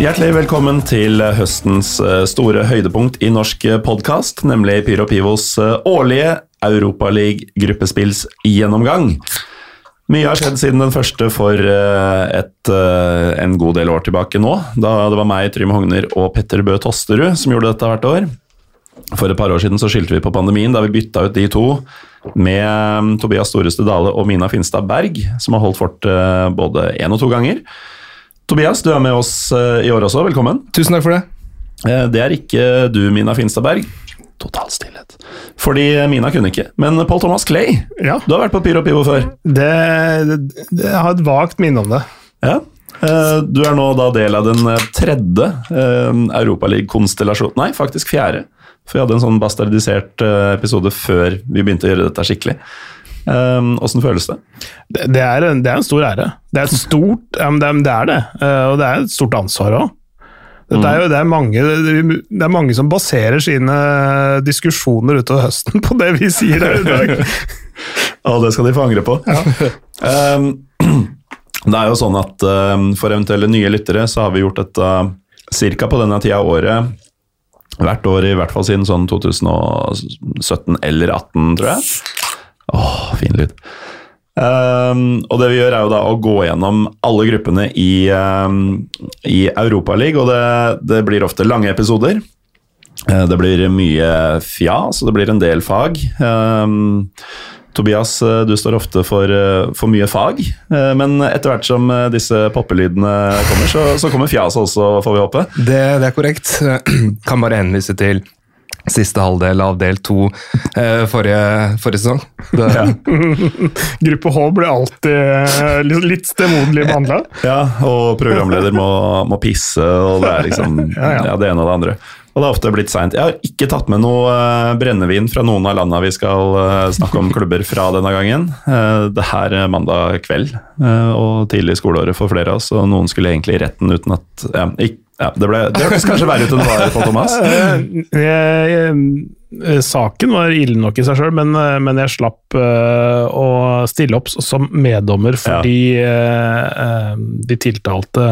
Hjertelig velkommen til høstens eh, store høydepunkt i norsk podkast, nemlig Pyro Pivos eh, årlige Europaliga-gruppespillsgjennomgang. Mye har skjedd siden den første for eh, et, en god del år tilbake nå, da det var meg, Trym Hogner og Petter Bø Tosterud som gjorde dette hvert år. For et par år siden så skilte vi på pandemien, da vi bytta ut de to med Tobias Storeste Dale og Mina Finstad Berg, som har holdt fort både én og to ganger. Tobias, du er med oss i år også. Velkommen. Tusen takk for det. Det er ikke du, Mina Finstadberg. Total stillhet. Fordi Mina kunne ikke. Men Paul Thomas Clay, Ja. du har vært på Pyro Pivo før. Det, det, det, jeg har et vagt minne om det. Ja. Eh, Du er nå da del av den eh, tredje eh, Europaliga-konstellasjonen Nei, faktisk fjerde. For vi hadde en sånn bastardisert eh, episode før vi begynte å gjøre dette skikkelig. Åssen føles det? Det, det, er, en, det er en stor ære. Det er et stort um, det, det er det, Uh, og det er et stort ansvar òg. Det er jo det er, mange, det er mange som baserer sine diskusjoner utover høsten på det vi sier her i dag. Ja, det skal de få angre på. Um, det er jo sånn at um, for eventuelle nye lyttere så har vi gjort dette ca. på denne tida av året. Hvert år i hvert fall siden sånn 2017 eller 2018, tror jeg. Åh, fin lyd. Um, og det vi gjør er jo da å gå gjennom alle gruppene i, um, i Europaligaen, og det, det blir ofte lange episoder. Uh, Det blir mye fjas, og det blir en del fag. Um, Tobias, eh, du står ofte for, eh, for mye fag, men etter hvert som disse poppelydene kommer, så, så kommer fjaset også, får vi håpe. Det, det er korrekt. Kan bare henvise til siste halvdel av del to eh, forrige, forrige sesong. Det, Gruppe H blir alltid eh, litt, litt stemoderlig behandla. Ja, og programleder må, må pisse, og det er liksom Ja, ja. ja, det ene og det andre. Og det er ofte blitt seint. Jeg har ikke tatt med noe eh, brennevin fra noen av landa vi skal eh, snakke om klubber fra denne gangen. Det Det er mandag kveld eh, og tidlig i skoleåret for flere av oss, og noen skulle egentlig i retten uten at ja, ikk- ja, Det, ble, det hørtes kanskje verre ut enn det var, Pål Thomas. Eh, jeg- jeg- Saken var ille nok i seg sjøl, men, eh, men jeg slapp uh, å stille opp som meddommer fordi ja. uh, de tiltalte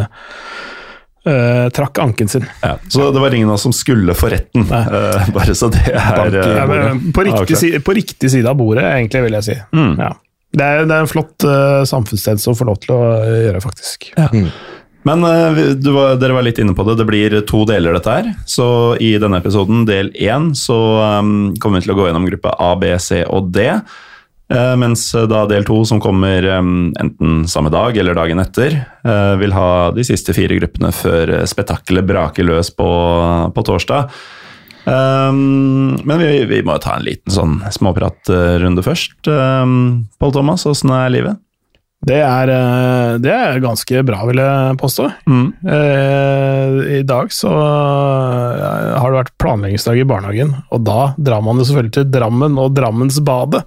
uh, trakk anken sin. Ja, så det var ingen av oss som skulle for retten, eh, bare så det er eh, Ja, men, på, riktig, avklart. si- på riktig side av bordet, egentlig, vil jeg si. Mm. Ja. Det, er, det er en flott uh, som får få lov til å eh, gjøre, faktisk. Ja. eh, vi- du var, dere var litt inne på det, det blir to deler dette her. Så i denne episoden, del én, så um, kommer vi til å gå gjennom gruppe A, B, C og D. Uh, mens eh, da del to, som kommer um, enten samme dag eller dagen etter, uh, vil ha de siste fire gruppene før eh, spetakkelet braker løs på, på torsdag. Um, men vi, vi må jo ta en liten sånn småpratrunde først. Pål Thomas, åssen er livet? Det er, eh, det er ganske bra, vil jeg påstå. Eh, I dag så eh, har det vært planleggingsdag i barnehagen, og da drar man jo selvfølgelig til Drammen og Drammensbadet.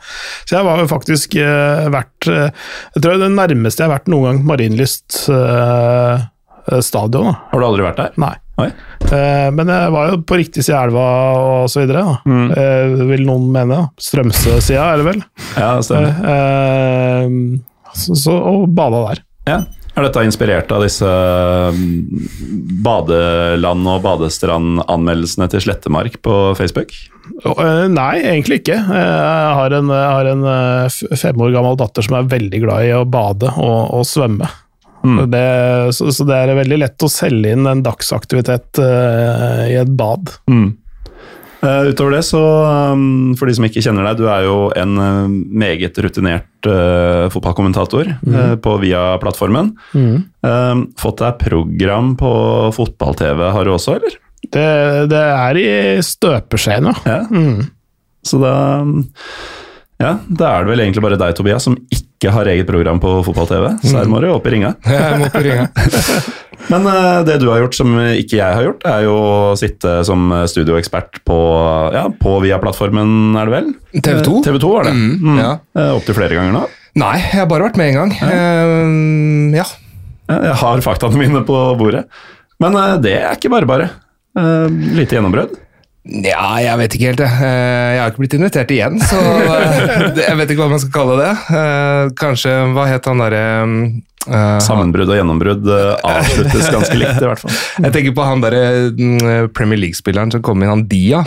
Så jeg var jo faktisk eh, vært eh, Jeg tror det nærmeste jeg har vært noen gang Marienlyst eh, stadion. Da. Har du aldri vært der? Nei. Eh, men jeg var jo på riktig side av elva og så videre. Eh, vil noen mene. da. Strømsø-sida, er det vel. Ja, det stemmer. Så, så, og bada der. Ja. Er dette inspirert av disse mm, badeland- og badestrand-anmeldelsene til Slettemark på Facebook? Eh, nei, egentlig ikke. Eh, Jeg har en, har en eh, fem år gammel datter som er veldig glad i å bade og, og svømme. Det, så, så det er veldig lett å selge inn en dagsaktivitet i et bad. Eh, utover det, så um, for de som ikke kjenner deg, du er jo en uh, meget rutinert uh, fotballkommentator eh, på Via-plattformen. Eh, fått deg program på fotball-TV har du også, eller? Det, det er i støpeskjeen, ja. Mm. Så da Ja, da er det vel egentlig bare deg, Tobias, som ikke har eget program på fotball-TV. Så her må du opp i ringa. jeg må i ringa. Men eh, det du har gjort som ikke jeg har gjort, er jo å sitte som studioekspert på, ja, på Via-plattformen, er det vel? TV 2? TV 2 var det. Mm, ja. Eh, Opptil flere ganger nå. Nei, jeg har bare vært med en gang. Eh, ja. Ja, Jeg har faktaene mine på bordet. Men eh, det er ikke bare bare. Eh, lite gjennombrudd. Ja, jeg vet ikke helt, jeg. Eh, Jeg har ikke blitt invitert igjen, så eh, jeg vet ikke hva man skal kalle det. Eh, Kanskje Hva het han derre uh, Sammenbrudd og gjennombrudd avsluttes ganske likt, i hvert fall. Jeg tenker på han derre mm, Premier League-spilleren som kom inn, han Dia.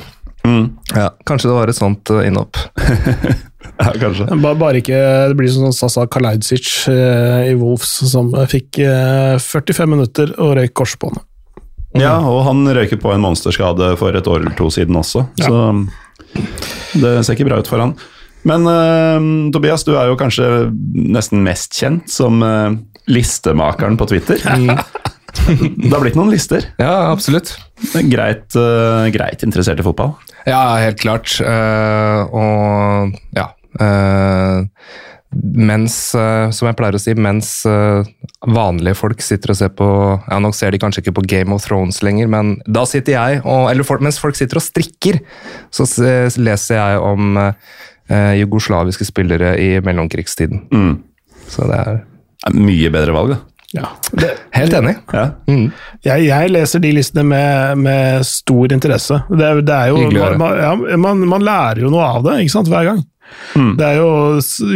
Mm. Ja, kanskje det var et sånt innhopp. Ja, kanskje. Bare, bare ikke det blir sånn Sasa Kalajdzic i Wolves, som fikk eh, 45 minutter og røyk korsbåndet. Ja, og han røyker på en monsterskade for et år eller to siden også, Ja. så det ser ikke bra ut for han. Men uh, Tobias, du er jo kanskje nesten mest kjent som uh, listemakeren på Twitter. det har blitt noen lister. Ja, absolutt. Greit, uh, greit interessert i fotball. Ja, helt klart. Og ja Mens, eh, som jeg pleier å si, mens eh, vanlige folk sitter og ser på Ja, nå ser de kanskje ikke på Game of Thrones lenger, men da sitter jeg og Eller folk, mens folk sitter og strikker, så leser jeg om eh, jugoslaviske spillere i mellomkrigstiden. Mm. Så det er Mye bedre valg, da. Ja. Det, Helt enig. Ja. Mm. jeg, jeg leser de listene med, med stor interesse. Det, er- det er jo, Hyggelig å høre. man, ja, man, man lærer jo noe av det ikke sant, hver gang. Mm. Det er jo,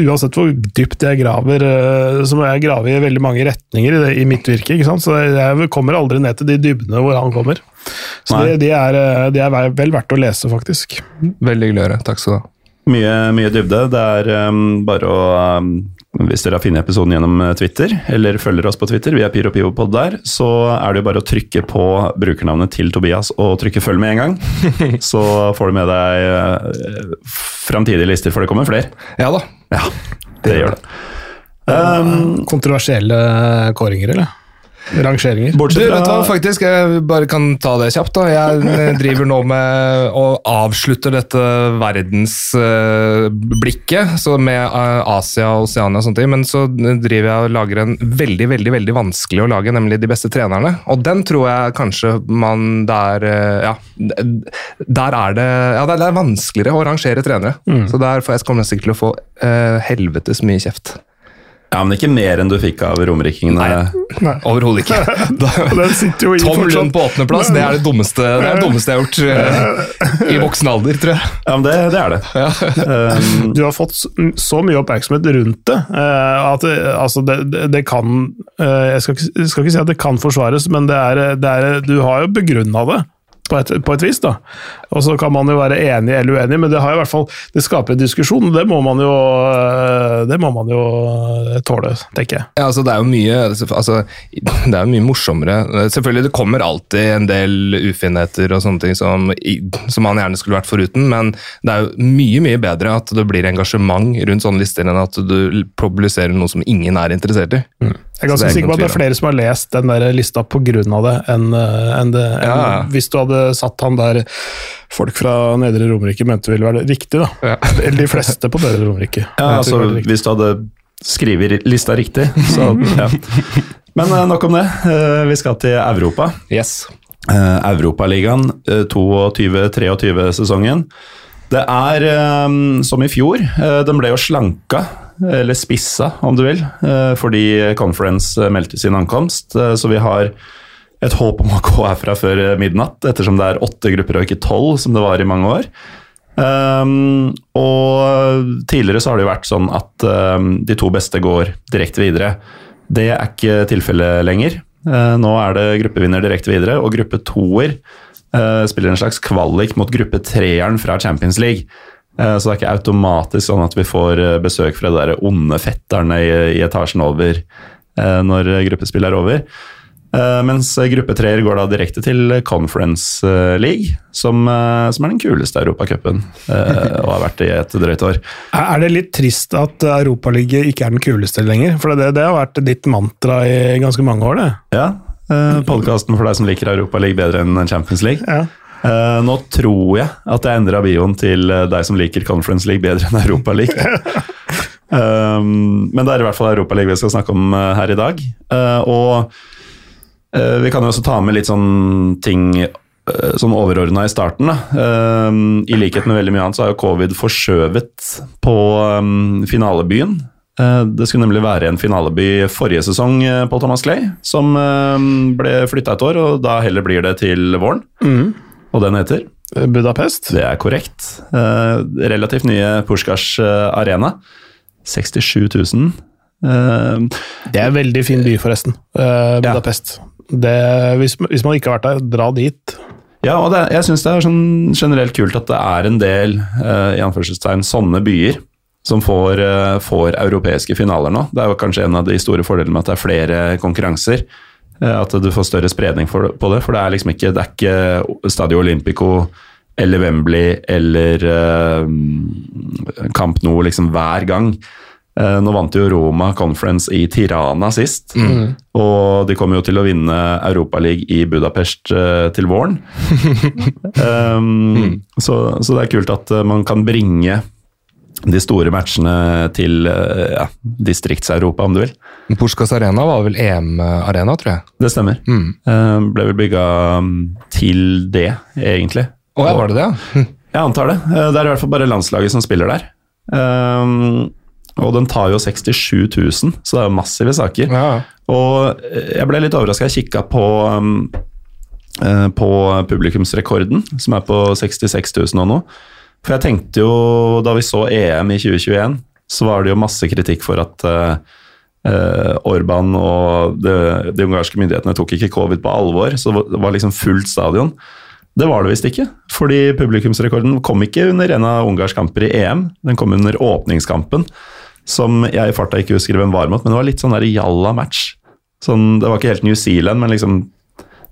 Uansett hvor dypt jeg graver, eh, så må jeg grave i veldig mange retninger i, det, i mitt virke. ikke sant? Så jeg kommer aldri ned til de dybdene hvor han kommer. Så det, de, er, eh, de er vel- vel verdt å lese, faktisk. Veldig hyggelig å høre. Takk skal du ha. Mye, mye dybde. Det er um, bare å um, Hvis dere har funnet episoden gjennom uh, Twitter, eller følger oss på Twitter, vi er PyroPivopod der, så er det jo bare å trykke på brukernavnet til Tobias og trykke følg med en gang. Så får du med deg uh, framtidige lister, for det kommer flere. Ja da. Ja, det gjør det. Um, Kontroversielle kåringer, eller? Rangeringer. Du, bortsett vet du hva, faktisk, jeg bare kan ta det kjapt. da. Jeg eh, driver nå med å avslutte dette verdensblikket så med eh, Asia og Oceania og sånne ting. Men så driver jeg og lager en veldig veldig, veldig vanskelig å lage, nemlig De beste trenerne. Og den tror jeg kanskje man der eh, Ja, der er det ja, det er vanskeligere å rangere trenere. Så der får jeg kommer jeg sikkert til å få uh, helvetes mye kjeft. Ja, men ikke mer enn du fikk av romerikingene. Nei. Overhodet ikke. Da, Tom. Lund på åttendeplass, det er det dummeste, det er det dummeste jeg har gjort eh, i voksen alder, tror jeg. Ja, men det, det er det. Um, Du har fått så mye oppmerksomhet rundt det eh, at altså det, det, det kan eh, jeg skal, ikke, jeg skal ikke si at det kan forsvares, men det er, det er, du har jo begrunna det. På et, på et vis, da. Og så kan man jo være enig eller uenig, men det har i hvert fall, det skaper en diskusjon. Det må man jo, eh, det må man jo eh, tåle, tenker jeg. Ja, altså det er jo mye altså, Det er jo mye morsommere. Selvfølgelig, det kommer alltid en del ufinheter og sånne ting som, som man gjerne skulle vært foruten, men det er jo mye mye bedre at det blir engasjement rundt sånne lister enn at du publiserer noe som ingen er interessert i. Jeg er ganske er sikker på at det er flere som har lest den der lista pga. det, enn en det Ja, ja. hvis du hadde satt han der folk fra Nedre Romerike mente ville være riktig. da. Ja. Eller de fleste på Nedre Romerike. Ja, altså. Hvis du hadde skrevet lista riktig, så ja. Men eh, nok om det. Eh, Vi skal til Europa. Yes. Eh, Europaligaen eh, 22-23-sesongen. Det er eh, som i fjor. eh, Den ble jo slanka, eller spissa om du vil, eh, fordi Conference eh, meldte sin ankomst. Eh, Så vi har et håp om å gå herfra før midnatt, ettersom det er åtte grupper og ikke tolv, som det var i mange år. Um, og tidligere så har det jo vært sånn at um, de to beste går direkte videre. Det er ikke tilfellet lenger. Nå er det gruppevinner direkte videre, og gruppe toer spiller en slags kvalik mot gruppe treeren fra Champions League. Uh, så det er ikke automatisk sånn at vi får uh, besøk fra de der onde fetterne i, i etasjen over uh, når gruppespillet er over. Mens gruppe treer går da direkte til Conference League, som, som er den kuleste europacupen, og har vært det i et drøyt år. Er det litt trist at Europaligaen ikke er den kuleste lenger? For det, det har vært ditt mantra i ganske mange år, det. Ja, Podkasten for deg som liker Europaligaen bedre enn Champions League. Ja. Uh, nå tror jeg at jeg endrer bioen til uh, deg som liker Conference League bedre enn Europaligaen. um, men det er i hvert fall Europa League vi skal snakke om uh, her i dag. Uh, og uh, vi kan jo også ta med litt sånn ting sånn overordna i starten. Da. Um, I likhet med veldig mye annet så har jo covid forskjøvet på um, finalebyen. Det skulle nemlig være en finaleby forrige sesong, Paul Thomas Clay, som ble flytta et år, og da heller blir det til våren. Mhm. Og den heter? Budapest. Det er korrekt. Eh, relativt nye Pushkars eh, arena. 67 000. Eh, det er en veldig fin by, forresten. Eh, Budapest. Ja. Det, hvis, hvis, man ikke har vært der, dra dit. Ja, og det, jeg syns det er sånn generelt kult at det er en del uh, i anførselstegn, sånne byer som får, får, europeiske finaler nå. Det er jo kanskje en av de store fordelene med at det er flere konkurranser. At du får større spredning for, på det. For det er liksom ikke, det er ikke Stadio Olympico eller Wembley eller uh, Camp Nou liksom hver gang. Uh, nå vant jo Roma Conference i Tirana sist, mm. og de kommer jo til å vinne Europaligaen i Budapest uh, til våren. um, mm. så, så, det er kult at man kan bringe de store matchene til ja, Distrikts-Europa, om du vil. Puskas Arena var vel EM-arena, tror jeg. Det stemmer. Mm. ble vel bygga mm, til det, egentlig. Å ja, var det det? Ja? Jeg antar det. Eh, det er i hvert fall bare landslaget som spiller der. Og den tar jo 67 000, så det er jo massive saker. Ja. Og jeg ble litt overraska. Jeg kikka på, um, på publikumsrekorden, som er på 66 000 og noe. For jeg tenkte jo, da vi så EM i 2021, så var det jo masse kritikk for at uh, Orban og de, de ungarske myndighetene tok ikke covid på alvor. Så det var liksom fullt stadion. Det var det visst ikke, fordi publikumsrekorden kom ikke under en av Ungarns kamper i EM. Den kom under åpningskampen, som jeg i farta ikke husker hvem var mot, men det var litt sånn der jalla match. Sånn, det var ikke helt New Zealand, men liksom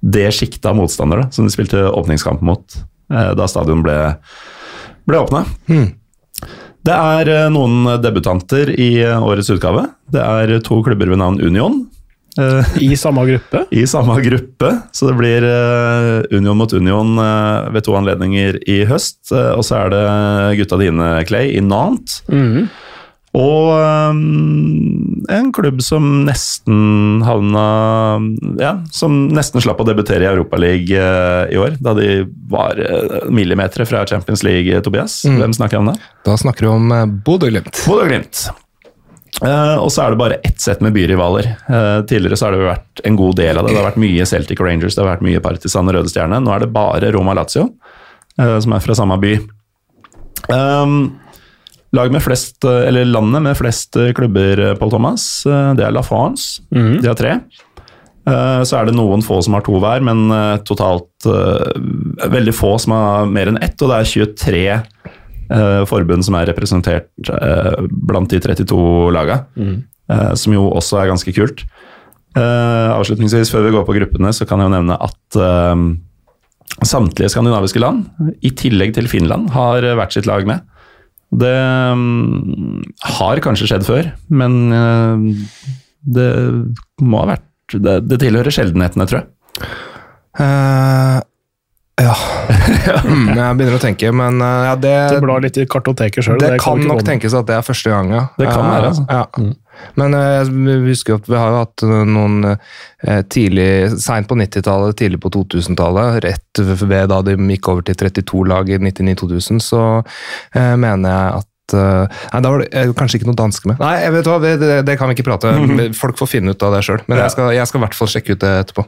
det sjiktet av motstandere som de spilte åpningskamp mot eh, da stadion ble, ble åpna. Mm. Det er eh, noen debutanter i eh, årets utgave. Det er to klubber ved navn Union, Eh, I samme gruppe? I samme gruppe. Så det blir Union mot Union ved to anledninger i høst. Og så er det gutta dine, Clay, i Nantes. Mm. Og um, en klubb som nesten havna Ja, som nesten slapp å debutere i Europaligaen i år, da de var millimeter fra Champions League, Tobias. Mm. Hvem snakker om det? Da snakker du om Bodø-Glimt. Bodø-Glimt. Uh, og så er det bare ett sett med byrivaler. Uh, tidligere så har det vært en god del av det. Det har vært mye Celtic Rangers, det har vært mye Partisan og Røde Stjerne. Nå er det bare Roma Lazio, uh, som er fra samme by. Um, lag med flest, eller Landet med flest klubber, Paul Thomas, det er La France. Mm. De har tre. Så er det noen få som har to hver, men totalt veldig få som har mer enn ett. Og det er 23 eh, forbund som er representert eh, blant de 32 laga, mm. eh, som jo også er ganske kult. Eh, avslutningsvis, før vi går på gruppene, så kan jeg jo nevne at eh, samtlige skandinaviske land, i tillegg til Finland, har hvert sitt lag med. Det um, har kanskje skjedd før, men uh, det må ha vært Det, det tilhører sjeldenhetene, tror jeg. Uh, ja. mm, jeg begynner å tenke, men uh, ja, det Du blar litt i kartoteket sjøl? Det, det, kan nok tenkes at det er første gang, ja. Det kan være, altså. Ja. Mm. Men uh, jeg husker at vi har jo hatt noen uh, tidlig Seint på 90-tallet, tidlig på 2000-tallet, rett ved da de gikk over til 32 lag i 99-2000, så mener jeg at nei, Da var det kanskje ikke noe danske med. Nei, vet hva, det, det, kan vi ikke prate. Folk får finne ut av det sjøl. Men jeg skal, jeg skal i hvert fall sjekke ut det etterpå.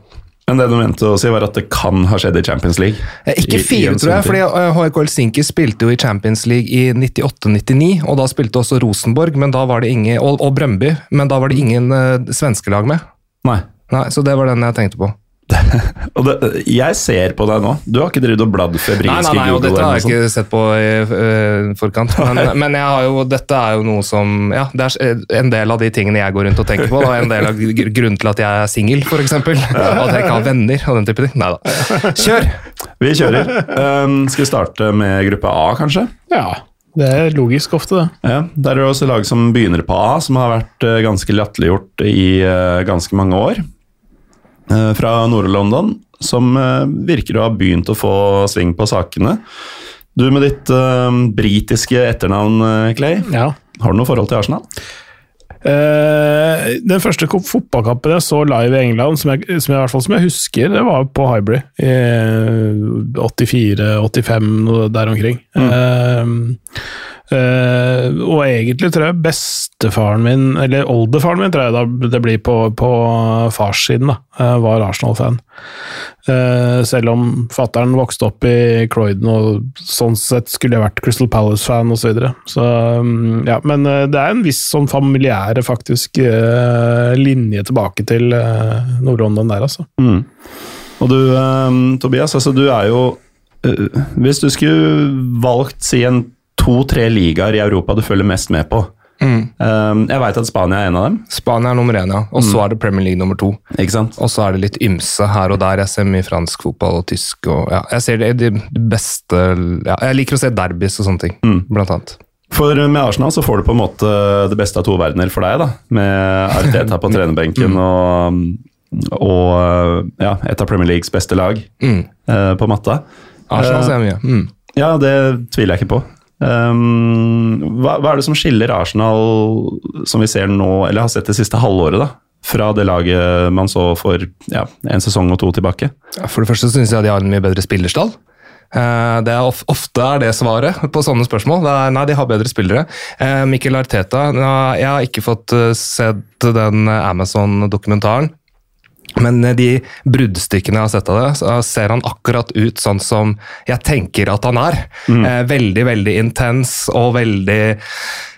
Men det du mente å si, var at det kan ha skjedd i Champions League? Eh, ikke fire, tror jeg. fordi HK eh, Helsinki spilte jo i Champions League i 98-99. Og da spilte også Rosenborg men da var det ingen, og, og Brøndby, men da var det ingen uh, svenske lag med. Nei. Nei. Så det var den jeg tenkte på. og det, jeg ser på deg nå. Du har ikke drevet og bladd febrilsk i Google? Nei, nei, og dette har jeg ikke sett på i uh, forkant. Men, men jo, dette er jo noe som Ja, det er en del av de tingene jeg går rundt og tenker på. Da. En del av grunnen til at jeg er singel, f.eks. Ja. At jeg ikke har venner og den type ting. Nei da. Kjør! Vi kjører. Um, skal vi starte med gruppe A, kanskje? Ja. Det er logisk ofte, det. Ja, Der er det også lag som begynner på A, som har vært uh, ganske latterliggjort i uh, ganske mange år. Eh, fra Nord-London, som eh, virker å ha begynt å få sving på sakene. Du med ditt uh, britiske etternavn, Clay. Ja. Har du noe forhold til Arsenal? Uh, den første fotballkampen jeg så live i England, som jeg, som jeg, som jeg husker, det var på Hybrid. I 84-85, der omkring. Mm. Uh, og egentlig tror jeg bestefaren min, eller oldefaren min, tror jeg det blir på, på farssiden, da, uh, var Arsenal-fan. Uh, selv om fattern vokste opp i Croydon og sånn sett skulle jeg vært Crystal Palace-fan osv. Så, videre. så um, ja, men det er en viss sånn familiære faktisk linje tilbake til Nord-London der, altså. Mm. Og du, Tobias, altså du er jo Hvis du skulle valgt si en to-tre ligaer i Europa du følger mest med på. Mm. Um, jeg veit at Spania er en av dem. Spania er nummer én, ja. Og så mm. er det Premier League nummer to. Og så er det litt ymse her og der. Jeg ser mye fransk fotball og tysk. Og, ja, jeg ser det, det beste ja, Jeg liker å se derbys og sånne ting, mm. blant annet. For med Arsenal så får du på en måte det beste av to verdener for deg, da. Med Arteta på trenerbenken mm. og, og ja, et av Premier Leagues beste lag mm. uh, på matta. Arsenal ser jeg mye. Mm. Ja, det tviler jeg ikke på. Um, hva, hva, er det som skiller Arsenal, som vi ser nå, eller har sett det siste halvåret, da? Fra det laget man så for ja, en sesong og to tilbake? For det første syns jeg de har en mye bedre spillerstall. Uh, det er of, ofte er det svaret på sånne spørsmål. Er, nei, de har bedre spillere. Uh, Mikkel Arteta Jeg har ikke fått uh, sett den Amazon-dokumentaren. Men eh, de bruddstykkene jeg har sett av det, så ser han akkurat ut sånn som jeg tenker at han er. Mm. Eh, veldig, veldig intens og veldig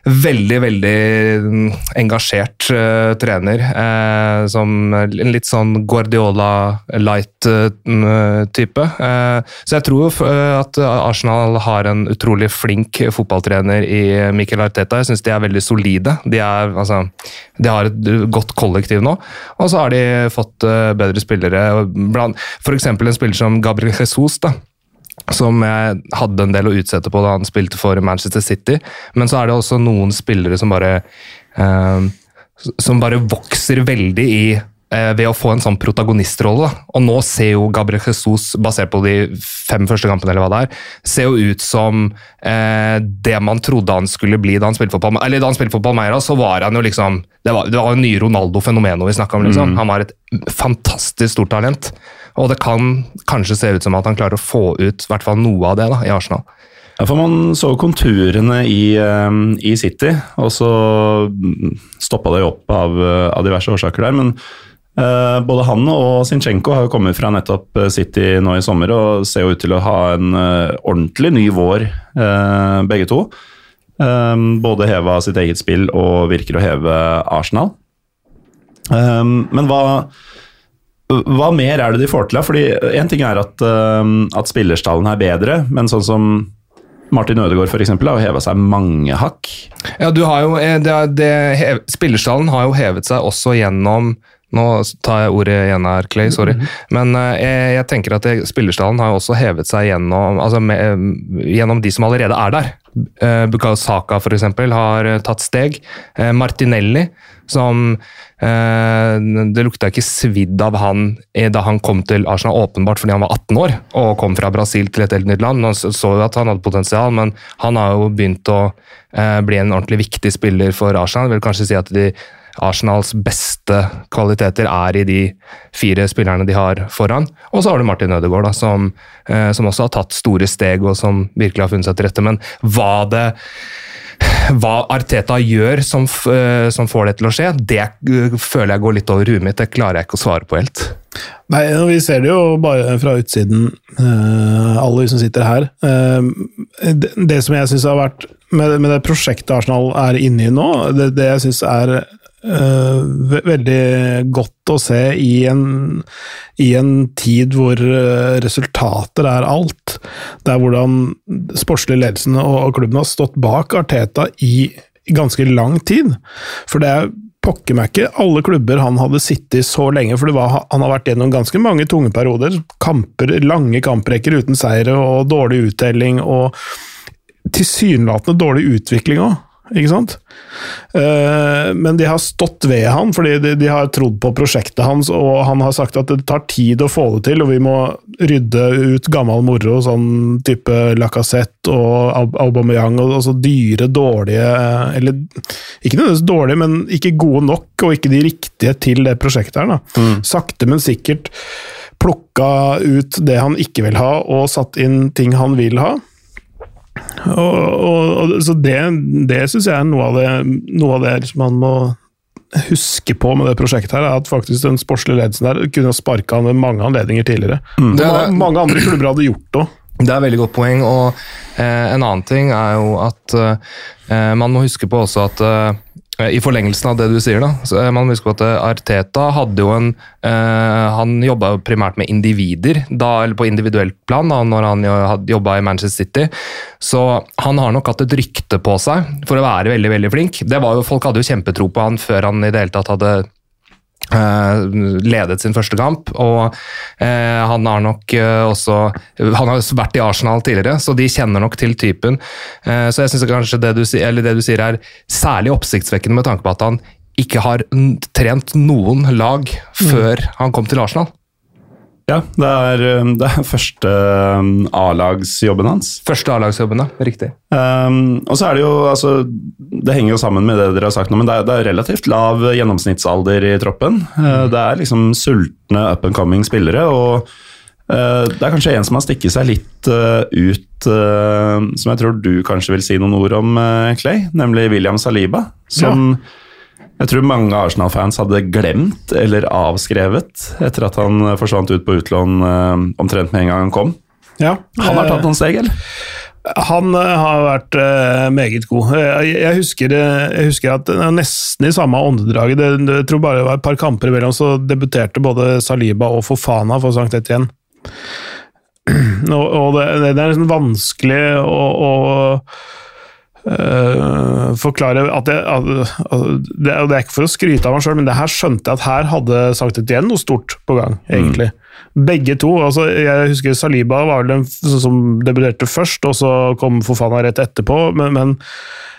veldig, veldig mm, engasjert uh, trener. Uh, som en litt sånn Guardiola light-type. Uh, så jeg tror at Arsenal har en utrolig flink fotballtrener i Mikkel Arteta. Jeg syns de er veldig solide. De, er, altså, de, har et godt kollektiv nå. Og så har de fått bedre spillere. F.eks. en spiller som Gabriel Jesus. da, som jeg hadde en del å utsette på da han spilte for Manchester City. Men så er det også noen spillere som bare eh, Som bare vokser veldig i eh, ved å få en sånn protagonistrolle. Og nå ser jo Gabriel Jesus, basert på de fem første kampene, eller hva det er, ser jo ut som eh, det man trodde han skulle bli da han spilte for Palma, eller da han spilte for Palmeira, så var han jo liksom Det var, det var jo nye Ronaldo-fenomenet vi snakka om. liksom. Mm. Han var et fantastisk stort talent. Og det kan kanskje se ut som at han klarer å få ut hvert fall noe av det da, i Arsenal. Ja, for Man så konturene i, eh, i City, og så stoppa det opp av, av, diverse årsaker der. Men uh, både han og Zinchenko har jo kommet fra nettopp City nå i sommer og ser jo ut til å ha en uh, ordentlig ny vår, uh, begge to. både heva sitt eget spill og virker å heve Arsenal. men hva hva mer er det de får til? Fordi Én ting er at, uh, at spillerstallen er bedre, men sånn som Martin Ødegaard eksempel, har heva seg mange hakk. Ja, du har jo, det, det, hev, Spillerstallen har jo hevet seg også gjennom nå tar jeg ordet igjen her, Clay, sorry. -hmm. Men uh, jeg, jeg, tenker at spillerstallen har jo også hevet seg gjennom, altså med, gjennom de som allerede er der. Uh, Bukayo Saka f.eks. har tatt steg. Martinelli, som Det lukta ikke svidd av han da han kom til Arsenal, åpenbart fordi han var 18 år og kom fra Brasil til et helt nytt land. Man så jo at han hadde potensial, men han har jo begynt å bli en ordentlig viktig spiller for Arsenal. Jeg vil kanskje si at de Arsenals beste kvaliteter er i de fire spillerne de har foran. Og så har du Martin Ødegaard, da, som, eh, som, også har tatt store steg og som virkelig har funnet seg til rette. Men hva det hva Arteta gjør som, eh, som, får det til å skje, det eh, føler jeg går litt over huet mitt. Det klarer jeg ikke å svare på helt. Nei, Vi ser det jo bare fra utsiden, alle vi som sitter her. Det som jeg syns har vært med, det prosjektet Arsenal er inne i nå, det, det jeg syns er veldig godt å se i en, i en tid hvor uh, resultater er alt. Det er hvordan sportslig ledelsen og, klubben har stått bak Arteta i, ganske lang tid. For det er pokker meg ikke alle klubber han hadde sittet i så lenge, for var, han har vært gjennom ganske mange tunge perioder. Kamper, lange kamprekker uten seire og dårlig uttelling, og tilsynelatende dårlig utvikling òg ikke sant? Uh, men de har stått ved han, fordi de, de, har trodd på prosjektet hans, og han har sagt at det tar tid å få det til, og vi må rydde ut gammel moro, sånn type Lacassette og Aubameyang, og altså dyre, dårlige Eller ikke nødvendigvis dårlige, men ikke gode nok, og ikke de riktige til det prosjektet her. da. Mm. Sakte, men sikkert plukka ut det han ikke vil ha, og satt inn ting han vil ha. Og, og, og, så det, det syns jeg er noe av det, noe av det liksom man må huske på med det prosjektet, her, er at faktisk den sportslige ledelsen der kunne sparka han ved mange anledninger tidligere. Mm. Det, mange andre klubber hadde gjort det òg. Det er veldig godt poeng. og eh, En annen ting er jo at eh, man må huske på også at Eh, I forlengelsen av det du sier, da, så man må huske at eh, Arteta hadde jo en uh, Han jobba primært med individer, da, eller på individuelt plan, da når han jobba i Manchester City. Så han har nok hatt et rykte på seg for å være veldig veldig flink. Det var jo, Folk hadde jo kjempetro på han før han i det hele tatt hadde ledet sin første kamp, og uh, han har nok uh, også Han har vært i Arsenal tidligere, så de kjenner nok til typen. så jeg syns kanskje det du, det du, sier er særlig oppsiktsvekkende med tanke på at han ikke har trent noen lag før mm. han kom til Arsenal. Ja, det er, um, det er første um, A-lagsjobben hans. Første A-lagsjobben, ja. Riktig. Um, og så er det jo altså, Det henger jo sammen med det dere har sagt nå, men det er, det er relativt lav gjennomsnittsalder i troppen. Uh, det er liksom sultne up and coming spillere, og uh, det er kanskje en som har stikket seg litt uh, ut, som jeg tror du kanskje vil si noen ord om, Clay, nemlig William Saliba. som ja jeg tror mange Arsenal-fans hadde glemt eller avskrevet etter at han forsvant ut på utlån uh, omtrent med en gang han kom. Ja, han har tatt noen steg, eller? Han uh, har vært meget god. Jeg, husker, jeg, husker, at nesten i samme åndedraget, jeg tror bare det var et par kamper imellom, så debuterte både Saliba og Fofana for Sankt Etienne. Og, det, det, er liksom vanskelig å Uh, forklare at, jeg, at det, det, er ikke for å skryte av meg sjøl, men det her skjønte jeg at her hadde sagt et igjen noe stort på gang, egentlig. Mm. Begge to. altså Jeg husker Saliba var vel den som debuterte først, og så kom Fofana rett etterpå, men, men,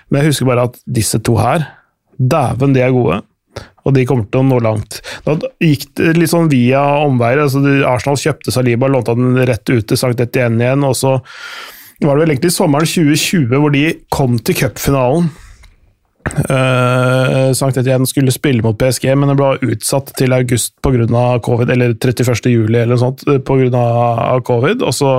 men jeg husker bare at disse to her, dæven, de er gode. Og de kommer til å nå langt. Da gikk det litt sånn via omveier. altså Arsenal kjøpte Saliba, lånte han rett ut til Sankt Etienne igjen. og så var det vel egentlig sommeren 2020 hvor de kom til cupfinalen. Uh, Sankt Etienne skulle spille mot PSG, men det ble utsatt til august pga. covid, eller 31. juli eller noe sånt eh, pga. covid. Og så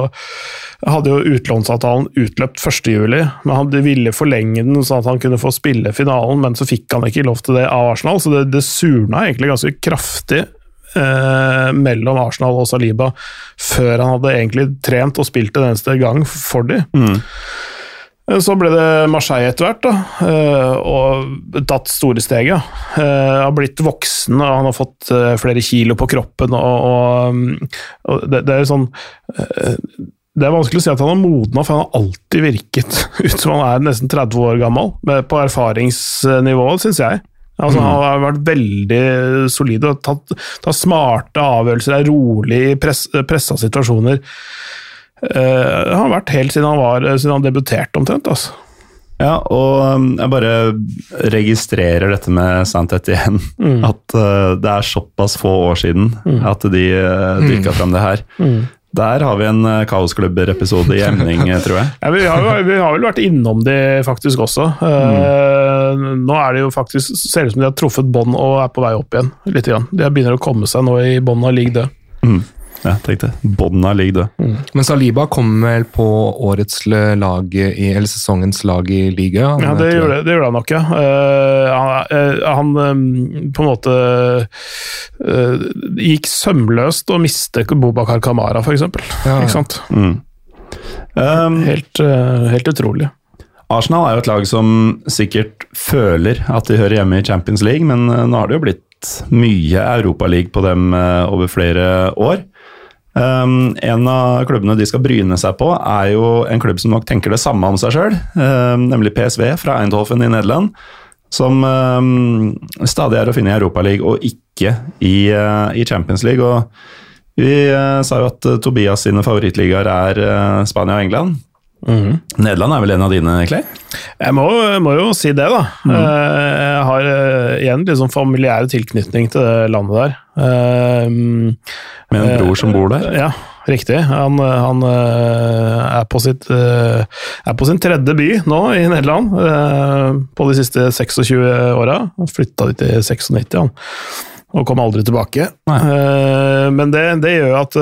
hadde jo utlånsavtalen utløpt 1. juli, men han ville forlenge den sånn at han kunne få spille finalen, men så fikk han ikke lov til det av Arsenal, så det, det surna egentlig ganske kraftig eh, mellom Arsenal og Saliba før han hadde egentlig trent og spilt en eneste gang for dem. Mm. Eh, så ble det Marseille etter hvert, da, eh, og tatt store steg. Ja. Har blitt voksen og han har fått flere kilo på kroppen. og, og, og det, det, er sånn det er vanskelig å si at han har modna, for han har alltid virket ut som han er nesten 30 år gammel, på erfaringsnivået, syns jeg. Altså, mm. Han har vært veldig solid og tatt, tatt smarte avgjørelser, er rolig i press, pressa situasjoner. Uh, han har vært helt siden han, var, siden han debuterte, omtrent. altså. Ja, og um, jeg bare registrerer dette med Santet igjen. Mm. At uh, det er såpass få år siden mm. at de uh, dyrka mm. frem det her. Mm. Der har vi en uh, Kaosklubber-episode i emning, tror jeg. ja, vi, har, vi, har, vel vært innom det faktisk også. Uh, nå er det jo faktisk, ser ut som de har truffet bånd og er på vei opp igjen. litt grann. De begynner å komme seg nå i bånn av ligg død. Mm. Ja, tenkte av ligger død. Mm. Men Saliba kom vel på årets lag i, eller sesongens lag i liga? Ja, det gjorde, det gjorde han nok, ja. Uh, han um, på en måte uh, gikk sømløst og mistet Bobakar Kamara, f.eks. Ja, Ikke sant? Mm. Um, helt, uh, helt utrolig. Arsenal er jo et lag som sikkert føler at de hører hjemme i Champions League, men nå har det jo blitt mye Europaliga på dem over flere år. Um, en av klubbene de skal bryne seg på, er jo en klubb som nok tenker det samme om seg sjøl, um, nemlig PSV fra Eindhoven i Nederland. Som um, stadig er å finne i Europaligaen og ikke i, uh, i, Champions League. Og vi uh, sa jo at uh, Tobias sine favorittligaer er Spania og England. Mm. Nederland er vel en av dine, Clay? Jeg må, må jo si det, da. Mm. Jeg har igjen liksom familiær tilknytning til det landet der. Med en bror som bor der? Ja, riktig. Han, han er, på sitt, er, på sin tredje by nå i Nederland, på de siste 26 åra. Flytta dit i 96, han. Og kom aldri tilbake. Men det, det gjør at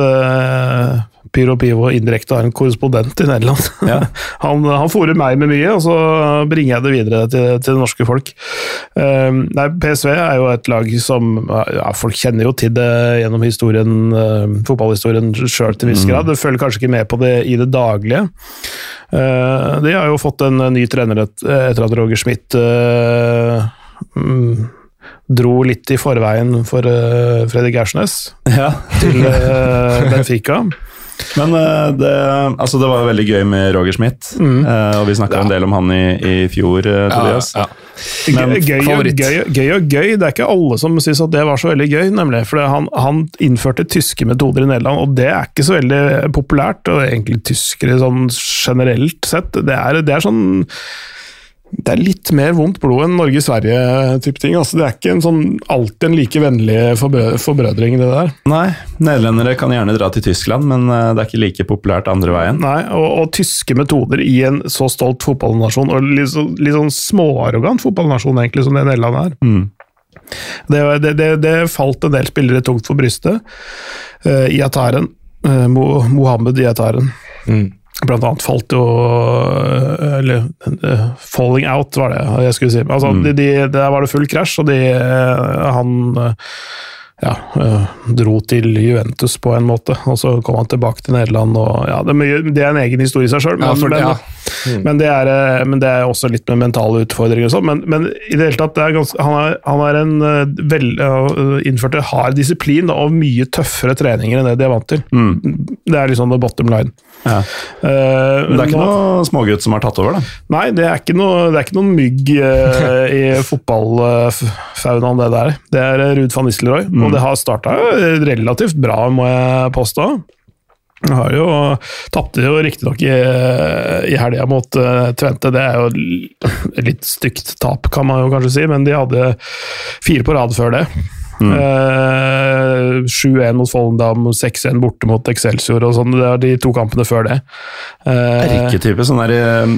Pyro Pivo indirekte har en korrespondent i Nederland. Ja. han han fôrer meg med mye, og så bringer jeg det videre til, til det norske folk. Um, nei, PSV er jo et lag som ja, Folk kjenner jo til det gjennom historien, uh, fotballhistorien sjøl til en viss grad. De følger kanskje ikke med på det i det daglige. Uh, de har jo fått en ny trener et, etter at Roger Schmidt uh, mm, dro litt i forveien for uh, Fredrik Aursnes Ja. til uh, Benfica. Men eh, det, altså det var veldig gøy med Roger Schmidt, mm. og vi snakka en del om han i, i fjor, eh, Tobias. ja. Men gøy, gøy, og gøy, gøy og gøy, det er ikke alle som syns at det var så veldig gøy, nemlig. For han, han innførte tyske metoder i Nederland, og det er ikke så veldig populært. Og egentlig tyskere sånn generelt sett. Det er, det er sånn det er litt mer vondt blod enn Norge-Sverige-type ting. Altså, det er ikke en sånn, alltid en like vennlig forbrø forbrødring, det der. Nei, nederlendere kan gjerne dra til Tyskland, men eh, det er ikke like populært andre veien. Nei, og, og tyske metoder i en så stolt fotballnasjon, og litt, så, litt sånn småarrogant fotballnasjon egentlig, som det Nederland er. Mm. Det, det, det, det falt en del spillere tungt for brystet. Uh, Iataren, uh, Mo, Mohammed Iataren. Mm. Blant annet falt jo øh, Eller øh, falling out, var det jeg skulle si. Altså, Mm. de, de, der var det full krasj, og de, øh, han ja, dro til Juventus på en måte. Og så kom han tilbake til Nederland. og ja, Det er, mye, det er en egen historie i seg sjøl, men, ja. Mm. men, men det er også litt med mentale utfordringer og sånn. Men, men i det hele tatt, det er ganske, han, er, han er en vel, øh, innførte hard disiplin og mye tøffere treninger enn det de er vant til. Mm. Det er liksom the bottom line. Ja. Uh, Men det er ikke nå- noe smågutt som har tatt over, da. Nei, det er ikke noe, det er ikke noen mygg uh, i fotballfaunaen, det der. Det er eh, Ruud van Nistelrooy, og det har starta relativt bra, må jeg påstå. Han Har jo, Tapte jo riktignok i, i helga mot uh, Tvente, det er jo litt stygt tap, kan man jo kanskje si, men de hadde fire på rad før det. Eh, 7-1 mot Follendam, 6-1 borte mot Excelsior og sånn. Det er de to kampene før det. Uh, Erketype sånn der eh,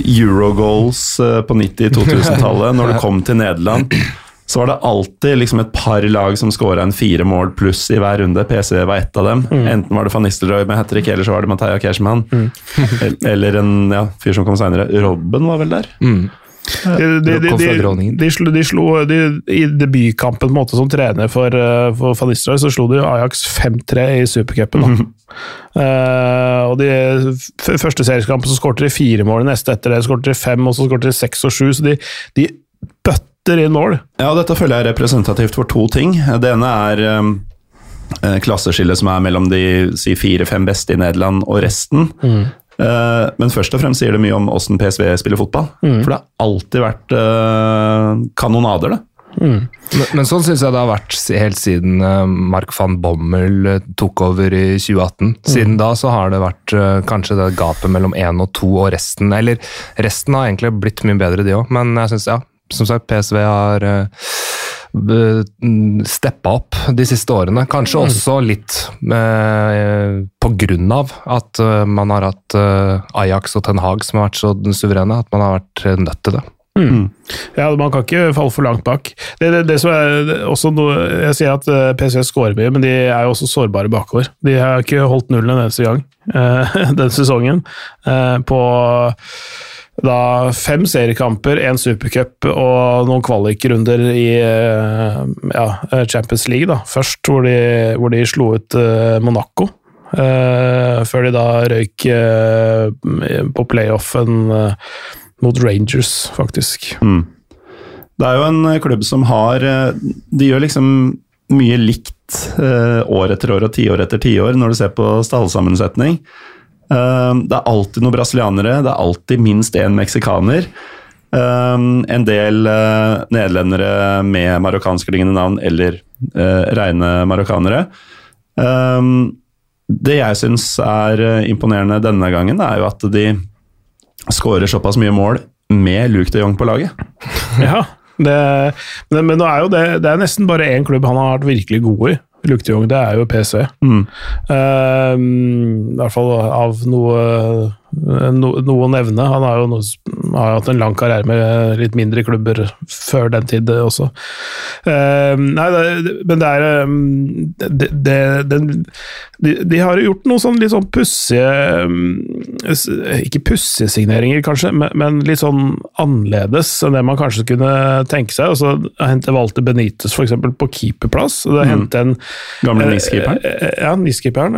Eurogoals eh, på 90-2000-tallet, når du kom til Nederland. Så var det alltid liksom et par lag som scora en fire mål pluss i hver runde. PC var ett av dem. Enten var det van Nistelrooy med hat trick, eller så var det Mathea Cashman. eller en ja, fyr som kom seinere. Robben var vel der? Mm. De, de, de, de, slo, de I debutkampen på en måte som trener for, uh, for Van Nistelrooy, så slo de Ajax 5-3 i supercupen. da. Eh, og de første seriekampen så skåret de fire mål, neste etter det skåret de fem, og så skåret de seks og sju. Så de, de bøtter inn mål. Ja, dette føler jeg er representativt for to ting. Det ene er um, eh, klasseskillet som er mellom de si, fire-fem beste i Nederland og resten. Eh, men først og fremst sier det mye om åssen PSV spiller fotball. For det har alltid vært eh, kanonader, det. Men, men sånn syns jeg det har vært helt siden eh, Mark van Bommel eh, tok over i 2018. Siden da så har det vært eh, kanskje det gapet mellom én og to og resten. Eller resten har egentlig blitt mye bedre, de òg, men jeg syns, ja, som sagt, PSV har steppa opp de siste årene. Kanskje også litt eh, på grunn av at eh, man har hatt eh, Ajax og Ten Hag som har vært så suverene, at man har vært nødt til det. Ja, Man kan ikke falle for langt bak. Det, det, det som er også noe, Jeg sier at PSV skårer mye, men de er jo også sårbare bakover. De har ikke holdt nullen en eneste gang uh, den sesongen. Uh, på da fem seriekamper, én supercup og noen kvalikrunder i eh, ja, Champions League. da. Først hvor de, hvor de slo ut eh, Monaco. eh, før de da røyk eh, på playoffen eh, mot Rangers, faktisk. Mm. Det er jo en klubb som har eh, De gjør liksom mye likt år etter år og tiår etter tiår når du ser på stallsammensetning. Eh, det er alltid noen brasilianere, det er alltid minst én meksikaner. Eh, en del eh, nederlendere med marokkanskklingende navn eller reine rene marokkanere. Eh, det jeg syns er eh, imponerende denne gangen, er jo at de skårer såpass mye mål med Luke de Jong på laget. Ja, det, men, men nå er jo det, det er nesten bare én klubb han har vært virkelig god i. Luke de Jong, det er jo PSV. Mm. Uh, I hvert fall av noe no, å nevne. Han har jo noe, har hatt en lang karriere med litt mindre klubber før den tid også. Uh, nei, det, men det er um, det, det, de, de, har gjort noen sånn litt sånn pussige Ikke pussige signeringer, kanskje, men, men, litt sånn annerledes enn det man kanskje kunne tenke seg. Altså, Hente Walter Benitez f.eks. på keeperplass. Det mm. hente en Gamle NIS-keeperen? Ja, NIS-keeperen.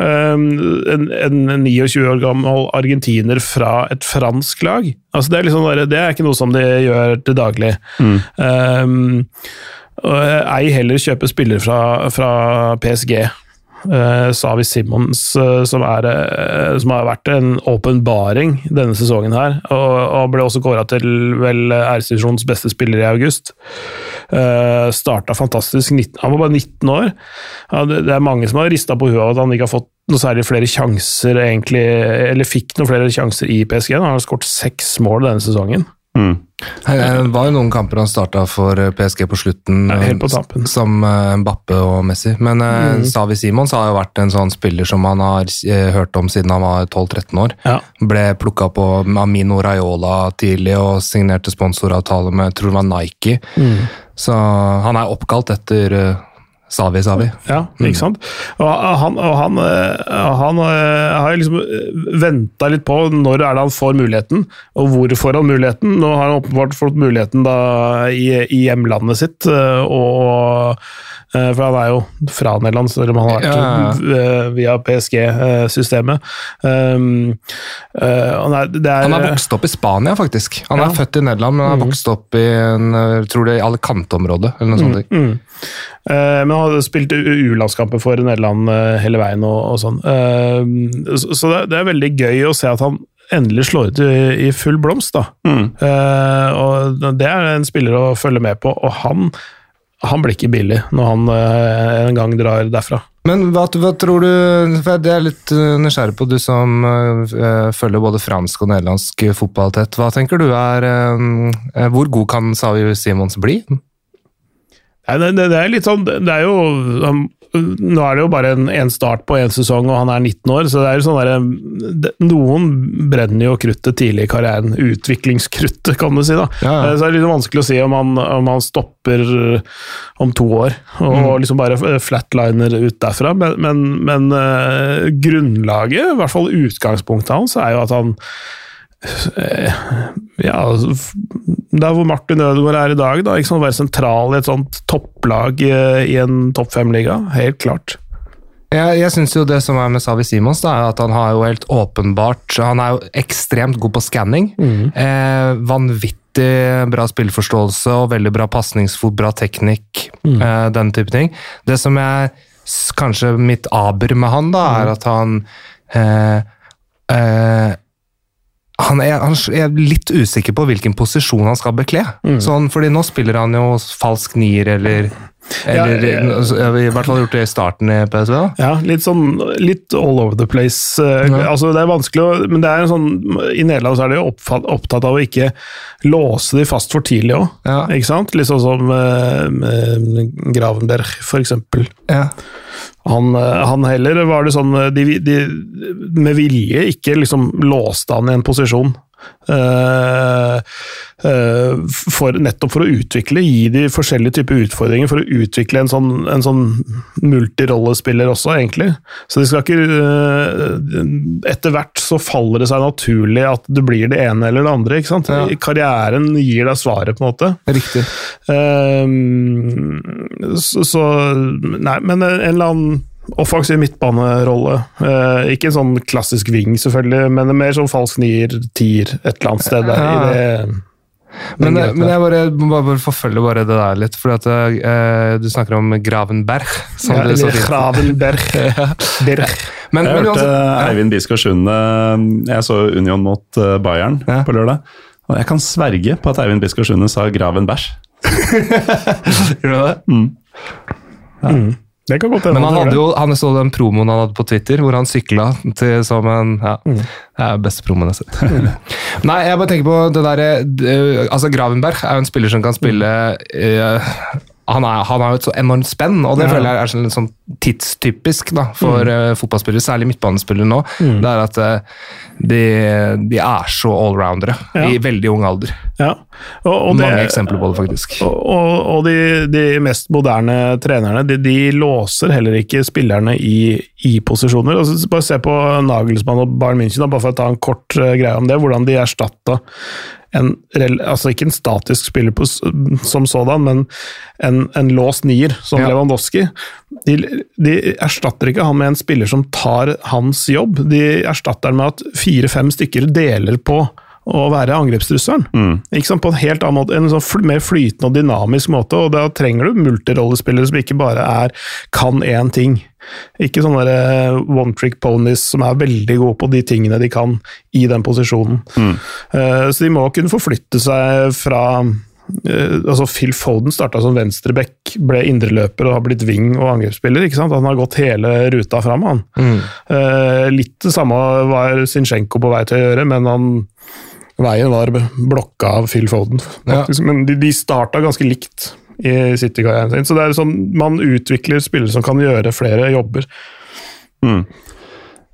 En, en 29 år gammel argentiner vinner fra et fransk lag. Altså det, er liksom, det, er ikke noe som de gjør til daglig. Mm. Um, ei heller kjøpe spillere fra, fra PSG. Uh, Savi Simons, uh, som, er, uh, som, har vært en åpenbaring denne sesongen her, og, ble også kåra til vel æresdivisjonens beste spiller i august. Uh, starta fantastisk. 19, han var bare 19 år. Det, det, er mange som har rista på huet av at han ikke har fått noe særlig flere sjanser, egentlig, eller fikk noen flere sjanser i PSG. Han har skåret seks mål denne sesongen. Mm. Det var jo noen kamper han starta for PSG på slutten, ja, på som Bappe Mbappe og Messi. Men mm. Savi Simons har jo vært en sånn spiller som han har hørt om siden han var 12-13 år. Ja. Ble plukka på Amino Raiola tidlig og signerte sponsoravtale med tror det var Nike. Mm. Så han er oppkalt etter Savi, Savi. Ja, ikke mm. sant. Og han, og han, eh, han eh, har liksom eh, venta litt på når er det han får muligheten, og hvor får han muligheten. Nå har han åpenbart fått muligheten da i, i hjemlandet sitt. og for han er jo fra Nederland, selv om han har vært ja. Eh, via PSG-systemet. Um, uh, han er vokst opp i Spania, faktisk. Han ja. er født i Nederland, men han har mm. vokst opp i en, tror det Alicante-området. eller noe sånt. Mm, mm. Men han har spilt U-landskamper for Nederland hele veien og, og sånn. så, så det, er veldig gøy å se at han endelig slår ut i, i full blomst. da. Mm. og Det er en spiller å følge med på, og han han blir ikke billig når han uh, en gang drar derfra. Men hva, hva, tror du for Det er litt uh, nysgjerrig på, du som uh, følger både fransk og nederlandsk fotball tett. Hva tenker du er Hvor god kan Savi Simons bli? Nei, det, det, er litt sånn Det er jo nå er det jo bare en, en start på én sesong, og han er 19 år, så det er jo sånn der, Noen brenner jo kruttet tidlig i karrieren. Utviklingskruttet, kan du si. da. Ja, ja. Så det er litt vanskelig å si om han, om han stopper om to år og mm. liksom bare flatliner ut derfra, men, men, men grunnlaget, i hvert fall utgangspunktet hans, er jo at han ja, der hvor Martin Ødegaard er i dag, da, ikke sånn, være sentral i et sånt topplag eh, i en topp fem-liga. Helt klart. Jeg, jeg syns jo det som er med Savi Simons, da, er at han har jo helt åpenbart Han er jo ekstremt god på skanning. Mm. Eh, vanvittig bra spillforståelse og veldig bra pasningsfot, bra teknikk, mm. eh, den type ting. Det som er kanskje mitt aber med han, da, er mm. at han eh, eh han er, han er, litt usikker på hvilken posisjon han skal bekle. Mm. Sånn, fordi nå spiller han jo falsk nier, eller, eller ja, jeg, I hvert fall gjort det i starten i PSV. Da. Ja, litt sånn litt all over the place. Eh, ja. Altså, det er vanskelig å Men det er en sånn I Nederland så er de opptatt av å ikke låse de fast for tidlig òg. Ikke sant? Litt sånn som uh, Gravenberg, for eksempel. Ja. Han, eh, han, heller var det sånn de, de, med vilje ikke liksom låste han i en posisjon. Uh, uh, for, nettopp for å utvikle, gi de forskjellige typer utfordringer, for å utvikle en sånn, en sånn multirollespiller også, egentlig. Så de skal ikke uh, Etter hvert så faller det seg naturlig at du blir det ene eller det andre. ikke sant? Ja. Karrieren gir deg svaret, på en måte. Riktig. Så, så, Nei, men en eller annen offensiv midtbanerolle. Eh, ikke en sånn klassisk wing, selvfølgelig, men mer sånn falsk nier, tier, et eller annet sted der. Ja. i det men, men, jeg bare, bare forfølger bare det der litt, for at uh, du snakker om Gravenberg. Som ja, eller Gravenberg. Berg. Men, jeg hørte uh, Eivind Biskår Sunde Jeg så Union mot uh, Bayern ja. på lørdag. Og jeg kan sverge på at Eivind Biskår Sunde sa Gravenberg. Gjør du det? Mm. Ja. Mm. Det kan godt hende. Men han hadde jo, han så den promoen han hadde på Twitter, hvor han sykla til som en Ja, mm. det er beste promoen jeg har sett. Mm. Nei, jeg bare tenker på det derre Altså, Gravenberg er jo en spiller som kan spille uh, han, er, han har jo et så enormt spenn, og det Ja. føler jeg er sånn, sånn tidstypisk da, for eh, fotballspillere, særlig midtbanespillere nå. Mm. Det er at uh, de, de er så allroundere Ja. i veldig ung alder. Ja. Og, og det- Mange eksempler på det, faktisk. Og, og de, de mest moderne trenerne de, de låser heller ikke spillerne i, i posisjoner. Altså, bare se på Nagelsmann og Bayern München, da, bare for å ta en kort uh, greie om det. Hvordan de erstatta en, altså ikke en statisk spiller på, som sådan, men en, en låst nier, som Ja. Lewandowski. De, de erstatter ikke han med en spiller som tar hans jobb. De erstatter han med at fire-fem stykker deler på å være angrepstrusselen. Ikke sant? På en helt annen måte, en sånn fl mer flytende og dynamisk måte. og Da trenger du multirollespillere som ikke bare er kan én ting. Ikke sånne eh, one trick ponies som er veldig gode på de tingene de kan i den posisjonen. Eh, så de må kunne forflytte seg fra eh, altså Phil Foden starta som venstreback, ble indreløper og har blitt wing og angrepsspiller. ikke sant? Han har gått hele ruta fram, han. Eh, litt det samme var Zinchenko på vei til å gjøre, men han Veien var blokka av Phil Foden, faktisk. Men de, de starta ganske likt i City-karrieren sin. Så det er sånn, man utvikler spillere som kan gjøre flere jobber.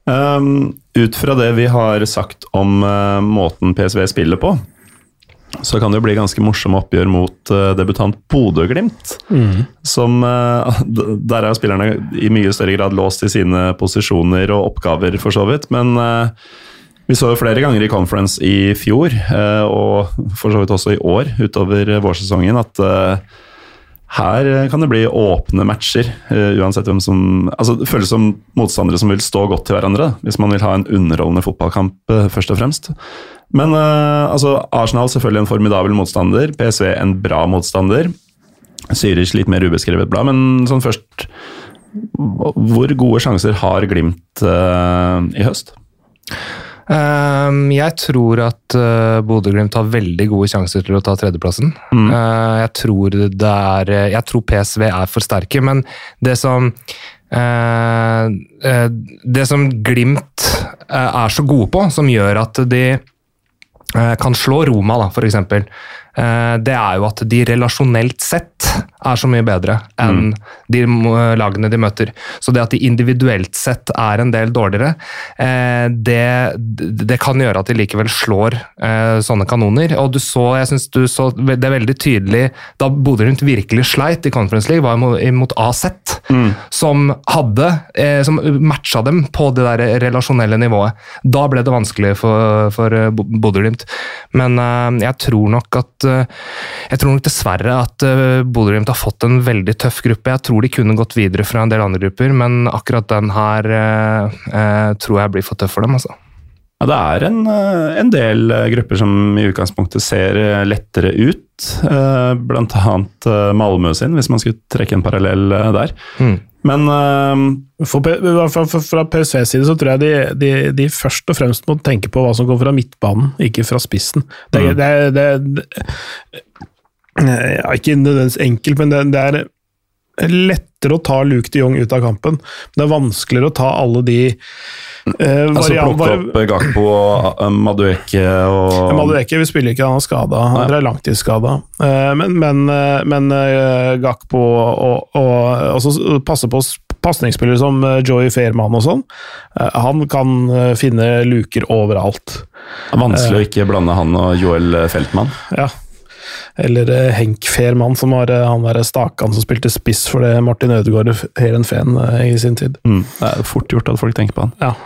Um, ut fra det vi har sagt om uh, måten PSV spiller på, så kan det jo bli ganske morsomme oppgjør mot uh, debutant Bodø-Glimt. Som uh, Der er jo spillerne i mye større grad låst i sine posisjoner og oppgaver, for så vidt. Men uh, vi så jo flere ganger i conference i fjor, og for så vidt også i år, utover vårsesongen, at her eh, kan det bli åpne matcher, eh, uansett hvem som altså Det føles som motstandere som vil stå godt til hverandre, hvis man vil ha en underholdende fotballkamp, eh, først og fremst. Men altså, Arsenal selvfølgelig en formidabel motstander, PSV en bra motstander. Zürich litt mer ubeskrevet blad, men sånn først Hvor gode sjanser har Glimt uh, i høst? Ehm, jeg tror at uh, Bodø-Glimt har veldig gode sjanser til å ta tredjeplassen. Eh, jeg, tror det er, jeg tror PSV er for sterke, men det som eh, eh, Det som Glimt eh, er så gode på, som gjør at de eh, kan slå Roma, da, for eksempel, eh, det er jo at de relasjonelt sett er så mye bedre enn de lagene de møter. Så det at de individuelt sett er en del dårligere, eh, det, det kan gjøre at de likevel slår eh, sånne kanoner. Og du så, jeg synes du så det er veldig tydelig da Bodø Rundt virkelig sleit i Conference League, var mot, AZ, mm. som hadde eh, som matcha dem på det der relasjonelle nivået. Da ble det vanskelig for, for eh, Bodø-Glimt. Men eh, jeg tror nok at eh, Jeg tror nok dessverre at uh, Bodø-Glimt har fått en veldig tøff gruppe. Jeg tror de kunne gått videre fra en del andre grupper, men akkurat den her eh, eh, tror jeg blir for tøff for dem. altså. Ja, det er en, eh, en del eh, grupper som i utgangspunktet ser eh, lettere ut. eh, Blant annet eh, Malmö sin, hvis man skulle trekke en parallell eh, der. Mm. Men eh, P- fra, PSVs side så tror jeg de, de, de først og fremst må tenke på hva som går fra midtbanen, ikke fra spissen. Det, er- det, det, det, er- Ikke nødvendigvis enkelt, men det, det er lettere å ta Luke de Jong ut av kampen. Det er vanskeligere å ta alle de eh, altså plukke opp Gakpo og eh, Madueke og Madueke, vi spiller ikke, han er skada. Han er langtidsskada. Eh, Men, men, eh, men eh, Gakpo og, og og passe på pasningsspillere som eh, Joey Fairman og sånn. eh, Han kan eh, finne luker overalt. Vanskelig å ikke blande han og Joel Feltmann. Ja. Eller eh, Henk Fehrmann, som var eh, han der stakan som spilte spiss for det Martin Ødegaard Heerenveen eh, i sin tid. Mm. Det er fort gjort at folk tenker på han. Ja.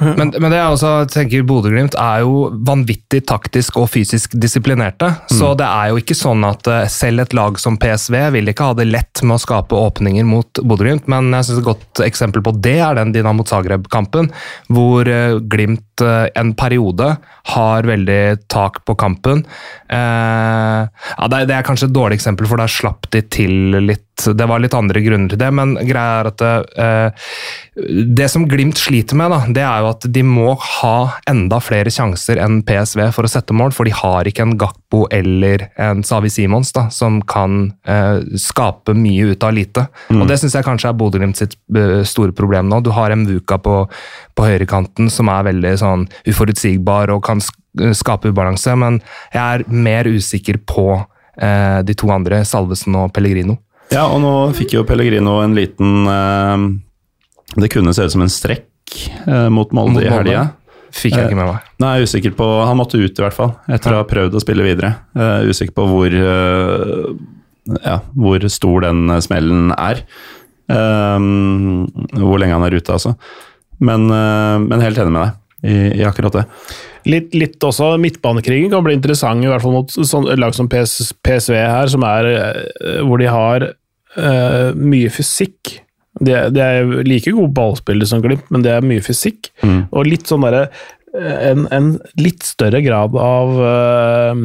Men, men det jeg også tenker Bodø-Glimt er jo vanvittig taktisk og fysisk disiplinerte. Så det er jo ikke sånn at selv et lag som PSV vil ikke ha det lett med å skape åpninger mot Bodø-Glimt, men jeg synes et godt eksempel på det er den Dinamo Zagreb-kampen, hvor Glimt en periode har veldig tak på kampen. Eh, ja, det, er, det kanskje et dårlig eksempel, for der slapp de til litt. Det var litt andre grunner til det, men greia er at eh, det som Glimt sliter med, da, det er jo at de må ha enda flere sjanser enn PSV for å sette mål, for de har ikke en Gakpo eller en Savi Simons da, som kan eh, skape mye ut av lite. Og Det syns jeg kanskje er Bodø-Glimt sitt eh, store problem nå. Du har Mvuka på, på høyrekanten som er veldig sånn uforutsigbar og kan sk skape ubalanse, men jeg er mer usikker på eh, de to andre, Salvesen og Pellegrino. Ja, og nå fikk jo Pellegrino en liten eh, Det kunne se ut som en strekk eh, mot Molde i helga. Fikk jeg ikke med meg. Nei, jeg er usikker på Han måtte ut, i hvert fall, etter å ha prøvd å spille videre. Eh, usikker på hvor, eh, ja, hvor stor den eh, smellen er. Eh, hvor lenge han er ute, altså. Men, eh, men helt enig med deg i, i akkurat det. Litt, litt også midtbanekrigen kan bli interessant, i hvert fall mot sånn lag som PS, PSV her, som er, eh, hvor de har uh, mye fysikk. De, de er like gode ballspillere som Glimt, men det er mye fysikk. Mm. Og litt sånn derre en, en litt større grad av uh,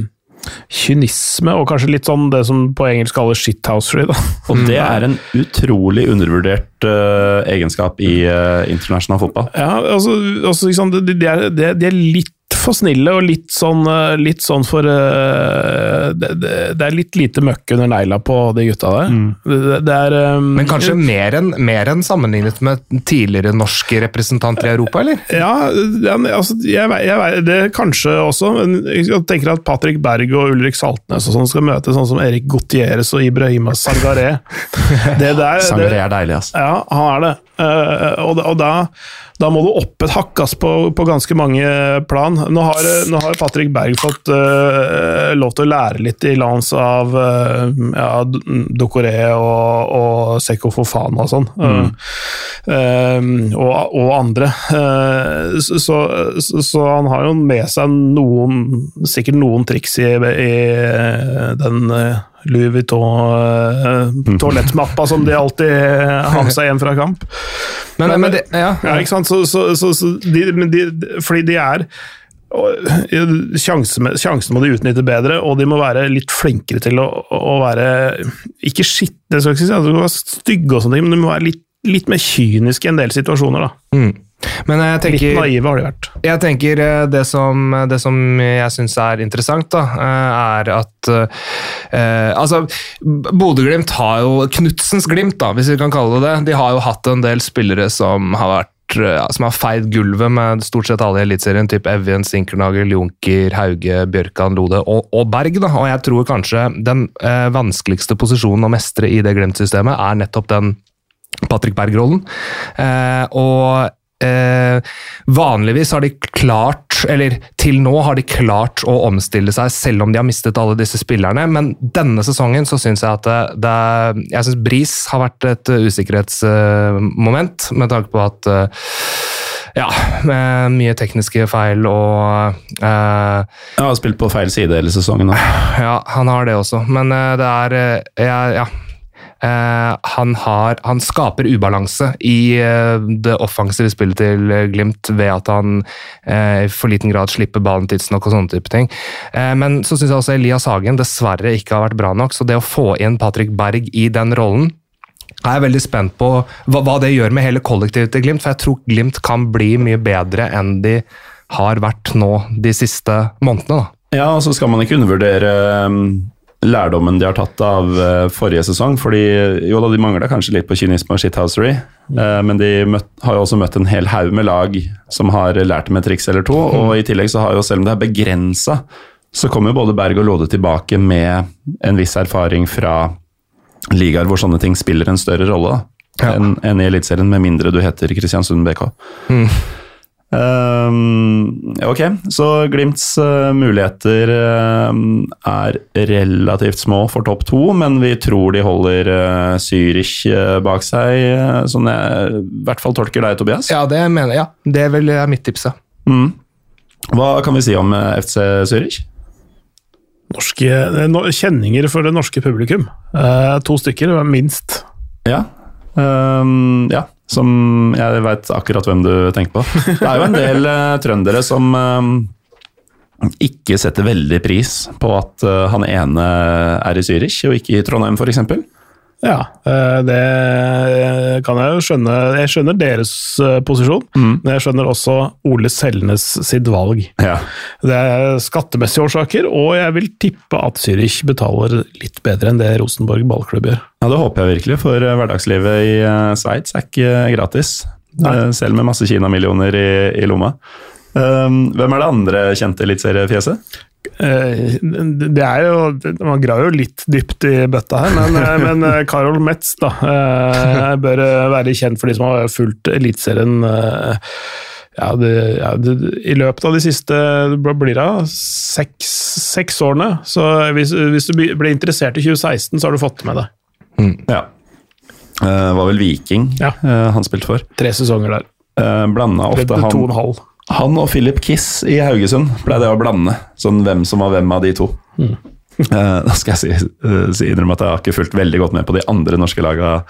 kynisme, og kanskje litt sånn det som på engelsk kalles shithousery. da. Og det er en utrolig undervurdert uh, egenskap i uh, internasjonal fotball. Ja, altså, altså liksom, de, de, er, de er litt for snille, og litt sånn, eh, litt sånn for uh, det, det, er litt lite møkk under negla på de gutta der. Det, det er um, Men kanskje mer enn en sammenlignet med tidligere norske representanter i Europa, eller? Ja, altså, jeg, jeg, det kanskje også, men jeg tenker at Patrick Berg og Ulrik Saltnes og sånn skal møte sånn som Erik Gutierrez og Ibrahima Sangaré. Det der, Sangaré er deilig, altså. Ja, han er det. Eh, og da, og da, da må du opp et hakk på, på ganske mange plan. Nå har, nå har Patrick Berg fått uh, lov til å lære litt i lands av uh, ja, Dokoré og, og Seko Fofana og sånn. Eh, og, og andre. Uh, så, så, så han har jo med seg noen, sikkert noen triks i, i den eh, Louis Vuitton-toalettmappa som de alltid har med seg hjem fra kamp. Men, Men- men det, ja, Ja, ikke sant? Så, så, så, så de, men de, fordi de er Sjansene sjansen, sjansen må de utnytte bedre, og de må være litt flinkere til å, å være Ikke skitne, skal jeg ikke si, altså, de må være stygge og sånne ting, men de må være litt, litt mer kyniske i en del situasjoner. da. mm. Men jeg Litt naive har de vært. Jeg tenker eh, det som, det som jeg syns er interessant, da, eh, er at eh, Altså, Bodø-Glimt har jo Knutsens Glimt, da, hvis vi kan kalle det det. De har jo hatt en del spillere som har vært eh, som har feid gulvet med stort sett alle i Eliteserien. Typ Evjen, Sinkernagel, Junker, Hauge, Bjørkan, Lode og, og Berg. da, Og jeg tror kanskje den eh, vanskeligste posisjonen å mestre i det Glimt-systemet er nettopp den Patrick Berg-rollen. Eh, og Eh, vanligvis har de klart, eller til nå har de klart å omstille seg selv om de har mistet alle disse spillerne, men denne sesongen så syns jeg at det, det Jeg syns Bris har vært et usikkerhetsmoment, med tanke på at eh, ja, med mye tekniske feil og eh, Jeg har spilt på feil side hele sesongen. Da. ja, han har det også, men eh, det er eh, Ja. ja. Eh, han, har, han skaper ubalanse i eh, det offensive spillet til eh, Glimt ved at han i for liten grad slipper ballen tidsnok og sånne type ting. Men så syns jeg også Elias Hagen dessverre ikke har vært bra nok, så det å få inn Patrick Berg i den rollen er jeg veldig spent på hva, hva det gjør med hele kollektivet til Glimt, for jeg tror Glimt kan bli mye bedre enn de har vært nå de siste månedene. da. Ja, og så skal man ikke undervurdere um, lærdommen de har tatt av uh, forrige sesong. fordi jo da, de mangla kanskje litt på kynisme og shithousery, uh, men de møtt, har jo også møtt en hel haug med lag som har lært dem et triks eller to. Og i tillegg så har jo, selv om det er begrensa, så kommer jo både Berg og Lode tilbake med en viss erfaring fra ligaer hvor sånne ting spiller en større rolle da, enn en i Eliteserien, med mindre du heter Kristiansund BK. Um, ok, så Glimts uh, muligheter uh, er relativt små for topp to, men vi tror de holder uh, Zürich uh, bak seg, uh, sånn jeg i hvert fall tolker deg, Tobias. Ja, det mener jeg. Ja, det er vel mitt tips, ja. Mm. Hva kan vi si om uh, FC Zürich? Norske, no, kjenninger for det norske publikum. Eh, to stykker, minst. Ja. Um, ja, som jeg veit akkurat hvem du tenker på. Det er jo en del uh, trøndere som um, ikke setter veldig pris på at uh, han ene er i Zürich og ikke i Trondheim, f.eks. Ja, eh, det kan jeg jo skjønne. Jeg skjønner deres posisjon, posisjon, men jeg skjønner også Ole Selnes sitt valg. Ja. Det er skattemessige årsaker, og jeg vil tippe at Zürich betaler litt bedre enn det Rosenborg ballklubb gjør. ja, det håper jeg virkelig, for uh, hverdagslivet i Sveits er ikke gratis. Nei. Selv med masse Kina-millioner i, i lomma. Um, hvem er det andre kjente eliteseriefjeset? Eh, det er jo Man graver jo litt dypt i bøtta her, men, eh, men Karol Metz da, bør være kjent for de som har fulgt Eliteserien ja, ja i løpet av de siste blir det, seks, seks årene. Så hvis, hvis, du ble interessert i 2016, så har du fått med det. Mm. Ja. Det var vel Viking ja. han spilte for. Tre sesonger der. Uh, Blanda ofte han, han og Philip Kiss i Haugesund pleide å blande, sånn hvem som var hvem av de to. Mm. da skal jeg si, si innrømme at jeg har ikke fulgt veldig godt med på de andre norske lagene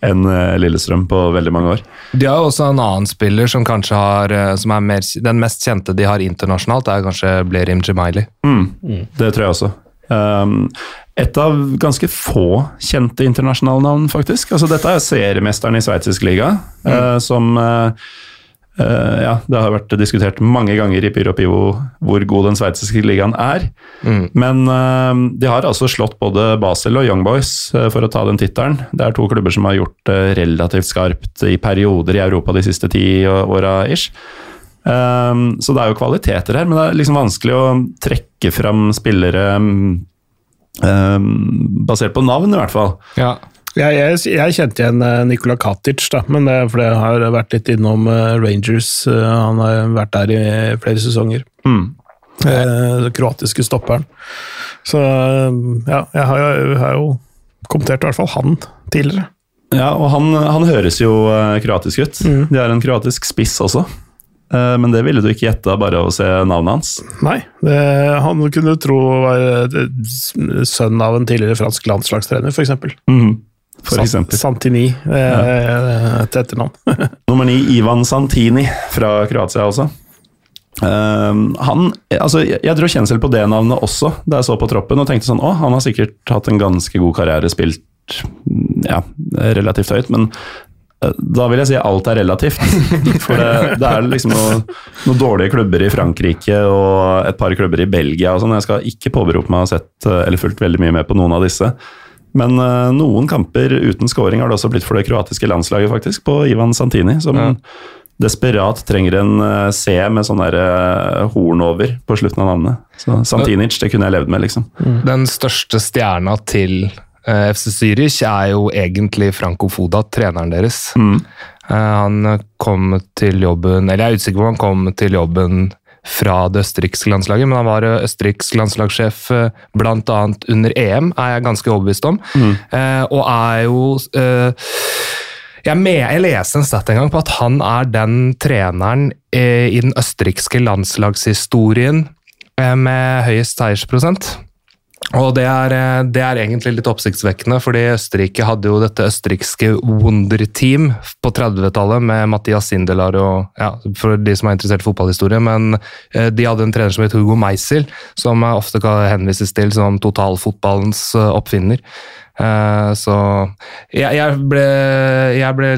enn eh, Lillestrøm på veldig mange år. De har jo også en annen spiller som kanskje har som er mer, Den mest kjente de har internasjonalt, er kanskje Blerim Jemaili. Mm, mm. Det tror jeg også. Um, et av ganske få kjente internasjonale navn, faktisk. Altså, dette er seriemesteren i sveitsisk liga, mm. uh, som uh, Uh, ja, Det har vært diskutert mange ganger i Pyro Pivo hvor god den sveitsiske ligaen er. Mm. Men uh, de har altså slått både Basel og Young Boys uh, for å ta den tittelen. Det er to klubber som har gjort det relativt skarpt i perioder i Europa de siste ti åra ish. så det er jo kvaliteter her, men det er liksom vanskelig å trekke fram spillere basert på navn, i hvert fall. Ja. Jeg, jeg, jeg, kjente igjen eh, Nikola Katic, da, men det fordi jeg har vært litt innom eh, Rangers. Eh, han har vært der i flere sesonger. Mm. Den kroatiske stopperen. Så ja, jeg har, jeg har, jo kommentert i hvert fall han tidligere. Ja, og han, han høres jo kroatisk ut. Mm. De har en kroatisk spiss også. Men det ville du ikke gjette bare av å se navnet hans? Nei, det, han kunne tro var sønn av en tidligere fransk landslagstrener, f.eks. Mm. For eksempel. Santini eh, til etternavn. Nummer ni, Ivan Santini fra Kroatia også. Uh, han, altså, jeg dro kjensel på det navnet også da jeg så på troppen og tenkte sånn Å, han har sikkert hatt en ganske god karriere, spilt ja, relativt høyt, men uh, da vil jeg si alt er relativt. For det, det er liksom noen noe dårlige klubber i Frankrike og et par klubber i Belgia og sånn. Jeg skal ikke påberope meg å ha sett eh, eller fulgt veldig mye med på noen av disse. Men uh, noen kamper uten scoring har det også blitt for det kroatiske landslaget, faktisk, på Ivan Santini. Som ja. desperat trenger en uh, C med sånn der uh, horn over på slutten av navnet. Så Santinic, det kunne jeg levd med, liksom. Mm. Den største stjerna til FC Zürich er jo egentlig Franco Foda, treneren deres. Mm. Han kom til jobben Eller jeg er usikker på om han kom til jobben fra det østerrikske landslaget, men han var eh, østerriksk landslagssjef eh, bl.a. under EM, er jeg ganske overbevist om. Mm. Eh, og er jo eh, jeg, med, jeg, leste en stat en gang på at han er den treneren eh, i den østerrikske landslagshistorien eh, med høyest seiersprosent. Og det er, eh, det er, egentlig litt oppsiktsvekkende, fordi Østerrike hadde jo dette østerrikske Wonder-team på 30-tallet med Mathias Sindelar og ja, For de som er interessert i fotballhistorie, men eh, de hadde en trener som het Hugo Meisel, som ofte kan henvises til som totalfotballens eh, oppfinner. Så jeg, jeg, ble, jeg, ble,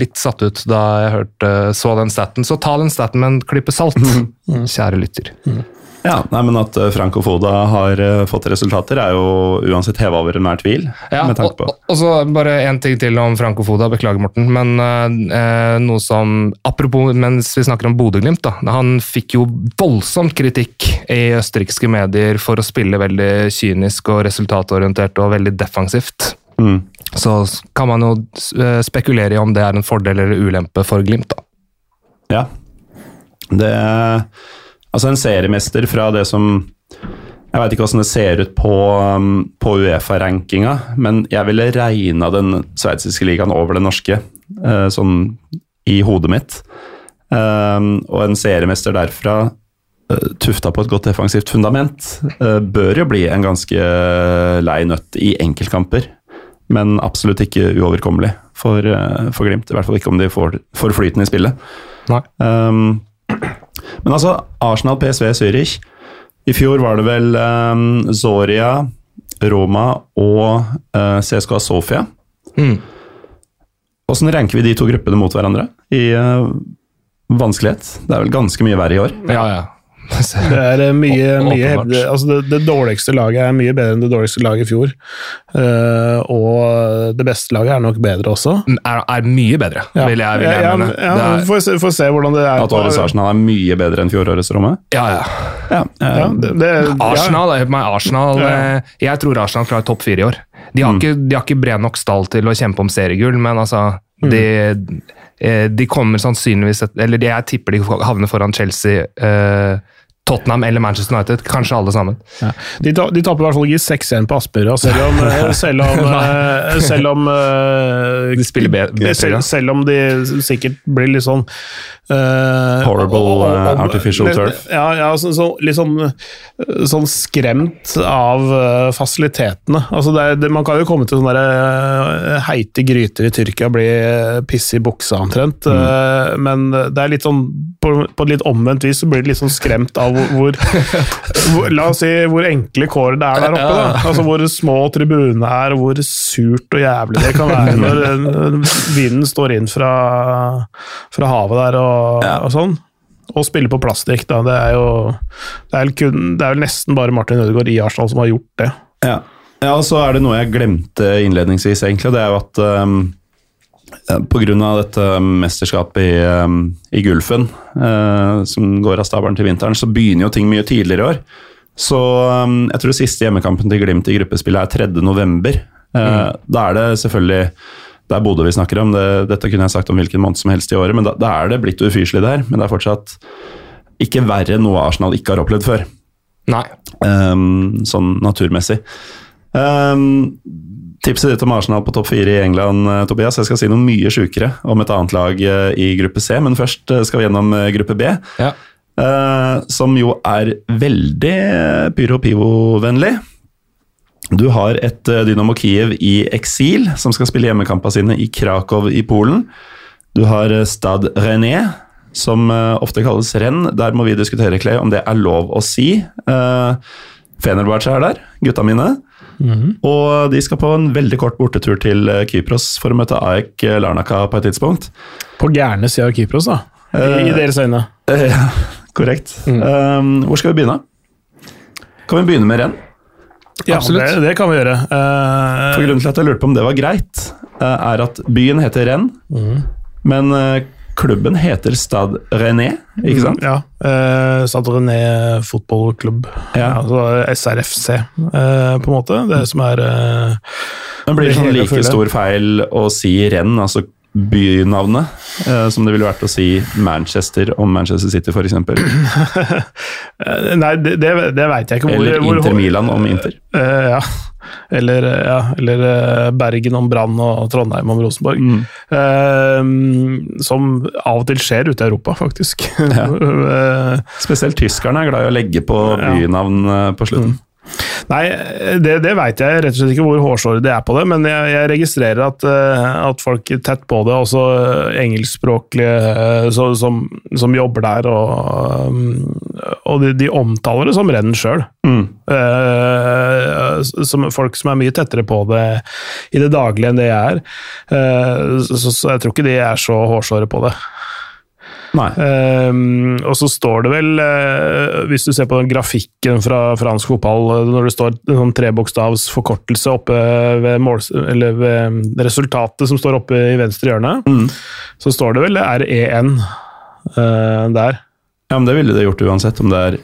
litt satt ut da jeg hørte, så den staten. Så ta den staten med en klype salt, kjære lytter. Mm. Ja, nei, men At eh, Franco Foda har uh, fått resultater, er jo uansett heva over enhver tvil. Ja, med tanke på. Og, og, så bare én ting til om Franco Foda. Beklager, Morten. Men uh, noe som Apropos mens vi snakker om Bodø-Glimt. Han fikk jo voldsomt kritikk i østerrikske medier for å spille veldig kynisk og resultatorientert og veldig defensivt. Mm. Så kan man jo spekulere i om det er en fordel eller ulempe for Glimt. da. Ja, det Altså en seriemester fra det som Jeg veit ikke hvordan det ser ut på, um, på Uefa-rankinga, men jeg ville regna den sveitsiske ligaen over den norske, uh, sånn i hodet mitt. Um, og en seriemester derfra, uh, tufta på et godt defensivt fundament, uh, bør jo bli en ganske lei nøtt i enkeltkamper. Men absolutt ikke uoverkommelig for, for Glimt. I hvert fall ikke om de får, får flyten i spillet. Nei. Um, men altså, Arsenal, PSV, Zürich. I fjor var det vel um, Zoria, Roma og uh, CSKA Sofia. Mm. Hvordan ranker vi de to gruppene mot hverandre i uh, vanskelighet? Det er vel ganske mye verre i år? Ja, ja. Det er eh, mye, mye altså det, det dårligste laget er mye bedre enn det dårligste laget i fjor. Uh, og det beste laget er nok bedre også. er, er mye bedre, Ja. vil jeg, vil jeg ja, mene. ja, er, Får se, får se hvordan det er. At årets Arsenal er mye bedre enn fjorårets Romme? ja, ja. Ja. Ja, det, det, Arsenal, meg, Arsenal Ja. eh, Jeg tror Arsenal klarer topp fire i år. De Mm. har, ikke, de har ikke bred nok stall til å kjempe om seriegull, men altså Mm. de, eh, de kommer sannsynligvis Eller jeg tipper de havner foran Chelsea, eh, Tottenham eller Manchester United. Kanskje alle sammen. Ja. De, ta, de taper i hvert fall ikke 6-1 på Aspmyra, selv om, eh, selv om, eh, selv om eh, De spiller be- bedre, selv, selv om de sikkert blir litt sånn uh, Horrible, og- og- og- artificial turf. Ja, ja så, så, litt sånn, sånn skremt av fasilitetene. Altså det det, man kan jo komme til sånne der, heite gryter i Tyrkia og bli piss i buksa omtrent, Mm. men det er litt sånn på, på et litt omvendt vis så blir det litt sånn skremt av hvor, hvor, La oss si hvor enkle kår det er der oppe. Da. Altså Hvor små tribunene er, og hvor surt og jævlig det kan være når vinden står inn fra, fra havet der og, og sånn. Og spille på plastikk, da. Det er jo det er, kun, det er vel nesten bare Martin Ødegaard i Arsenal som har gjort det. Ja. ja, og så er det noe jeg glemte innledningsvis, egentlig. Det er jo at um, på grunn av dette mesterskapet i, um, i Gulfen, eh, som går av stabelen til vinteren, så begynner jo ting mye tidligere i år. Så um, jeg tror siste hjemmekampen til Glimt i gruppespillet er 3. november. mm. Da er det selvfølgelig Det er Bodø vi snakker om, det, dette kunne jeg sagt om hvilken måned som helst i året, men da, da er det blitt ufyselig der. Men det er fortsatt ikke verre enn noe Arsenal ikke har opplevd før. Nei. Um, sånn naturmessig. Um, tipset ditt om Arsenal på topp fire i England, eh, Tobias. Jeg skal si noe mye sjukere om et annet lag eh, i gruppe C, men først eh, skal vi gjennom gruppe B. Ja. som jo er veldig pyro-pivo-vennlig. Du har et Dynamo Kiev i eksil, som skal spille hjemmekampene sine i Krakow i Polen. Du har Stad René, som ofte kalles renn. Der må vi diskutere, Clay, om det er lov å si. Uh, Fenerbahçe er der, gutta mine. Og de skal på en veldig kort bortetur til eh, Kypros for å møte AEK Larnaka på et tidspunkt. På gærne sida av Kypros, da. I, i deres øyne. Eh, Ja, korrekt. Um, hvor skal vi begynne? Kan vi begynne med renn? Ja, Absolutt. Det, det kan vi gjøre. Uh, For Grunnen til at jeg lurte på om det var greit, eh, er at byen heter Renn, men eh, klubben heter Stad René, ikke sant? Ja. Eh, Stade René fotballklubb. Ja. Altså SRFC, eh, på en måte. Det som er eh, Men blir det sånn like stor feil å si Renn, altså bynavnet, eh, som det ville vært å si Manchester om Manchester City, f.eks. eh, Nei, det, det, det veit jeg ikke. Hvor, Eller Inter Milan om Inter. Eh, ja. Eller, eh, ja. Eller eh, Bergen om Brann og Trondheim om Rosenborg. Mm. Eh, som av og til skjer ute i Europa, faktisk. Ja. Spesielt tyskerne er glad i å legge på bynavn eh, på slutten. Nei, det, det veit jeg rett og slett ikke hvor hårsåre de er på det, men jeg, jeg registrerer at, eh, at folk tett på det, også eh, engelskspråklige eh, så, som, som jobber der, og, og de, de omtaler det som renn sjøl. Mm. som folk som er mye tettere på det i det daglige enn det jeg er. Eh, så, så jeg tror ikke de er så hårsåre på det. Ehm, og så står det vel, uh, hvis du ser på den grafikken fra fransk fotball, eh, når det står en sånn trebokstavs forkortelse oppe ved, mål, eller ved resultatet som står oppe i venstre hjørne, Mm. så står det vel REN uh, der. Ja, men det ville det gjort uansett, om det er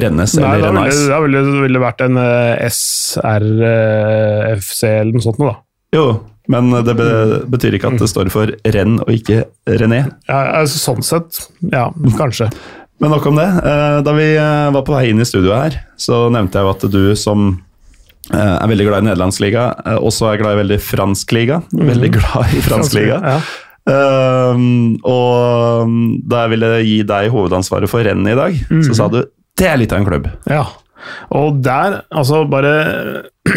Rennes Nei, eller da ville, Renais. da ville, ville det vært en uh, SRFC eller noe sånt noe, da. Jo, men det be betyr ikke at det står for Renn og ikke René. Ja, altså, sånn sett, ja, kanskje. Men nok om det. Eh, Da vi eh, var på vei inn i studioet her, så nevnte jeg jo at du som eh, er veldig glad i nederlandsliga, også er glad i veldig fransk liga. Veldig glad i fransk liga. Ja. Og mm, da jeg ville gi deg hovedansvaret for rennet i dag, så sa du det er litt av en klubb. Ja, og der, altså bare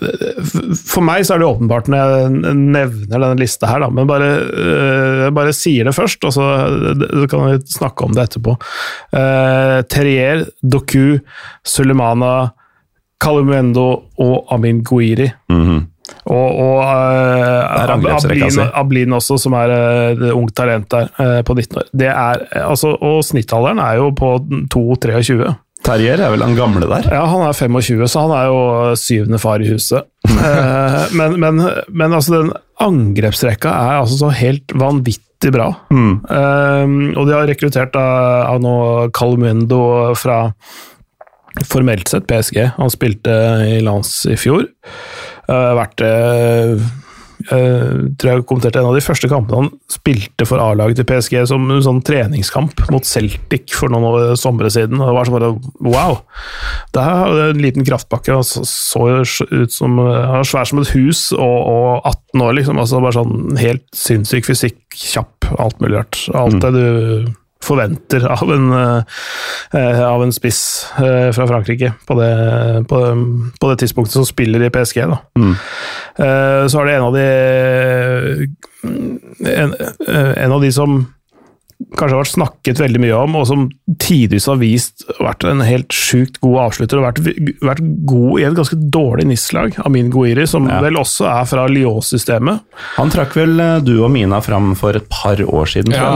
For meg så er det åpenbart når jeg nevner denne lista her, da, men bare, øh, jeg bare sier det først, og så, kan vi snakke om det etterpå. Uh, Terrier, Doku, Sulemana, Calumendo og Amin Guiri. Mhm. Og, og uh, Ablin, Ablin, også, som er uh, ungt talent der, på 19 år. Det er, altså, og snittalderen er jo på 2-23. Terjer er vel han gamle der? Ja, han er 25, så han er jo syvende far i huset. men, men, men, altså, den angrepsrekka er altså så helt vanvittig bra. Mm. og de har rekruttert av, av nå Calumendo fra formelt sett PSG. Han spilte i lands i fjor. Uh, vært uh, uh, tror jeg kommenterte en av de første kampene han spilte for A-laget til PSG som en sånn treningskamp mot Celtic for noen somre siden. Det var sånn bare wow! Det er en liten kraftpakke. Han så, ut som Han svær som et hus og, og 18 år, liksom. Altså bare sånn helt sinnssyk fysikk, kjapp, alt mulig rart. Alt mm. det du forventer av en, uh, av en spiss uh, fra Frankrike på det, på, på det, tidspunktet som spiller i PSG. Da. Mm. Uh, så er det en av de en, en av de som kanskje har vært snakket veldig mye om, og som tidvis har vist vært en helt sjukt god avslutter og vært, vært god i et ganske dårlig NIS-lag, Amin Gouiri, som ja. vel også er fra Lyon-systemet. Han trakk vel eh, du og Mina fram for et par år siden? Ja,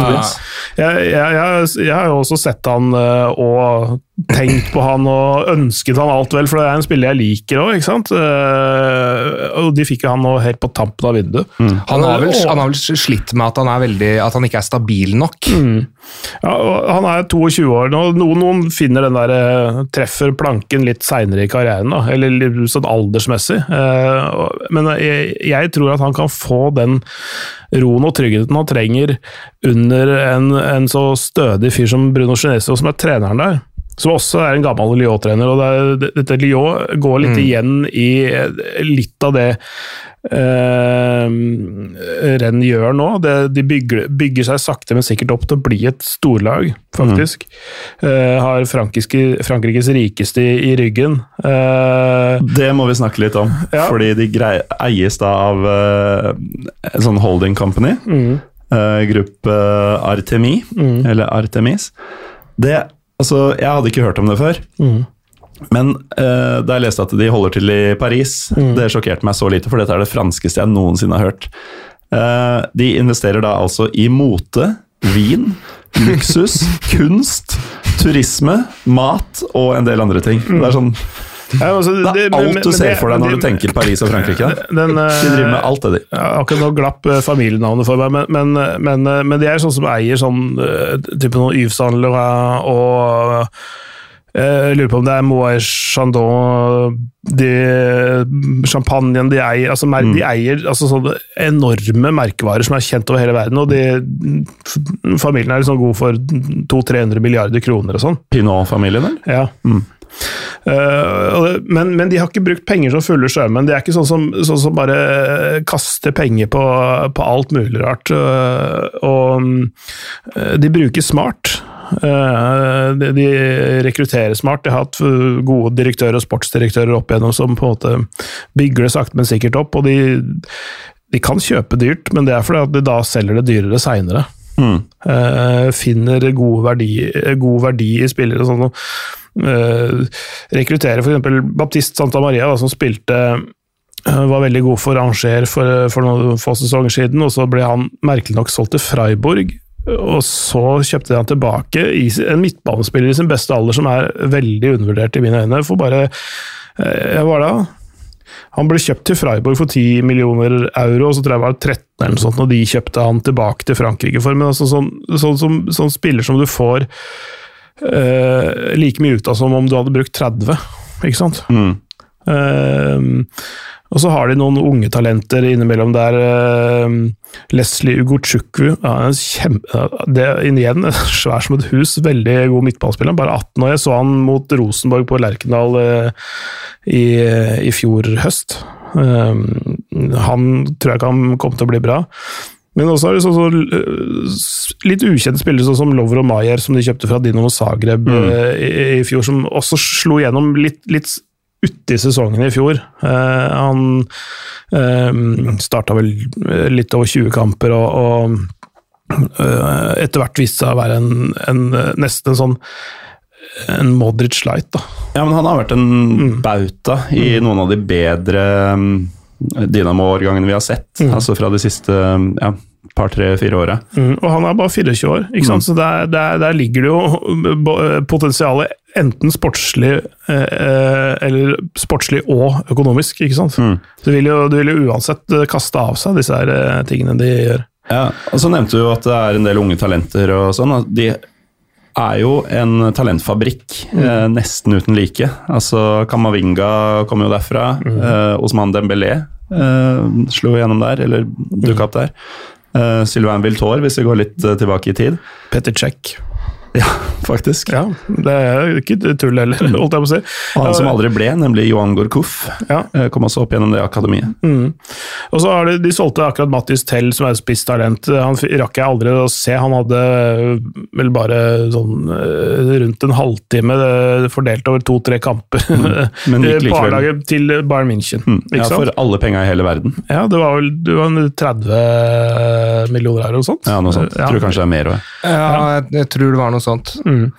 jeg, jeg, jeg, jeg, har jo også sett han eh, og tenkt på han og ønsket han alt vel, for det er en spiller jeg liker òg, ikke sant. Eh, og de fikk han nå helt på tampen av vinduet. Mm. Han, har vel, han, har vel, slitt med at han, er veldig, at han ikke er stabil nok. Mm. Ja, han er 22 år nå. Noen, noen finner den der eh, treffer planken litt seinere i karrieren, da, eller sånn aldersmessig. Eh, men jeg, jeg tror at han kan få den roen og tryggheten han trenger under en, en så stødig fyr som Bruno Genesio, som er treneren der som også er en gammel Lyon-trener. og det, Dette Lyon går litt mm. igjen i litt av det eh, renn gjør nå. Det, de bygger, bygger, seg sakte, men sikkert opp til å bli et storlag, faktisk. Mm. Eh, har Frankrikes rikeste i, i ryggen. Eh, det må vi snakke litt om, ja. fordi de grei, eies da av eh, en sånn holding company. Mm. Eh, gruppe Artemi, mm. eller Artemis. Det Altså, jeg hadde ikke hørt om det før. Mm. Men uh, da jeg leste at de holder til i Paris, mm. det sjokkerte meg så lite, for dette er det franskeste jeg noensinne har hørt. Uh, de investerer da altså i mote, vin, luksus, kunst, turisme, mat og en del andre ting. Det er sånn ja, altså, det, det, er alt du ser det, for deg når du tenker Paris og Frankrike. Den, de driver med alt det, de. Ja, akkurat nå glapp eh, familienavnet for meg, men, men, men, men de er sånn som eier sånn type noen Yves-handlere og Eh, jeg lurer på om det er Moët Chandon de, Champagnen de eier altså, mm. De eier altså, sånne enorme merkevarer som er kjent over hele verden. og de, Familien er liksom god for 200-300 milliarder kroner og sånn. Pinot-familien, eller? Ja. Mm. Uh, men, men, de har ikke brukt penger som fulle sjømenn. De er ikke sånn som, sånn som bare kaster penger på, på alt mulig rart. Uh, og uh, de bruker smart. Eh, de rekrutterer smart. De har hatt gode direktører og sportsdirektører opp igjennom som på en måte bygger det sakte, men sikkert opp. og de, de kan kjøpe dyrt, men det er fordi at de da selger det dyrere seinere. Mm. Uh, finner god verdi, god verdi, i spillere. Sånn, uh, rekrutterer f.eks. Baptiste Santa Maria, da, som spilte var veldig god for Angers for, for noen få sesonger siden, og så ble han merkelig nok solgt til Freiburg og så kjøpte de han tilbake i en midtbanespiller i sin beste alder, som er veldig undervurdert i mine øyne. For bare Jeg Hva var da Han ble kjøpt til Freiburg for 10 millioner euro, og så tror jeg det var 13 eller noe sånt, og de kjøpte han tilbake til Frankrike for. Men altså, sånn, sånn, sånn, sånn spiller som du får uh, like mye ut av som om du hadde brukt 30, ikke sant? Mm. Uh, og så har de noen unge talenter innimellom der. Uh, Leslie Ugochukwu ja, det er igjen svær som et hus, veldig god midtballspiller. Bare 18 år. Jeg så han mot Rosenborg på Lerkendal uh, i, i, fjor høst. Uh, han tror jeg kan komme til å bli bra. Men også er det sånn, så, litt ukjente spillere sånn som Lovro Maier, som de kjøpte fra Dinamo Zagreb mm. i, i, fjor, som også slo gjennom litt, litt uti i sesongen i fjor. Uh, han eh, starta vel litt over 20 kamper, og, og uh, etter hvert viste seg å være en, en nesten en sånn en Modric light, da. Ja, men han har vært en mm. bauta i mm. noen av de bedre Dynamo-årgangene vi har sett, Mm. altså fra de siste ja, par, tre, fire åra. Mm, og han er bare 24 år, ikke sant? Mm. så der, der, der ligger det jo potensialet enten sportslig eh, eller sportslig og økonomisk. ikke sant? Mm. Du, vil jo, du vil jo uansett eh, kaste av seg disse her eh, tingene de gjør. Ja, og så nevnte du jo at det er en del unge talenter og sånn. De er jo en talentfabrikk, eh, nesten uten like. Altså Kamavinga kommer jo derfra. Eh, Osman Dembélé eh, slo gjennom der, eller dukka opp der. Uh, Sylvain Viltor, hvis vi går litt uh, tilbake i tid. Petter Cech. Ja, faktisk. Ja, det er ikke tull heller, holdt jeg på å si. Og han som aldri ble, nemlig Johan Gorkuff, Ja. eh, kom også opp gjennom det akademiet. Mm. Og så har de, de solgte akkurat Mattis Tell, som er spisstalent. Han rakk jeg aldri å se. Han hadde øh, vel bare sånn øh, rundt en halvtime fordelt over to-tre kamper Men gikk på likevel. A-laget til Bayern München. Mm. Ikke Ja, sant? for alle penga i hele verden. Ja, det var vel det var en 30 millioner euro og sånt. Ja, noe sånt. Ja. Tror kanskje det er mer òg. Ja, jeg, jeg tror det var noe sånt. Mm.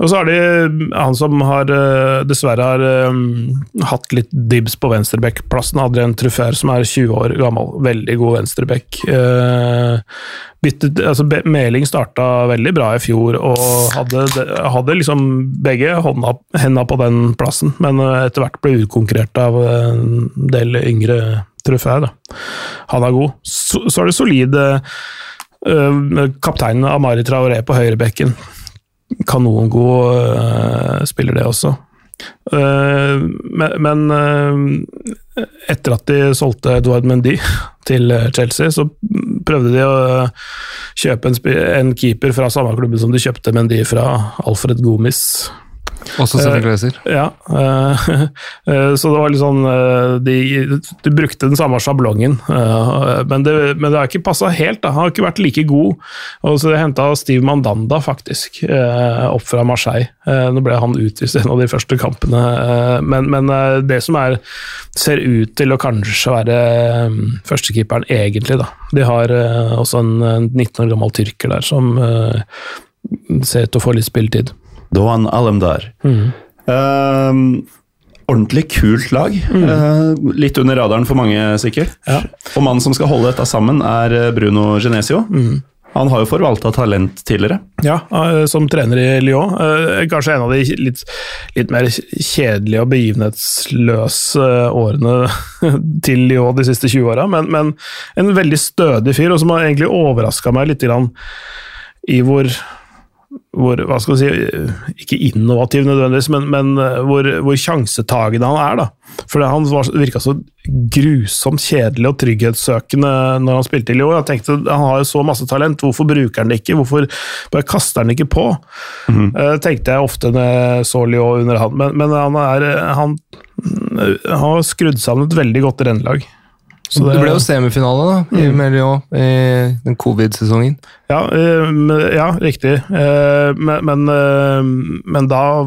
Og så har de han som har øh, dessverre har um, hatt litt dibs på venstreback-plassen, Adrian Truffert, som er 20 år gammel. Veldig god venstreback. Uh, altså, Meling starta veldig bra i fjor og hadde, hadde liksom begge hånda, henda på den plassen, men etter hvert ble utkonkurrert av en del yngre Truffert. Han er god. Så, så er det solid uh, kapteinen Amari Traoré på høyrebekken kanongod uh, spiller det også. Uh, men eh, etter at de solgte Edouard Mendy til eh, Chelsea, så prøvde de å eh, kjøpe en, en keeper fra samme klubben som de kjøpte Mendy fra, Alfred Gomis. Også senegalesser. Ja, Uh, uh, så det var litt sånn eh, de, de brukte den samme sjablongen, eh, men, det, men det har ikke passa helt. Da. Han har ikke vært like god. Og så henta Steve Mandanda faktisk eh, opp fra Marseille. Eh, Nå ble han utvist i en av de første kampene, eh, men, men eh, det som er ser ut til å kanskje være um, førstekeeperen egentlig, da. De har eh, også en en 19 år gammel tyrker der som eh, ser ut til å få litt spilletid. Doan Alemdar. Uh, ordentlig kult lag. Eh, litt under radaren for mange, sikkert. Ja. Og mannen som skal holde dette sammen, er eh, Bruno Genesio. Han har jo forvalta talent tidligere. Ja, eh, som trener i Lyon. Kanskje en av de litt, litt mer kjedelige og begivenhetsløse årene til Lyon de siste 20 åra, men, men en veldig stødig fyr, og som har egentlig overraska meg litt i hvor hvor, hva skal vi si, ikke innovativ nødvendigvis, men, men hvor, hvor sjansetagende han er. da. For han var, virka så grusomt kjedelig og trygghetssøkende når han spilte i Lyon. Jeg tenkte han har jo så masse talent, hvorfor bruker han det ikke? Hvorfor bare kaster han det ikke på? Eh, tenkte jeg ofte når jeg så Lyon under han, men, men han, er, han, han har skrudd sammen et veldig godt rennelag. Så Det ble jo semifinale da, i mm. Lyon i den covid-sesongen. Ja, eh, ja riktig. Eh, Men, men, eh, men da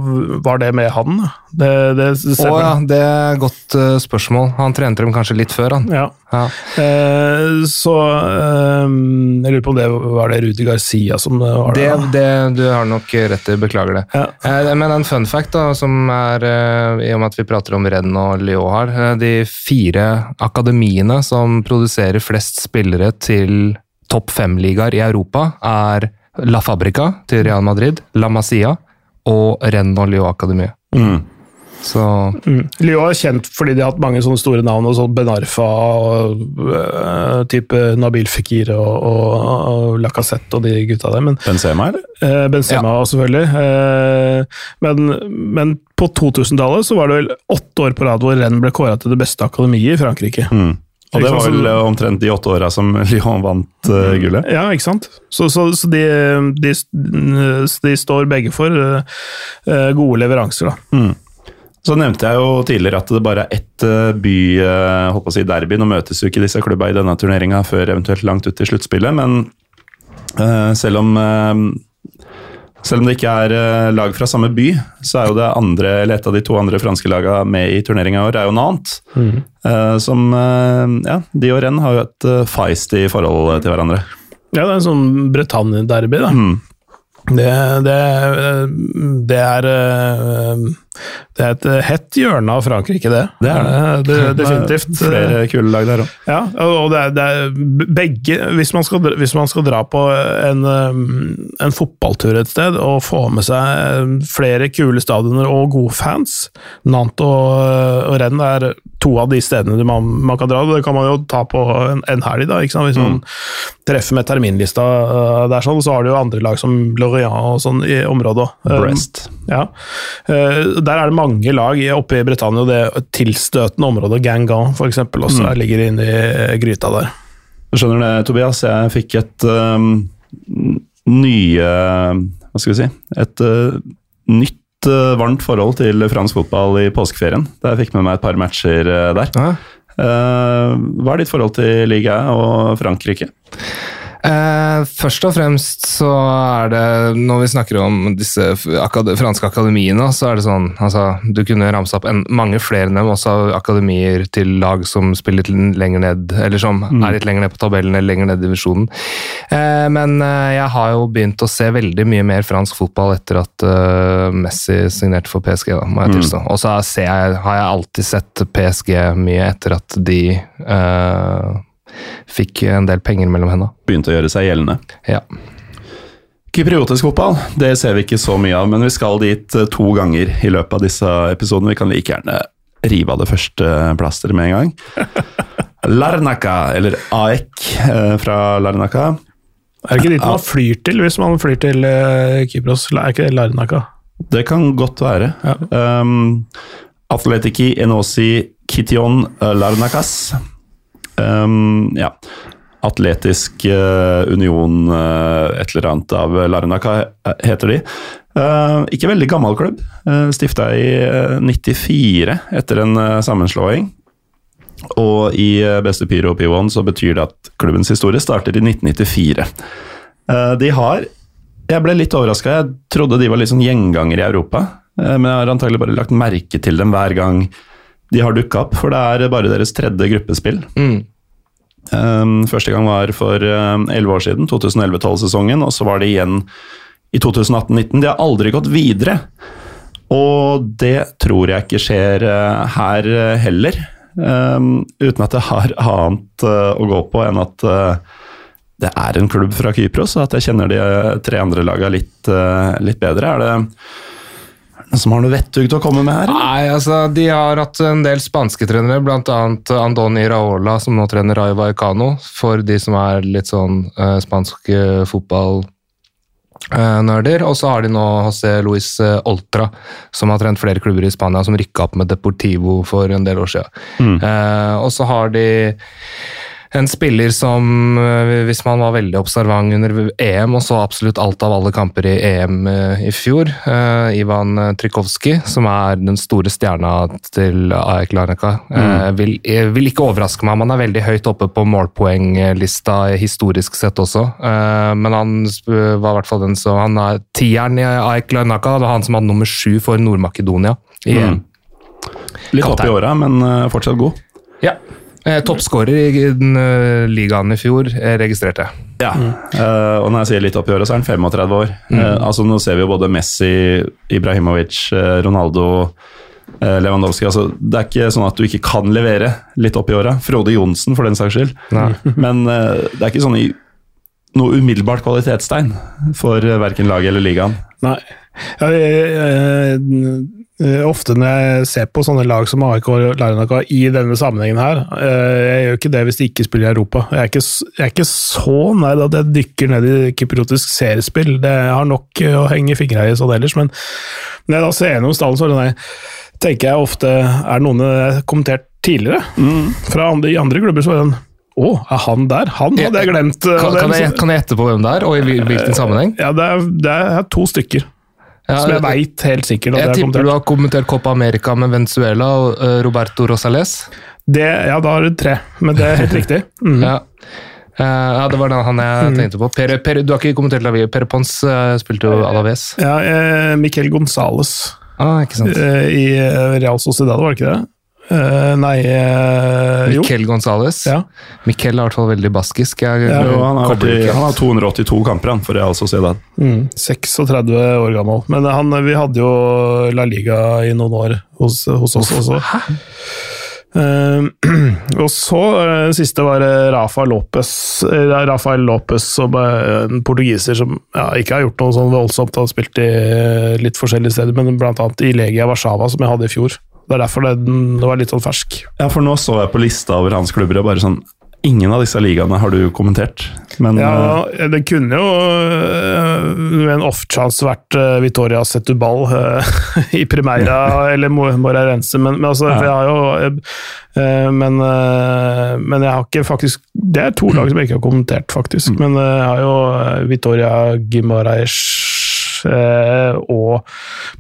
var det med han, Det, Det, det Å ja, det er et godt spørsmål. Han trente dem kanskje litt før, han. Ja. Ja. Eh, Så Jeg lurer på om det var det Rudi Garcia som var Det, det. det, du har nok rett i, beklager det. Ja. Eh, Men en fun fact, da, som er, i og med at vi prater om renn og Lyon her, de fire akademiene som produserer flest spillere til topp fem-ligaer i Europa, er La Fabrica til Real Madrid, La Masia og Rennes og Lyon Akademiet. Mm. Så Mm. Lyon er kjent fordi de har hatt mange sånne store navn, og sånn Benarfa og uh, type Nabil Fikir og, og, og Lacassette og de gutta der. Men Benzema, eller? Uh, Benzema selvfølgelig. Uh, men, men på 2000-tallet så var det vel åtte år på rad hvor Rennes ble kåra til det beste akademiet i Frankrike. Mm. Og det var vel eh, omtrent de åtte åra som Lyon vant uh, gullet. Ja, ikke sant? Så, så, så de, de, de står begge for uh, gode leveranser, da. Så nevnte jeg jo tidligere at det bare er ett by, holdt på å si derby. Nå møtes jo ikke disse klubba i denne turneringa før eventuelt langt ut i sluttspillet, men selv om selv om det ikke er eh, lag fra samme by, så er jo det andre, eller et av de to andre franske lagene med i turneringa i år, er jo Nantes. Mm. som eh, Ja, de og Rennes har jo et feist feisty forhold til hverandre. Ja, det er en sånn Bretagne-derby, da. Mm. Det, det, det er eh, Det er et hett hjørne av Frankrike, det. Det er det. det, er definitivt. Er flere kule lag der òg. Ja, og det er, det er begge hvis man, skal, hvis man, skal, dra på en, en, fotballtur et sted og få med seg flere kule stadioner og gode fans Nantes og, og Rennes er to av de stedene man, man, kan dra. Det kan man jo ta på en, en helg, da. Hvis man mm. treffer med terminlista der, sånn, så har du jo andre lag som Lorient og sånn i området òg. Brest. Ja der er det mange lag oppe i Britannia, og det tilstøtende området, Gangan f.eks., også mm. ligger inne i eh, gryta der. Du Skjønner det, Tobias? Jeg fikk et um, nye Hva skal vi si Et uh, nytt uh, varmt forhold til fransk fotball i påskeferien. Der jeg fikk med meg et par matcher uh, der. Hva er ditt forhold til liga og Frankrike? Eh, først og fremst så er det Når vi snakker om disse akad franske akademiene, så er det sånn altså, Du kunne ramse opp en, mange flere enn dem, også akademier til lag som spiller lenger ned, eller som mm. er litt lenger ned på tabellen eller lenger ned i divisjonen. Eh, men eh, jeg har jo begynt å se veldig mye mer fransk fotball etter at uh, Messi signerte for PSG, da, må jeg mm. tilstå. Og så har jeg alltid sett PSG mye etter at de uh, fikk en del penger mellom hendene. Begynte å gjøre seg gjeldende. Ja. Kypriotisk fotball det ser vi ikke så mye av, men vi skal dit eh, to ganger i løpet av disse episodene. Vi kan like gjerne rive av det første plasteret med en gang. Larnaca, eller AEK eh, fra Larnaca. Er det ikke dit man flyr til hvis man flyr til uh, Kypros? Er ikke det Larnaca? Det kan godt være. Ja. Um, Atletiki Enosi Kition Larnacas Um, ja. Atletisk uh, Union, uh, et eller annet av Larnaca heter de. Uh, ikke veldig gammel klubb. Uh, Stifta i 94 etter en sammenslåing. Og i Beste Pyro P1 så betyr det at klubbens historie starter i 1994. de har Jeg ble litt overraska. Jeg trodde de var litt sånn gjengangere i Europa. men jeg har antagelig bare lagt merke til dem hver gang de har dukka opp, for det er bare deres tredje gruppespill. Mm. Um, første gang var for elleve um, år siden, 2011-12-sesongen, og så var det igjen i 2018-19. De har aldri gått videre. Og det tror jeg ikke skjer uh, her uh, heller, um, uten at jeg har annet uh, å gå på enn at det er en klubb fra Kypros, og at jeg kjenner de tre andre lagene litt, litt bedre. Er det som har noe vettug til å komme med her? Nei, altså, De har hatt en del spanske trenere, bl.a. Andoni Raola, som nå trener Rayo Vallecano, for de som er litt sånn uh, spansk uh, fotballnerder. Uh, og så har de nå José Luis Oltra, som har trent flere klubber i Spania, som rykka opp med Deportivo for en del år siden. Mm. og så har de en spiller som, eh, hvis man var veldig observant under EM og så absolutt alt av alle kamper i EM eh, i fjor, uh, Ivan Trykovskij, som er den store stjerna til AEK Larnaca, mm. vil, vil, ikke overraske meg. Han er veldig høyt oppe på målpoenglista historisk sett også, men han var i hvert fall den som Han er tieren i AEK Larnaca, det var han som hadde nummer sju for Nord-Makedonia i EM. Mm. Litt opp i åra, men fortsatt god. Ja. Eh, Toppskårer i den uh, ligaen i fjor, jeg registrerte jeg. Ja, mm. uh, og når jeg sier litt opp i året, så er han 35 år. Mm. Uh, altså Nå ser vi jo både Messi, Ibrahimovic, uh, Ronaldo, Lewandowski altså, Det er ikke sånn at du ikke kan levere litt opp i åra. Frode Johnsen, for den saks skyld. Men det er ikke sånn i, noe umiddelbart kvalitetstegn for uh, verken laget eller ligaen. Nei. Ja, jeg, jeg, Uh, ofte når jeg ser på sånne lag som AIK og Larnaca i denne sammenhengen her uh, Jeg gjør ikke det hvis de ikke spiller i Europa. Jeg er ikke, jeg er ikke så nær at jeg dykker ned i kypriotisk seriespill. Det har nok å henge fingra i sånn ellers, men når jeg da ser gjennom stallen, så nei, tenker jeg ofte Er det noen jeg har kommentert tidligere? Mm. Fra andre, i andre klubber så er det en å, er han der? Han hadde jeg glemt. Kan, kan, jeg, kan jeg gjette på hvem det er, og i hvilken sammenheng? Ja, det er, det er to stykker. Ja, som jeg veit helt sikkert. Jeg tipper du har kommentert Copa America med Venezuela og Roberto Rosales. Det, ja, da har du tre, men det er helt riktig. Mm. Ja. Uh, ja. det var den han jeg mm. tenkte på. Per, per, du har ikke kommentert La Vie. Per Pons spilte jo Alaves. Ja, uh, Miquel Gonzales ah, sant. i Real Sociedad, var det ikke det? Eh, nei eh, Jo. Miquel Gonzales. Ja. Miquel er i hvert fall veldig baskisk. Jeg, Ja, Jo, han, har vært han har 282 kamper han, for Real den. Mm, 36 år gammel. Men han, vi hadde jo La Liga i noen år hos, hos oss også. Eh, og så uh, siste var Rafa Lopez, uh, Rafael Lopez, som er en portugiser som ja, ikke har gjort noe sånn voldsomt. Han har spilt i litt forskjellige steder, men annet i Legia Warszawa, som jeg hadde i fjor. Det er derfor det, det var litt sånn fersk. Ja, for nå så jeg på lista over hans klubber, og bare sånn Ingen av disse ligaene har du kommentert. Men Ja, eh, det kunne jo øh, med en off-chance vært øh, Vitoria Setubal i Primera eller Mo- Moreirense, men, men altså, Ja. jeg har jo men, men jeg har ikke faktisk Det er to lag som jeg ikke har kommentert, faktisk. Mm. Men jeg har jo Vitoria Guimaraes øh, og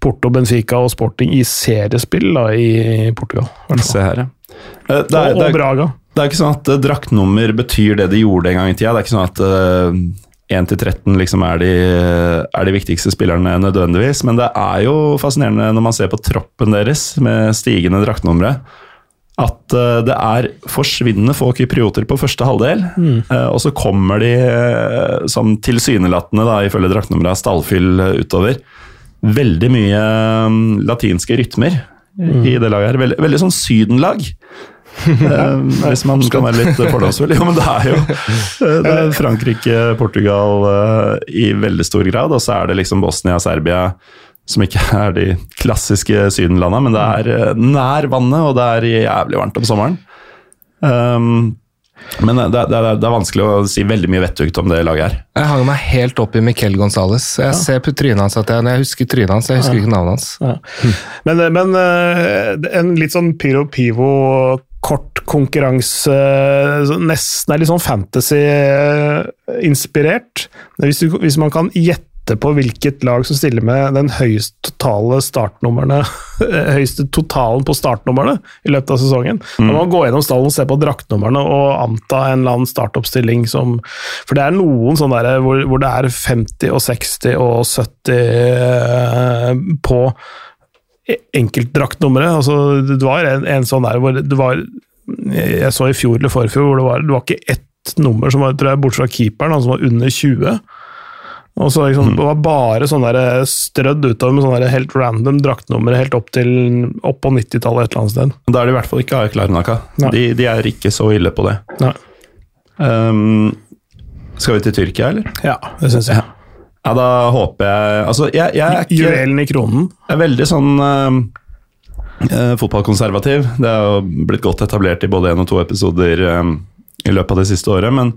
Porto Benfica og Sporting i seriespill da, i Portugal. se her, ja. Eh, Det er, Og, det, og er, Braga. det er ikke sånn at eh, draktnummer betyr det de gjorde en gang i tida. Det er ikke sånn at uh, 1-13 liksom er de, er de viktigste spillerne nødvendigvis, men det er jo fascinerende når man ser på troppen deres med stigende draktnumre, at eh, det er forsvinnende få kyprioter på første halvdel, eh, og så kommer de eh, som tilsynelatende, da, ifølge draktnummeret, stallfyll utover. Veldig mye mm, latinske rytmer i det laget her. Veldig, veldig sånn sydenlag. Eh, hvis man kan være litt fordomsfull. Jo, men det er jo det er Frankrike, Portugal i veldig stor grad, og så er det liksom Bosnia, Serbia, som ikke er de klassiske sydenlanda, men det er eh, nær vannet, og det er jævlig varmt om sommeren. Um, men det, det, det er vanskelig å si veldig mye vettugt om det laget her. Jeg hang meg helt opp i Miquel Gonzales. Jeg ser på trynet hans at jeg, jeg husker trynet hans, jeg husker ikke navnet hans. Ja. Men, men eh, en litt sånn Pyro Pivo kort konkurranse, nesten er litt sånn fantasy-inspirert. Hvis, hvis man kan gjette på hvilket lag som stiller med den høyeste totale startnummerne høyeste totalen på startnumrene i løpet av sesongen. Da må man gå gjennom stallen se på draktnumrene og anta en eller annen startoppstilling som For det er noen sånne der hvor, hvor det er 50 og 60 og 70 eh, på enkeltdraktnummeret. Altså, det var en, en sånn der hvor det var Jeg så i fjor eller forfjor hvor det var, det var ikke ett nummer som var, tror jeg, bortsett fra keeperen, han som var under 20. Og så liksom, Det var bare sånn der strødd utover med sånne helt random draktnummer helt opp til opp på 90-tallet et eller annet sted. Da er det i hvert fall ikke AEK Larnaka. De, de er ikke så ille på det. Um, skal vi til Tyrkia, eller? Ja, det syns jeg. Ja, da håper jeg Altså, jeg, jeg er ikke Juvelen i kronen. Jeg er veldig sånn eh, eh, fotballkonservativ. Det er jo blitt godt etablert i både én og to episoder eh, i løpet av det siste året. Men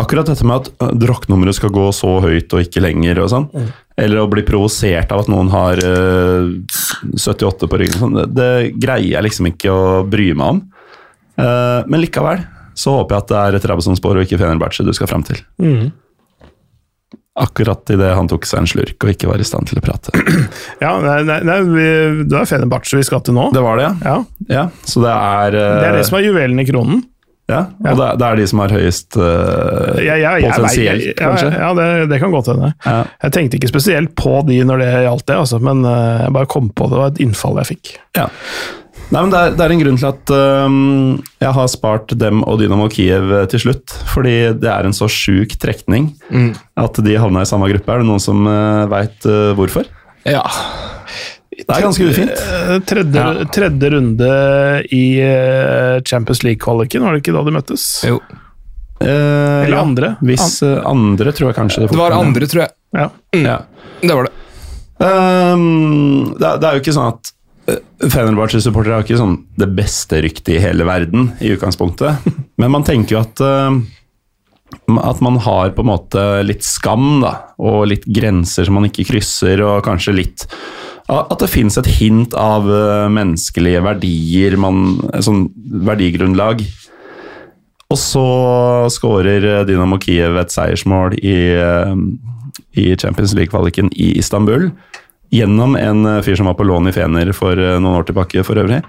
akkurat dette med at drokknummeret skal gå så høyt og ikke lenger, og sånn, eller å bli provosert av at noen har uh, 78 på ryggen, sånn, det, det greier jeg liksom ikke å bry meg om. Uh, men likevel så håper jeg at det er et Rabasson-spor og ikke Fenerbahçe du skal fram til. Mm. Akkurat idet han tok seg en slurk og ikke var i stand til å prate. Ja, nei, nei, vi, det er Fenerbahçe vi skal til nå. Det var det, ja. Ja, Ja, så det er uh, Det er det som er juvelen i kronen. Ja, og Det, er- det er de som har høyest uh, ja, ja, jeg, potensielt, jeg, kanskje? ja, ja det, det kan godt hende. Ja. Jeg tenkte ikke spesielt på de når det gjaldt det, altså, men uh, jeg bare kom på det. Det var et innfall jeg fikk. Ja. Nei, men det er, det er en grunn til at um, jeg har spart dem og Dynamo Kiev til slutt. Fordi det er en så sjuk trekning at de havna i samme gruppe. Er det noen som uh, veit hvorfor? Ja. Det er ganske ufint. Tredje, Ja. tredje runde i eh, Champions League-kvaliken, var det ikke da de møttes? Jo. Eh, Eller ja. andre? Hvis eh, andre, tror jeg kanskje det Det var andre, tror jeg. Ja. Ja. Det var det. Um, det, det er jo ikke sånn at Fenerbahçe-supportere har ikke sånn det beste ryktet i hele verden i utgangspunktet. Men man tenker jo at at man har på en måte litt skam da, og litt grenser som man ikke krysser, og kanskje litt At det fins et hint av uh, menneskelige verdier, man, sånn verdigrunnlag. Og så skårer uh, Dynamo Kiev et seiersmål i, uh, i Champions League-kvaliken i Istanbul. Gjennom en fyr som var på lån i Fener for noen år tilbake, for øvrig.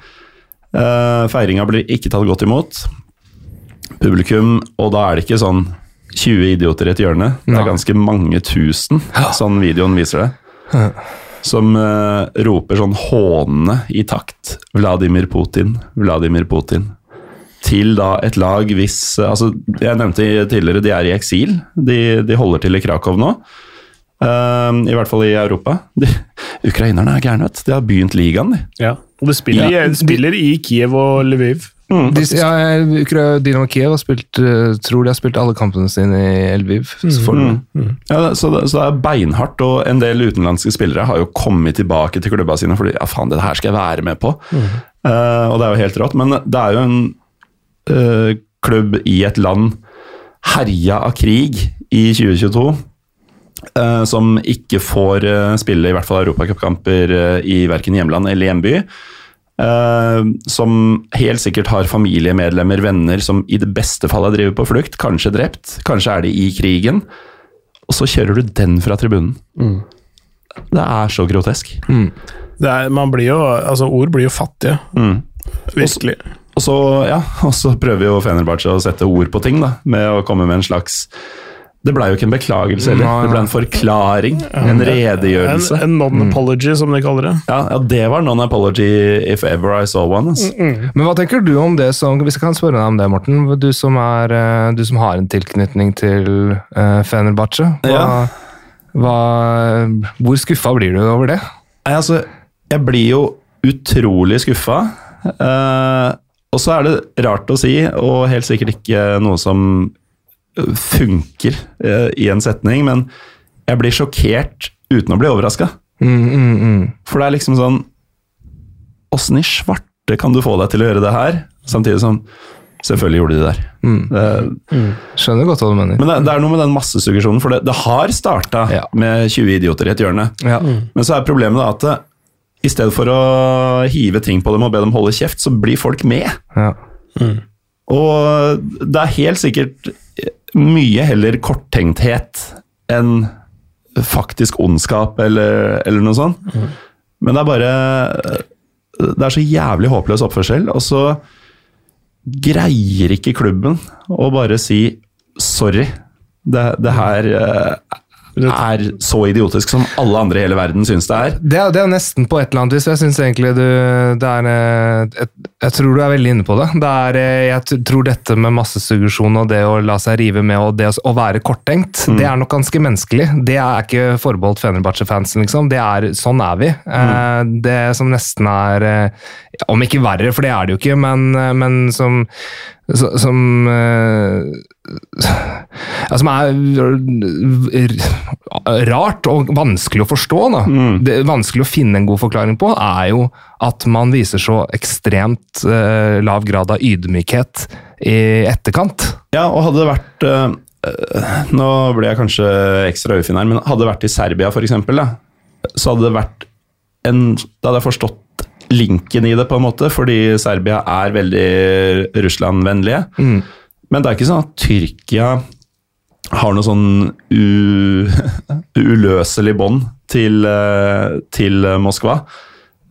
Feiringa blir ikke tatt godt imot. Publikum, og da er det ikke sånn 20 idioter i et hjørne. Det er ganske mange tusen, sånn videoen viser det. Som uh, roper sånn hånende i takt 'Vladimir Putin, Vladimir Putin'. Til da et lag hvis altså Jeg nevnte tidligere, de er i eksil. De, de holder til i Krakow nå. Uh, I hvert fall i Europa. De, ukrainerne er gærne, vet De har begynt ligaen, de. Ja, og de spiller, ja. de spiller i Kiev og Lviv. Mm, ja, Dynamo Kiev har spilt, uh, tror de har spilt alle kampene sine i Elviv Så, mm, mm. ja, så, det, så, det, er beinhardt, og en del utenlandske spillere har jo kommet tilbake til klubba sine fordi ja, faen, det her skal jeg være med på. Uh, og det er jo helt rått. Men det er jo en uh, klubb i et land herja av krig i 2022. som ikke får spille i hvert fall europacupkamper i verken hjemland eller hjemby. Uh, som helt sikkert har familiemedlemmer, venner, som i det beste fall er drevet på flukt, kanskje drept, kanskje er de i krigen. Og så kjører du den fra tribunen. Mm. Det er så grotesk. Mm. Er, man blir jo, altså Ord blir jo fattige. Mm. Virkelig. Og så, ja, og så prøver jo Fenerbahçe å sette ord på ting, da, med å komme med en slags det blei jo ikke en beklagelse heller, det ble en forklaring. En redegjørelse. En, en non-apology, mm. som de kaller det. Ja, ja det var non-apology if ever I saw one. Altså. Mm -mm. Men hva tenker du om det som Hvis jeg kan spørre deg om det, Morten. Du som, er, eh, du som har en tilknytning til uh, Fenerbahçe. Ja. hvor skuffa blir du over det? Nei, altså, jeg blir jo utrolig skuffa. Uh, og så er det rart å si, og helt sikkert ikke noe som funker uh, i en setning, men jeg blir sjokkert uten å bli overraska. Mm, mm, mm. For det er liksom sånn Åssen i svarte kan du få deg til å gjøre det her? Samtidig som Selvfølgelig gjorde de det der. Mm. Det, Skjønner godt hva du mener. Men det, det, er noe med den massesuggesjonen, for det, det har starta ja. med 20 idioter i et hjørne. Ja. Men så er problemet da at det, i stedet for å hive ting på dem og be dem holde kjeft, så blir folk med. Ja. Mm. Og det er helt sikkert mye heller korttenkthet enn faktisk ondskap eller, eller noe sånt. Mm. Men det er bare Det er så jævlig håpløs oppførsel, og så greier ikke klubben å bare si sorry. Det, det her eh, er så idiotisk som alle andre i hele verden syns det er. Det det er nesten på et eller annet vis. Jeg synes egentlig du er, jeg, eh, jeg, tror du er veldig inne på det. det er, eh, jeg tror dette med massesuggesjon og det å la seg rive med og det å være korttenkt, mm. det er nok ganske menneskelig. Det er ikke forbeholdt Fenerbahçe-fansen, liksom. Det er, sånn er vi. Eh, mm. Det som nesten er Om ikke verre, for det er det jo ikke, men, men som som ja, Som er rart og vanskelig å forstå. Mm. Det vanskelig å finne en god forklaring på, er jo at man viser så ekstremt uh, lav grad av ydmykhet i etterkant. Ja, og hadde det vært uh, Nå ble jeg kanskje ekstra ufin her, men hadde det vært i Serbia f.eks., så hadde det vært en Da hadde jeg forstått linken i det, på en måte, fordi Serbia er veldig Russland-vennlige. Mm. Men det er ikke sånn at Tyrkia har noe sånn uløselig bånd til, eh, til, Moskva.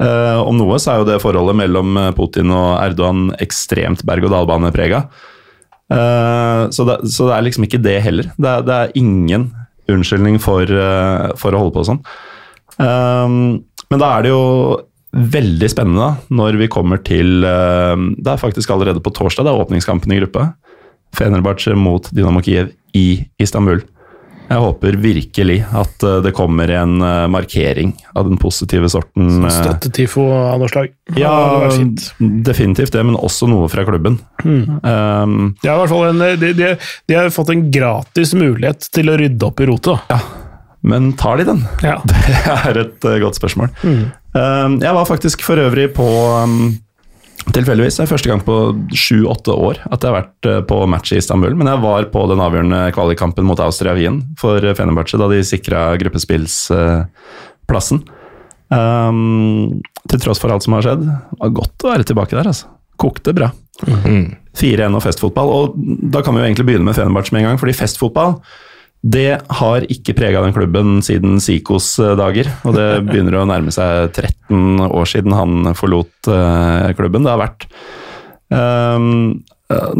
Eh, om noe så er jo det forholdet mellom Putin og Erdogan ekstremt berg-og-dal-bane-prega. Eh, så, så, det er liksom ikke det heller. Det er, det er ingen unnskyldning for, for, å holde på sånn. Men da er det jo veldig spennende når vi kommer til eh, Det er faktisk allerede på torsdag, det er åpningskampen i gruppe. Fenerbahçe mot Dynamo Kiev i Istanbul. Jeg håper virkelig at eh, det kommer en eh, markering av den positive sorten. Støttetifo av noe slag. Ja, definitivt det, men også noe fra klubben. Mm. Um, hvert fall en, de, de, de, har fått en gratis mulighet til å rydde opp i rotet. Ja, men tar de den? Ja. Det er et godt spørsmål. Mm. Uh, jeg var faktisk for øvrig på um, Tilfeldigvis. Det er første gang på sju-åtte år at jeg har vært uh, på match i Istanbul. Men jeg var på den avgjørende kvalikkampen mot Austria-Wien for Fenerbahçe da de sikra gruppespillsplassen. Um, til tross for alt som har skjedd. Det var godt å være tilbake der, altså. Kokte bra. Mm. 4-1 og festfotball. Og da kan vi jo egentlig begynne med Fenerbahçe med en gang, fordi festfotball det har ikke prega den klubben siden Sikos eh, dager. Og det begynner å nærme seg 13 år siden han forlot uh, klubben. Det har vært um,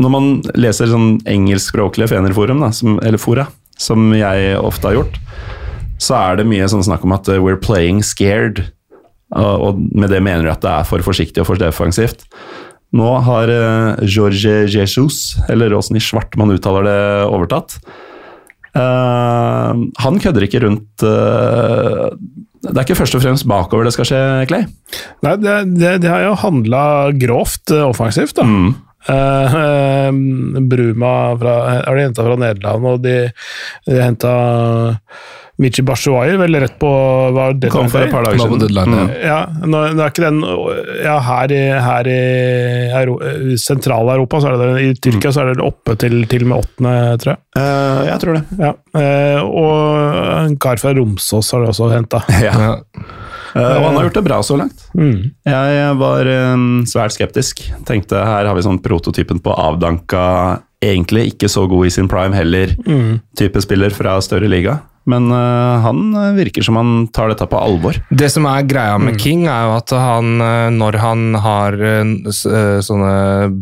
Når man leser sånn engelskspråklige Fenerforum, da, som, eller fora, som jeg ofte har gjort, så er det mye sånn snakk om at we're playing scared. Og, med det mener du at det er for forsiktig og for defensivt. Nå har Jorge Jesus, eller åssen i svart man uttaler det, overtatt. Uh, han kødder ikke rundt uh, Det er ikke først og fremst bakover det skal skje, Clay? Nei, det, det, det har jo handla grovt uh, offensivt, da. Mm. Bruma fra, er de henta fra Nederland, og de, de henta Michi Bashuayi, vel rett på hva det Kom for et par dager siden. deadline, Mm. Ja, nå, nå er ikke den ja, Her i, her i Euro, Sentral-Europa, så er det det. I Tyrkia så er det oppe til til med åttende, tror jeg. Uh, jeg tror det. Ja. Uh, og en kar fra Romsås har det også henta. Ja. Ja. Uh, og han har gjort det bra så langt. Mm. Jeg var um, svært skeptisk. Tenkte her har vi sånn prototypen på avdanka, egentlig ikke så god i sin prime heller, Mm. type spiller fra større liga. Men uh, han uh, virker som han tar dette på alvor. Det som er greia med King, er jo at han, eh, når han har eh, eh, sånne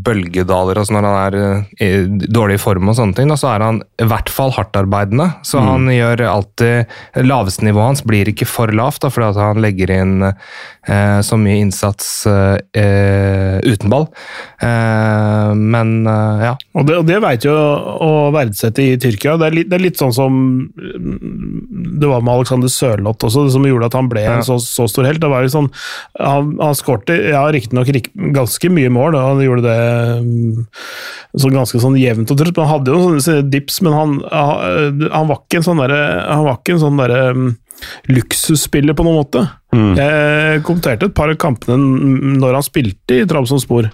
bølgedaler, altså når han er eh, i dårlig form og sånne ting, da, så er han i hvert fall hardtarbeidende. Så han gjør alltid Laveste nivået hans blir ikke for lavt, da, fordi at han legger inn eh, så mye innsats eh, eh, uten ball. Eh, men eh, ja. Og det, og det veit jo å verdsette i Tyrkia. Det er litt, det er litt sånn som mm, det var med Alexander Sørloth også, som gjorde at han ble Ja. en så, så stor helt. Det var jo sånn, Han, han skårte ja, riktignok rik, ganske mye mål, og han gjorde det mm, så ganske sånn jevnt og trutt. Han hadde jo sånne dips, men han, han, han var ikke en sånn derre Mm, luksusspiller på noen måte. Jeg kommenterte et par av kampene når han spilte i Trabzonspor.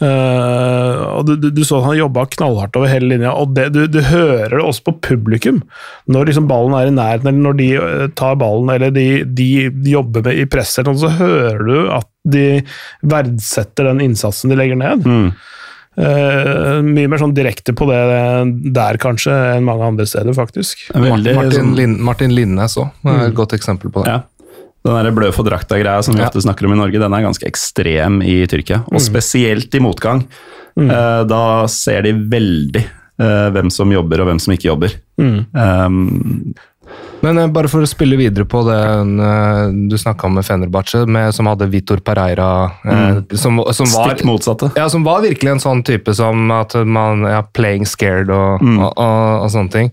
Uh, og du, du, du så at han jobba knallhardt over hele linja, og det, du, du hører det også på publikum. Når liksom ballen er i nærheten, eller når de eh, tar ballen, eller de, de, de jobber med i presset, så hører du at de verdsetter den innsatsen de legger ned. Mm. Eh, mye mer sånn direkte på det der, kanskje, enn mange andre steder, faktisk. Veldig Martin, sånn, Lin, Martin Linnes òg, er et godt eksempel på det. ja. Den der blø for drakta-greia som vi Ja. ofte snakker om i Norge, den er ganske ekstrem i Tyrkia. Og spesielt i motgang. Eh, da ser de veldig uh, hvem som jobber og hvem som ikke jobber. Um, Men eh, bare for å spille videre på det eh, du snakka om med Fenerbahçe, med, som hadde Vitor Pereira eh, som, som var stikk motsatte. ja, som var virkelig en sånn type som at man ja, playing scared og, og, og, og sånne ting.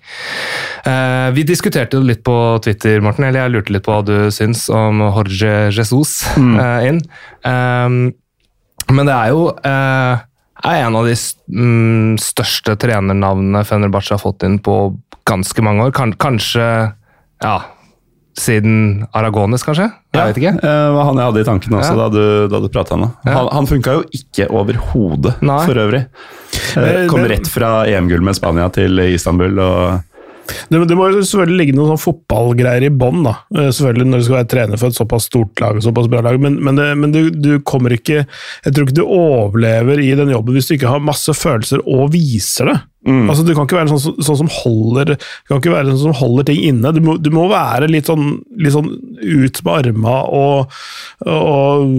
Eh, vi diskuterte jo litt på Twitter, Morten, eller jeg lurte litt på hva du syns om Jorge Jesus eh, inn. Ehm, men det er jo eh, er en av de mm, største trenernavnene Fenerbahçe har fått inn på ganske mange år. Kan, kanskje ja, siden Aragones, kanskje? Jeg vet ikke. Uh, var han jeg hadde i tankene også Ja. da du, da du prata nå. Ja. Han, han funka jo ikke overhodet, for øvrig. Uh, kom rett fra EM-gull med Spania til Istanbul og Det, det må jo selvfølgelig ligge noen sånn fotballgreier i bånn, da. Eh, Selvfølgelig når du skal være trener for et såpass stort lag og såpass bra lag, men, men, det, men du, du kommer ikke Jeg tror ikke du overlever i den jobben hvis du ikke har masse følelser og viser det. Altså, du kan ikke være sånn, sånn som holder Du kan ikke være sånn som holder ting inne. Du må, du må være litt sånn, litt sånn ut med arma og, og,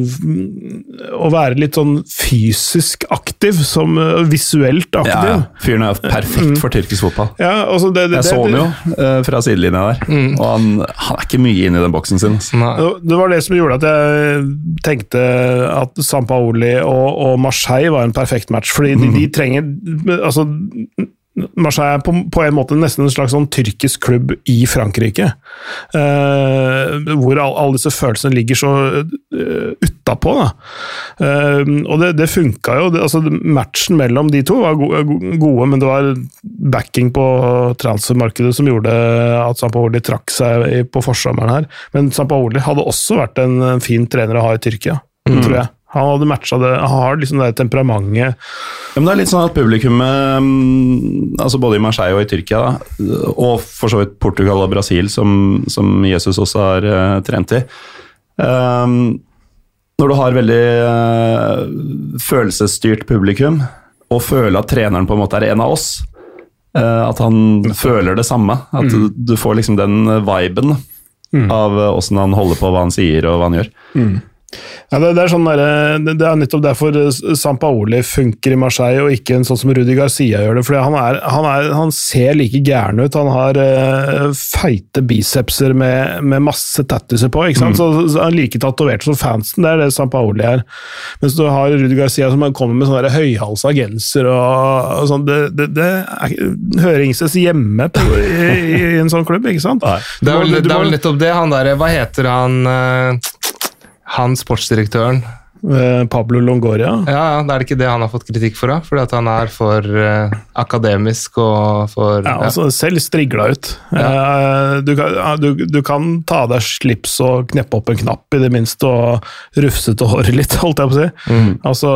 og være litt sånn fysisk aktiv, som visuelt aktiv. ja. Fyren er perfekt for tyrkisk fotball. Ja, altså det, det, Jeg så han jo eh, fra sidelinja der, og han, han er ikke mye inne i den boksen sin. altså. Nei. Det- var det som gjorde at jeg tenkte at Sampaoli og, og Marseille var en perfekt match. Fordi de, de trenger altså, Marseille er på, på en måte nesten en slags sånn tyrkisk klubb i Frankrike. Eh, hvor all, alle disse følelsene ligger så uh, utapå. Eh, og det, det funka jo. Det, altså, matchen mellom de to var go gode, men det var backing på transfermarkedet som gjorde at Sampaoli trakk seg på forsommeren her. Men Sampaoli hadde også vært en, fin trener å ha i Tyrkia, tror jeg. Han hadde matcha det, han har liksom det temperamentet. Ja, men det er litt sånn at publikummet, mm, altså både i Marseille og i Tyrkia, da, og for så vidt Portugal og Brasil, som, som Jesus også har uh, trent i um, Når du har veldig uh, følelsesstyrt publikum, og føler at treneren på en måte er en av oss, uh, at han føler det samme, at du, du får liksom den viben av eh, åssen han holder på, hva han sier og hva han gjør. Ja, det, det, er sånn der, det, det er nettopp derfor Sampaoli funker i Marseille, og ikke en sånn som Rudi Garcia gjør det. fordi han, er, han, er, han ser like gæren ut. Han har uh, feite bicepser med, med masse tattiser på. ikke sant? Mm. Så, så, Han er like tatovert som fansen, det er det Sampaoli er. Mens du har Rudi Garcia som kommer med sånne høyhalsa genser og, og sånn. Det, det, det er, hører ingen hjemme på, i, i, en sånn klubb, ikke sant? Nei. Det er vel, det er vel nettopp det. Han der, Hva heter han? Uh han sportsdirektøren eh, Pablo Longoria? Ja, Det er ikke det han har fått kritikk for, da? Fordi at han er for uh, akademisk og for Ja, altså selv strigla ut. Ja. Uh, du, kan, du, du, kan, ta av deg slips og kneppe opp en knapp, i det minste, og rufse til håret litt, holdt jeg på å si. Mm. Altså,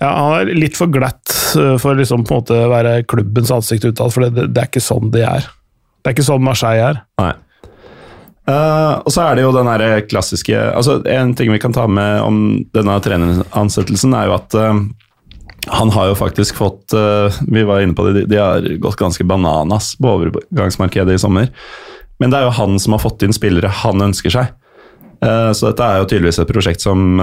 ja, Han er litt for glatt for liksom på en måte være klubbens ansikt utad, for det, det, er ikke sånn de er. Det er ikke sånn Marseille er. Nei. Uh, og så er det jo den der klassiske altså En ting vi kan ta med om denne treneransettelsen, er jo at uh, han har jo faktisk fått uh, Vi var inne på det, de, de har gått ganske bananas på overgangsmarkedet i sommer. Men det er jo han som har fått inn spillere han ønsker seg. så dette er jo tydeligvis et prosjekt som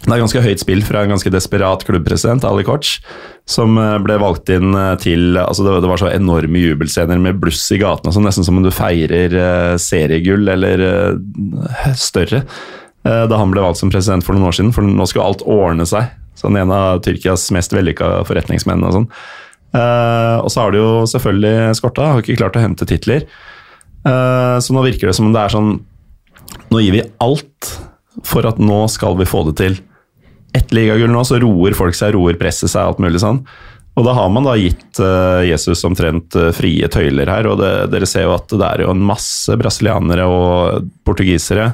det er ganske høyt spill fra en ganske desperat klubbpresident, Ali Koch, som eh, ble valgt inn eh, til altså det, var så enorme jubelscener med bluss i gatene, sånn, nesten som om du feirer uh, seriegull eller større, da han ble valgt som president for noen år siden. For nå skulle alt ordne seg. Sånn En av Tyrkias mest vellykka forretningsmenn. og sånn. og så har det jo selvfølgelig skorta, har ikke klart å hente titler. så nå virker det som om det er sånn Nå gir vi alt for at nå skal vi få det til ett ligagull nå, så roer folk seg, roer presset seg, alt mulig sånn. Og da har man da gitt uh, Jesus omtrent uh, frie tøyler her, og det, dere ser jo at det er jo en masse brasilianere og portugisere,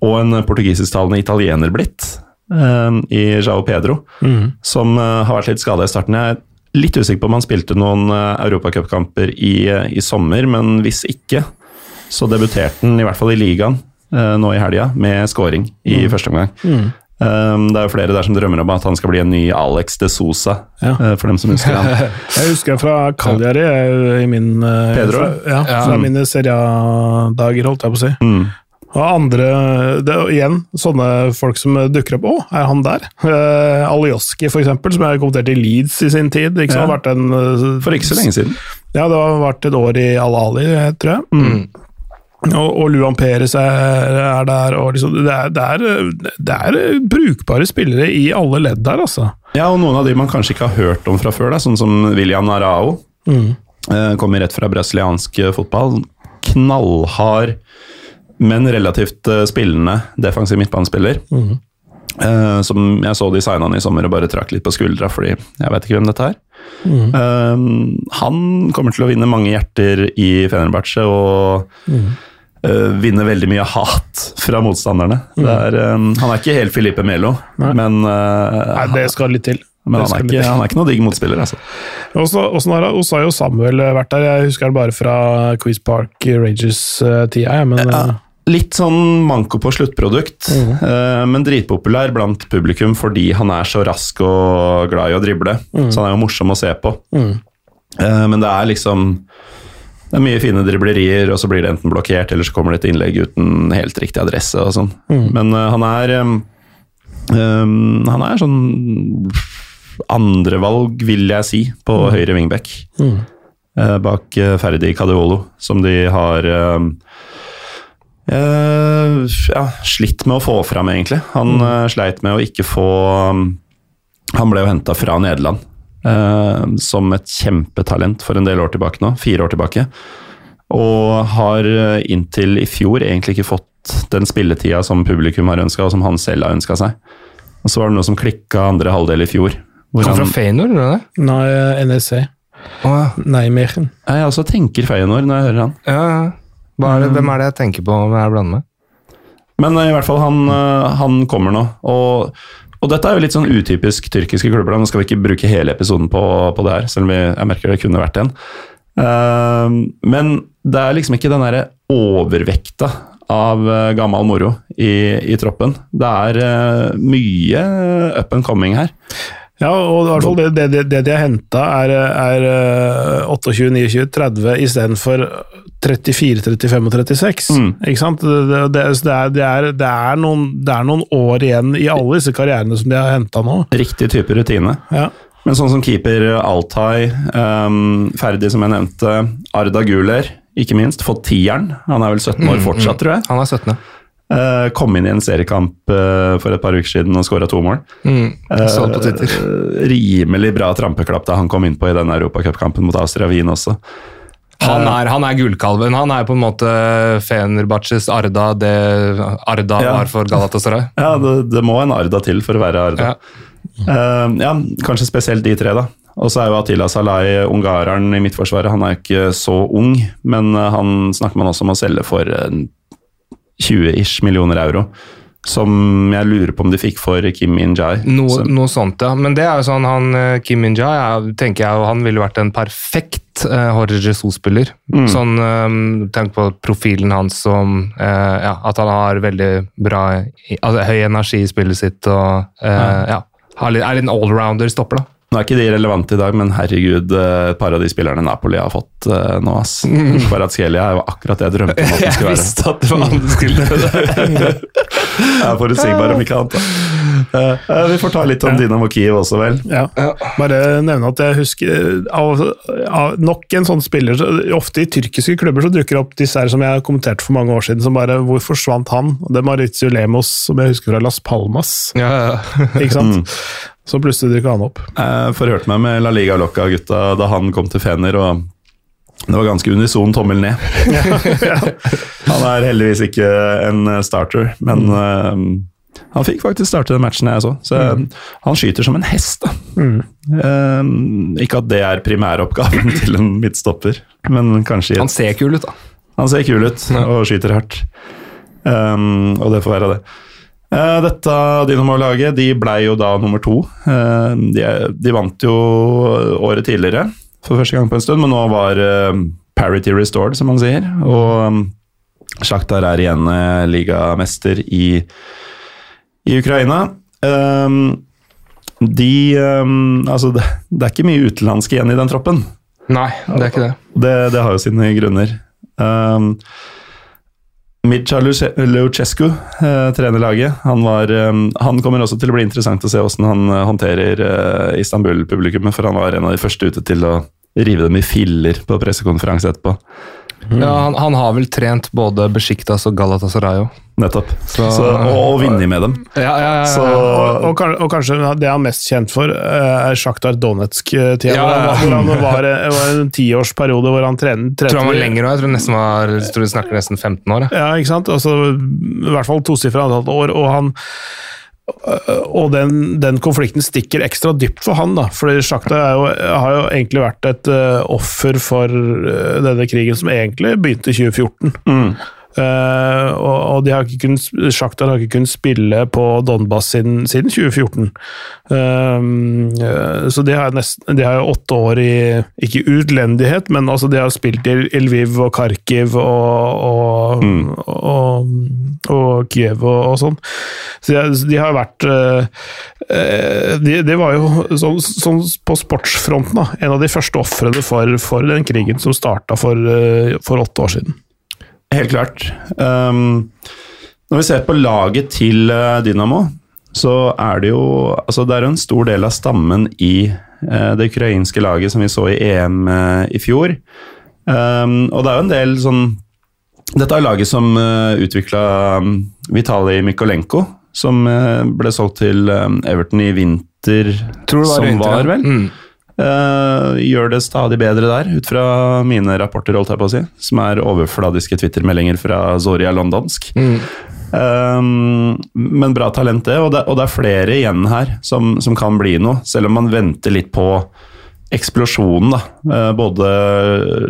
og en portugisisktalende italiener blitt, uh, i Jao Pedro, mm. som har vært litt skada i starten. Jeg er litt usikker på om han spilte noen europacupkamper i, i sommer, men hvis ikke, så debuterte han i hvert fall i ligaen nå i helga med scoring i mm. første omgang. Mm. Um, det er jo flere der som drømmer om at han skal bli en ny Alex de Sosa, ja. uh, for dem som husker han. jeg husker fra Cagliari i min uh, Pedro? Fra, ja, fra mm. mine seriadager, holdt jeg på å si. Mm. Og andre det Igjen, sånne folk som dukker opp. Å, er han der? Uh, Alioski, for eksempel, som jeg kommenterte i Leeds i sin tid. Ikke ja. en, uh, for ikke så lenge siden. Ja, det har vært et år i Al-Ali, tror jeg. Mm. Og, og Luan Perez er, er der, og liksom, det, er, det, er, det, er, brukbare spillere i alle ledd der, altså. Ja, og noen av de man kanskje ikke har hørt om fra før, da, sånn som William Narao. Mm. Eh, kommer rett fra brasiliansk fotball. Knallhard, men relativt eh, spillende defensiv midtbanespiller. Mm. Uh, som jeg så de signa han i sommer og bare trakk litt på skuldra fordi jeg vet ikke hvem dette er. Mm. Uh, han kommer til å vinne mange hjerter i Fenerbahçe og mm uh, vinner veldig mye hat fra motstanderne. Mm. Er, um, han er ikke helt Filipe Melo, Nei. men uh, Nei, Det skal litt til. Men han er, ikke, han er, ikke, noe digg motspiller, altså. Åssen har Osayo Samuel vært der? Jeg husker han bare fra Quiz Park Rangers-tida. men... Ja. Litt sånn manko på sluttprodukt, mm. uh, men dritpopulær blant publikum fordi han er så rask og glad i å drible. Mm. Så han er jo morsom å se på. Mm. Uh, men det er liksom det er mye fine driblerier, og så blir det enten blokkert, eller så kommer det et innlegg uten helt riktig adresse og sånn. Mm. Men uh, han er um, Han er sånn andrevalg, vil jeg si, på mm. høyre wingback. Mm. Uh, bak uh, Ferdi Cadeolo, som de har ja, slitt med å få fram, egentlig. Han mm. sleit med å ikke få um, Han ble jo henta fra Nederland som et kjempetalent for en del år tilbake nå, fire år tilbake. Og har eh, inntil i fjor egentlig ikke fått den spilletida som publikum har ønska, og som han selv har ønska seg. Og så var det noe som klikka andre halvdel i fjor. Hvor han fra Feyenoord, eller det? Nei, NSC. Oh, Nei, Meren. Jeg også tenker Feyenoord når jeg hører han. Ja, er det, Hvem er det jeg tenker på hva jeg blander med? Men i hvert fall, han, eh, han kommer nå. Og og dette er jo litt sånn utypisk tyrkiske klubber. Nå skal vi ikke bruke hele episoden på, på det her, selv om jeg merker det kunne vært en. Uh, men det er liksom ikke den derre overvekta av uh, gammel moro i, i, troppen. Det er uh, mye up and coming her. Ja, og i hvert fall det, det, det de har henta, er, er eh, 28, 29, 30 istedenfor 34, 35 og 36. Mm. Ikke sant? Det, det, det, er, det, er, det, er noen, det er noen år igjen i alle disse karrierene som de har henta nå. Riktig type rutine. Ja. Men sånn som keeper Altai, um, ferdig som jeg nevnte, Arda Guler, ikke minst, fått tieren. Han er vel 17 år fortsatt, tror jeg. Han er 17. Uh, kom inn i en seriekamp uh, for et par uker siden og skåra to mål. Mm. På. Uh, rimelig bra trampeklapp da han kom innpå i den europacupkampen mot Austria Wien også. Han er, han er gullkalven. Han er på en måte Fenerbahçes Arda det Arda Ja. var for Galatasaray. Ja, det, det må en Arda til for å være Arda. Ja. Uh, ja, kanskje spesielt de tre, da. Og så er jo Atila Salai ungareren i midtforsvaret. Han er jo ikke så ung, men han snakker man også om å selge for 20-ish millioner euro. Som jeg lurer på om de fikk for Kim In-jai. Noe, noe sånt, ja. Men det er jo sånn, han eh, Kim Min-Jai, tenker jeg han ville vært en perfekt uh, Jorge Jesus-spiller. Mm. Sånn, um, Tenk på profilen hans som uh, ja, At han har veldig bra altså, Høy energi i spillet sitt og uh, ja. litt- er en allrounder stopper, da. Nå er ikke de relevante i dag, men herregud, eh, et par av de spillerne Napoli har fått uh, nå, ass. Kvaratskhelia er jo akkurat det jeg drømte om at det skulle være. Jeg visste at det var han som skulle Jeg er forutsigbar om ikke annet. Uh, Eh, eh, vi får ta litt om Dinamo Kiev også, vel. Ja. Bare nevne at jeg husker eh, av, av nok en sånn spiller Ofte i tyrkiske klubber så dukker det opp disse her som jeg kommenterte for mange år siden, som bare Hvor forsvant han? Det er Maritio Lemos, som jeg husker fra Las Palmas. ja, ja. Ikke sant? Så plutselig dukker han opp. Jeg forhørte meg med La Liga Locca-gutta da han kom til Fener, og det var ganske unison tommel ned. Han er heldigvis ikke en starter, men uh, han fikk faktisk starte den matchen jeg så. Så mm. han skyter som en hest, da. Eh, ikke at det er primæroppgaven til en midtstopper, men kanskje Han ser kul ut, da. Han ser kul ut og skyter hardt. Um, og det får være det. Eh, dette Dynamo-laget de ble jo da nummer to. Eh, de, de vant jo året tidligere for første gang på en stund, men nå var eh, parity restored, som man sier. Og um, Sjaktar er igjen ligamester i, i Ukraina. De Altså, det, det er ikke mye utenlandske igjen i den troppen. Nei, det er ikke det. Det, det har jo sine grunner. Um, Luchescu eh, trener laget. Han, var, eh, han kommer også til å bli interessant å se hvordan han eh, håndterer eh, Istanbul-publikummet, for han var en av de første ute til å rive dem i filler på pressekonferanse etterpå. Ja, han, han har vel trent både Besjiktas og Galatasaray òg. Nettopp. Så- Så, og, og vinne med dem. Ja, ja, ja, Så. Og, og, og kanskje det han er mest kjent for, eh, er Sjaktar Donetsk-tida. Ja, hvor han ja. var- han var, en tiårsperiode hvor han trener, Jeg tror han var lenger òg. Jeg tror, nesten var, jeg tror vi snakker nesten 15 år. Ja, ikke sant? Altså, I hvert fall tosifra antall år. Og, han, og den, den konflikten stikker ekstra dypt for han, da. For Sjakta har jo egentlig vært et eh, offer for eh, denne krigen, som egentlig begynte i 2014. mm, Eh, og, de har ikke kunnet, Shakhtar har ikke kunnet spille på Donbas siden, siden 2014. Uh, eh, så de har, nesten, de har jo åtte år i Ikke utlendighet, men altså de har spilt i Lviv og Kharkiv og, og, og, og Kiev og, sånn. Så de, de har vært uh, Det de, var jo sånn, sånn på sportsfronten da, en av de første ofrene for, for den krigen som starta for, eh, for åtte år siden. Helt klart. Um, når vi ser på laget til eh, Dynamo, så er det jo altså Det er en stor del av stammen i uh, det ukrainske laget som vi så i EM uh, i fjor. Um, og det er jo en del sånn Dette er laget som uh, utvikla um, Vitalij Mykolenko, som ble solgt til Everton i vinter, Tror det var som vinter, var, vel. Mm. Eh, gjør det stadig bedre der, ut fra mine rapporter, holdt jeg på å si. Som er overfladiske Twitter-meldinger fra Zoria Londonsk. Mm. Um, men bra talent, det. Og, det. og det er flere igjen her som, som kan bli noe, selv om man venter litt på eksplosjonen. da. Eh, både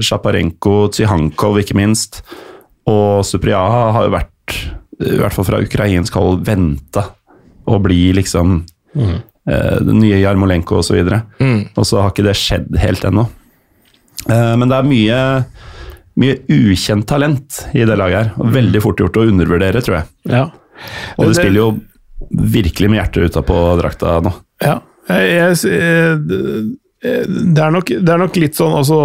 Sjaparenko, Tsihankov ikke minst, og Supriaha har jo vært, i hvert fall fra ukrainsk hold, venta å bli liksom eh, den nye Jarmolenko osv. Og, så Mm. og så har ikke det skjedd helt ennå. Eh, men det er mye, mye ukjent talent i det laget her. Og veldig fort gjort å undervurdere, tror jeg. Ja. Og de spiller jo virkelig med hjertet utapå drakta nå. Ja, Jeg, jeg, det er, nok, det er nok litt sånn, altså,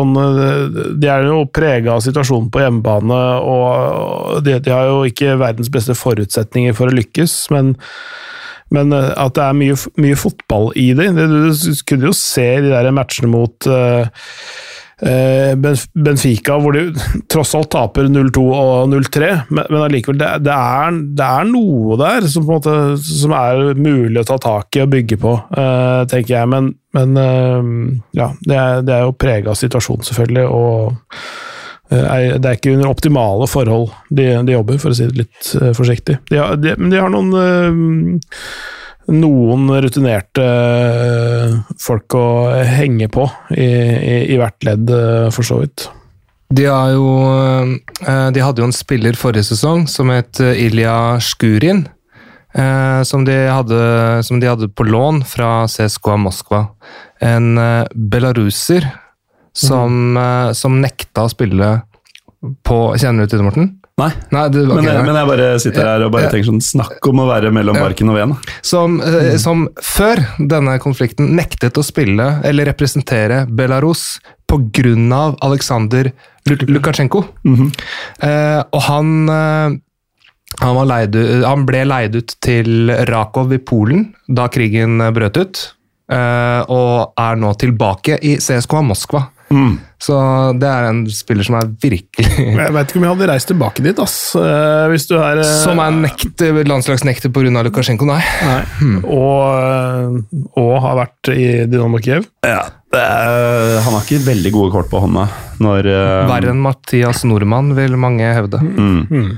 De er jo prega av situasjonen på hjemmebane, og de, de, har jo ikke verdens beste forutsetninger for å lykkes, men, men at det er mye, mye fotball i det. Du kunne jo se de der matchene mot uh, Benfica, hvor de tross alt taper 0-2 og 0-3, men, men allikevel, det, det, er, det, er, noe der som, måte, som, er mulig å ta tak i og bygge på, uh, tenker jeg. Men, men uh, ja, det er, det er jo prega av situasjonen, selvfølgelig. og uh, det er ikke under optimale forhold de, de, jobber, for å si det litt forsiktig. De har, de, de har noen noen rutinerte eh, folk å henge på i, i, i hvert ledd, eh, for så vidt. De, jo, eh, de, hadde jo en spiller forrige sesong som het Ilja Skurin. Som de, hadde, som de hadde på lån fra CSKA Moskva. En belaruser som, mm. som nekta å spille på Kjenner du til det, Morten? Nei, Nei du, okay, men, men, jeg bare sitter her og bare tenker sånn Snakk om å være mellom barken og veden. Som, mm. som, før denne konflikten nektet å spille eller representere Belarus pga. Aleksandr Lukasjenko. Mm -hmm. eh, og han eh, han, leid, han, ble leid ut til Rakov i Polen da krigen brøt ut, eh, og er nå tilbake i CSKA Moskva. Mm. Så det er en spiller som er virkelig Jeg vet ikke om jeg hadde reist tilbake dit, ass. Eh, hvis du er eh, Som er nekt, landslagsnekter pga. Lukasjenko, nei. nei. Mm. Og, eh, og, har vært i Dynamo Kiev. Ja, er, han har ikke veldig gode kort på hånda. Når, Verre enn Mathias Nordmann, vil mange hevde. Mm. Mm.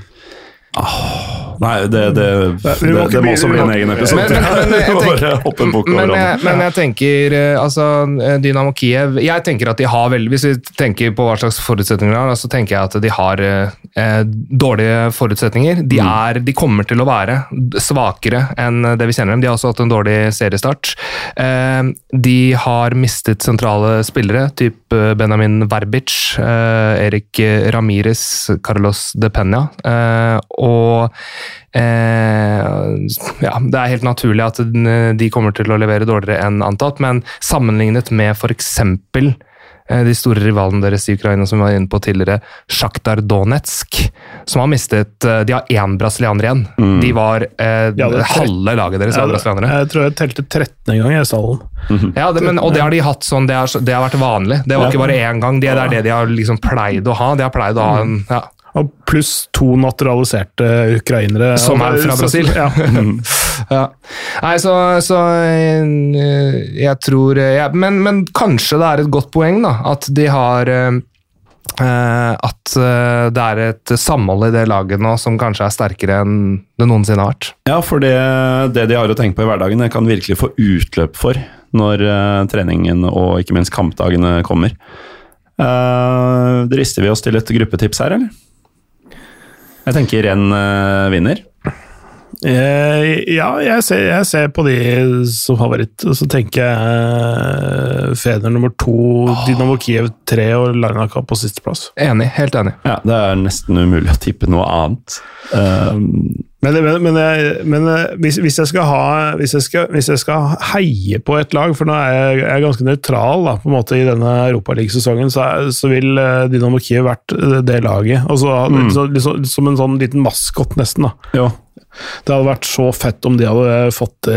Oh. Nei, det, det, det, det må også bli en egen episode. Men, men, men, jeg, tenker, men, jeg, men jeg tenker eh, altså, eh, Dynamo Kiev Jeg tenker at de har veldig Hvis vi tenker på hva slags forutsetninger de har, så tenker jeg at de har eh, dårlige forutsetninger. De, mm. er, de kommer til å være svakere enn det vi kjenner dem. De har også hatt en dårlig seriestart. Eh, de har mistet sentrale spillere, type Benjamin Verbic, eh, Erik Ramires, Carlos de Peña. Eh, og Eh, ja, det er helt naturlig at de kommer til å levere dårligere enn antatt, men sammenlignet med f.eks. Eh, de store rivalene deres i Ukraina som vi var inne på tidligere, Sjaktar Donetsk, som har mistet eh, De har én brasilianer igjen. Mm. De var eh, ja, halve laget deres var brasilianere. Jeg tror jeg telte 13 en gang i salen. Mm -hmm. Ja, det, men, og det har de hatt sånn, det har, det har vært vanlig. Det var ja. ikke bare én gang. Det, det er det de har liksom pleid å ha. De har pleid å ha en ja, og pluss to naturaliserte ukrainere. Som er fra Brasil? Ja. ja. Nei, så, så, eh, jeg tror ja, men, men, kanskje det er et godt poeng, da. At de har Uh, at uh, det er et samhold i det laget nå som kanskje er sterkere enn det noensinne har vært. Ja, for det, det de har å tenke på i hverdagen, det kan virkelig få utløp for når treningen og ikke minst kampdagene kommer. Uh, drister vi oss til et gruppetips her, eller? Jeg tenker renn uh, vinner. Eh, ja, jeg ser, jeg ser, på de som favoritt. Så tenker jeg uh, Feder nummer to, oh. Dynamo Kiev tre og Larnaka på sisteplass. Enig. Helt enig. Ja, Det er nesten umulig å tippe noe annet. Um, men, men, men, jeg, men hvis, hvis, jeg ha, hvis, jeg skal, hvis, jeg skal heie på et lag, for nå er jeg, jeg er ganske nøytral da, på en måte i denne europaligasesongen, så, så, vil Dynamo Kiev vært det laget. Altså, mm. så, liksom, som en sånn liten maskot, nesten. da. Jo. Det hadde vært så fett om de hadde fått,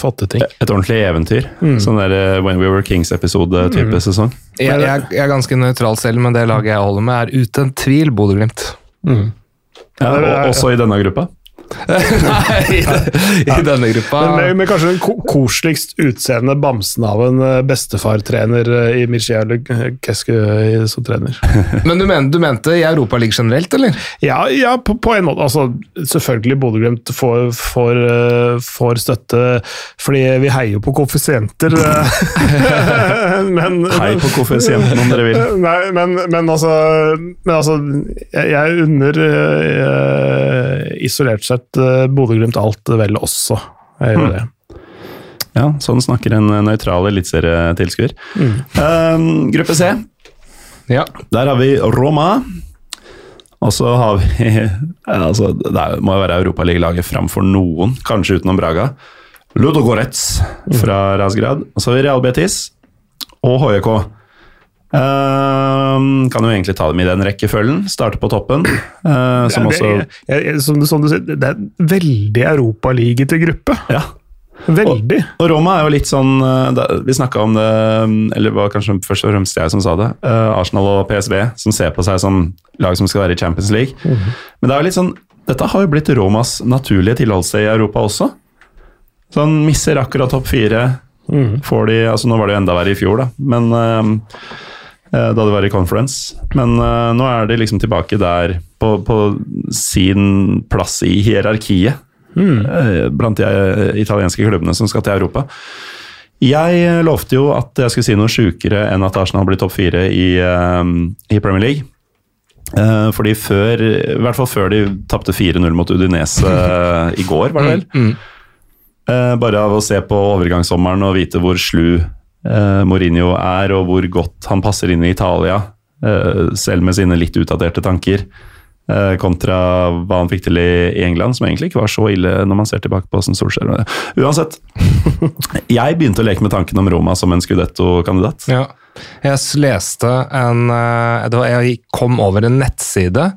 fått til ting. Et ordentlig eventyr. Mm. Sånn der uh, When We Were Kings-episode-type mm. sesong. Jeg, jeg, jeg, er ganske nøytral selv, men det laget jeg holder med, er uten tvil Bodø-Glimt. Mm. Ja, og, også i denne gruppa? Nei, i, i denne gruppa. Men med, med kanskje den koseligst utseende bamsen av en uh, bestefartrener uh, i Michel Keske som trener. Men du, men, du mente i Europaligaen generelt, eller? Ja, ja på, på, en måte. Altså, selvfølgelig Bodø-Glimt får, får, får, støtte fordi vi heier på koeffisienter. men, Hei på koeffisienten om dere vil. Nei, men, men altså, men altså jeg, jeg unner isolert sett sett uh, Bodø-Glimt alt vel også. Jeg gjør mm. det. Ja, sånn snakker en nøytral eliteserietilskuer. Mm. Um, gruppe C. Ja. Der har vi Roma. Og så har vi altså, Det må jo være Europaligalaget framfor noen, kanskje utenom Braga. Ludogorets fra Razgrad. Og så har vi Real Betis og HJK. Eh, kan jo egentlig ta dem i den rekkefølgen. Starte på toppen. Uh, som Det også jeg- jeg- som, som du sier, det er en veldig europaligete gruppe. Ja. Veldig. Og Roma er jo litt sånn eh, da, Vi snakka om det, eller var kanskje først og fremst jeg som sa det. uh, Arsenal og PSV som ser på seg som lag som skal være i Champions League. Men det er jo litt sånn dette har jo blitt Romas naturlige tilholdssted i Europa også. Så han misser akkurat topp fire. Får de, altså Nå var det jo enda verre i fjor, da, men eh, eh, da det var i conference. Men uh, nå er de liksom tilbake der, på, på sin plass i hierarkiet eh, blant de eh, italienske klubbene som skal til Europa. Jeg eh, lovte jo at jeg skulle si noe sjukere enn at Arsenal blir topp fire i, eh, i Premier League. Eh, fordi før, i hvert fall før de tapte 4-0 mot Udinese eh, i går, var det vel? Mm. Eh, bare av å se på overgangssommeren og vite hvor slu eh, Mourinho er, og hvor godt han passer inn i Italia, eh, selv med sine litt utdaterte tanker, eh, kontra hva han fikk til i, England, som egentlig ikke var så ille når man ser tilbake på hvordan Solskjær var. Uansett. Jeg begynte å leke med tanken om Roma som en Scudetto-kandidat. Ja. Jeg leste en eh, det var, Jeg kom over en nettside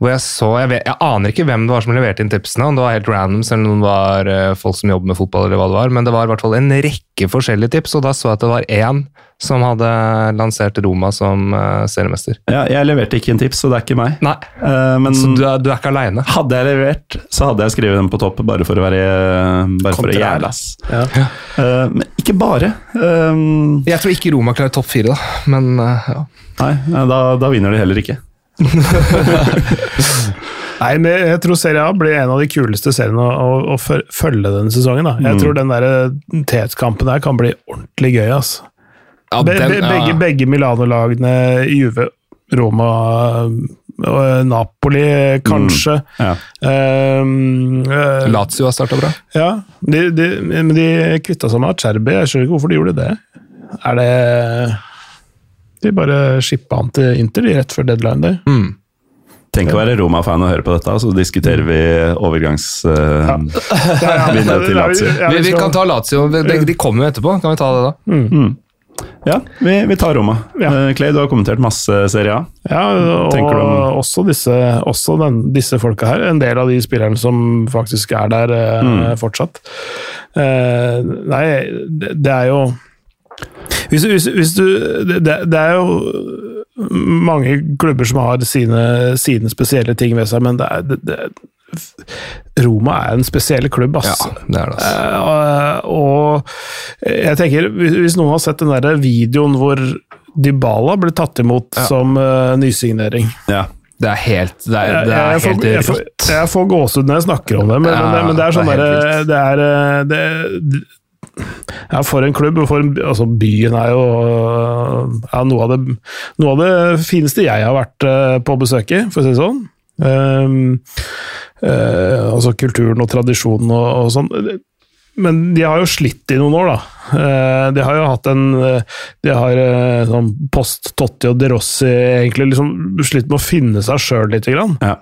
hvor jeg så jeg, vet, jeg aner ikke hvem det var som leverte inn tipsene, om det var helt random, eller om det var eh, folk som jobber med fotball, eller hva det var, men det var i hvert fall en rekke forskjellige tips, og da så jeg at det var én som hadde lansert Roma som eh, seriemester. Ja, jeg leverte ikke en tips, så det er ikke meg. Nei, uh, men så du er, du er ikke aleine. hadde jeg levert, så hadde jeg skrevet den på topp, bare for å være bare for å jævle ass. Ja. Uh, men ikke bare. Um, Jeg tror ikke Roma klarer topp fire, da, men uh, ja. nei, da, da vinner de heller ikke. Nei, men jeg tror Serie A blir en av de kuleste seriene å, å, å følge denne sesongen. Da. Jeg Mm. tror den der tetskampen der kan bli ordentlig gøy. Altså. Ja, den- be, be, begge, begge Milano-lagene, Juve, Roma Napoli, kanskje. Ja. Um, eh, Lazio har starta bra. ja, de, de, men de kvitta seg med Acerbi. Jeg skjønner ikke hvorfor de gjorde det. Er det De bare shippa han til Inter de rett før deadline der. Mm. Tenk å være Roma-fan og høre på dette, så diskuterer vi overgangsvinduet til Lazio. Ja, vi, vi skal- kan ta Lazio, de, de kommer jo etterpå. Kan vi ta det da? Ja, vi, vi tar Roma. Ja. Eh, Clay, du har kommentert masse Serie A. Ja, og også, disse, også den, disse folka her. En del av de spillerne som faktisk er der eh, Mm. fortsatt. Eh, nei, det, det er jo hvis, hvis, hvis du det, det er jo mange klubber som har sine, sine spesielle ting ved seg, men det er, det, Roma er en spesiell klubb, ass. Ja, det er det. ass. Uh, og jeg tenker, hvis noen har sett den der videoen hvor Dybala ble tatt imot Ja. som uh, nysignering Ja. Det er helt, det er, det er jeg, får, helt jeg, får, jeg får gåsehud når jeg snakker om det, men, Ja, men, det, men det er sånn det er derre. Det er eh, ja, for en klubb. For en, altså byen er jo ja, noe, av det, noe av det fineste jeg har vært på besøk i, for å si det sånn. Ehm, eh, altså kulturen og tradisjonen og, og sånn. Men de har jo slitt i noen år, da. Eh, de har jo hatt en eh, De har eh, sånn post Totti og De Rossi egentlig liksom slitt med å finne seg sjøl lite grann. Ja.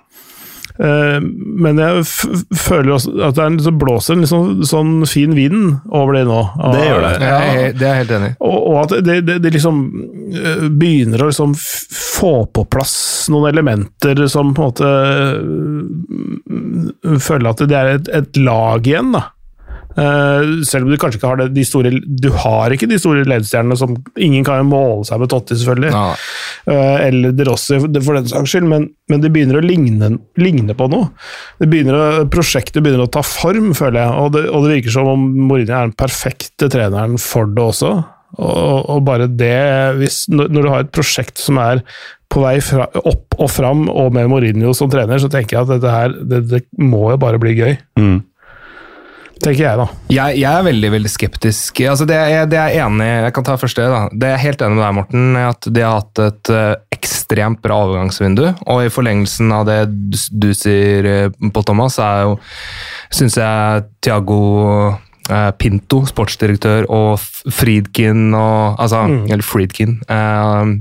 Eh, Men jeg f føler også at det er en, så blåser en liksom, sånn, fin vind over det nå. Og- Det gjør det. Jeg er, det er jeg helt enig i. og, og at det, det, det liksom eh, begynner å liksom få på plass noen elementer som på en måte eh, Føler at det er et, et lag igjen, da. Eh, selv om du kanskje ikke har det, de store Du har ikke de store ledestjernene som Ingen kan jo måle seg med Totti, selvfølgelig. Ja. Eh, eller De Rossi, for den saks skyld, men, men det begynner å ligne, ligne på noe. Det begynner å, prosjektet begynner å ta form, føler jeg, og det, og det virker som om Mourinho er den perfekte treneren for det også. Og, og bare det hvis, når du har et prosjekt som er på vei fra, opp og fram, og med Mourinho som trener, så tenker jeg at dette her, det, det må jo bare bli gøy. Mm. Tenker jeg, da. Jeg, jeg er veldig veldig skeptisk. Altså det, er, det er enig. Jeg kan ta første. da. Det er helt enig med deg, Morten. At de har hatt et eh, ekstremt bra overgangsvindu. Og i forlengelsen av det du, sier, uh, Pål Thomas, er jo Syns jeg Tiago eh, Pinto, sportsdirektør, og Friedkin og Altså, eller Friedkin eh,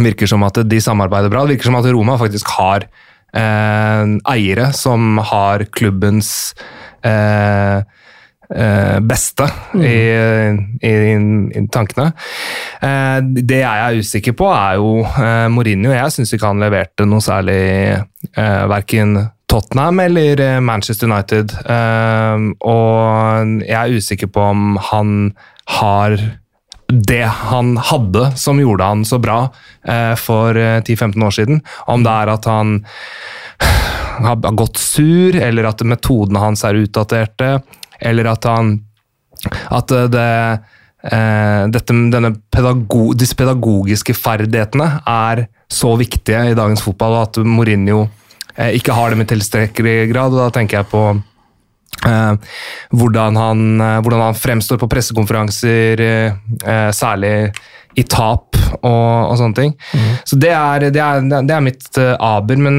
Virker som at de samarbeider bra. Det virker som at Roma faktisk har eh, eiere som har klubbens eh, eh, beste mm. i, i, i, tankene. Eh, det jeg er usikker på, er jo eh, Mourinho. Jeg syns ikke han leverte noe særlig eh, verken Tottenham eller eh, Manchester United. Eh, og jeg er usikker på om han har det han hadde som gjorde han så bra eh, for 10-15 år siden. Om det er at han har gått sur, eller at metodene hans er utdaterte, eller at han At det eh, dette, pedagog, disse pedagogiske ferdighetene er så viktige i dagens fotball, og at Mourinho eh, ikke har dem i tilstrekkelig grad. og Da tenker jeg på eh, hvordan, han, eh, hvordan, han, fremstår på pressekonferanser, eh, særlig i tap og, og sånne ting. Mm. Så det er, det er, det er mitt aber, men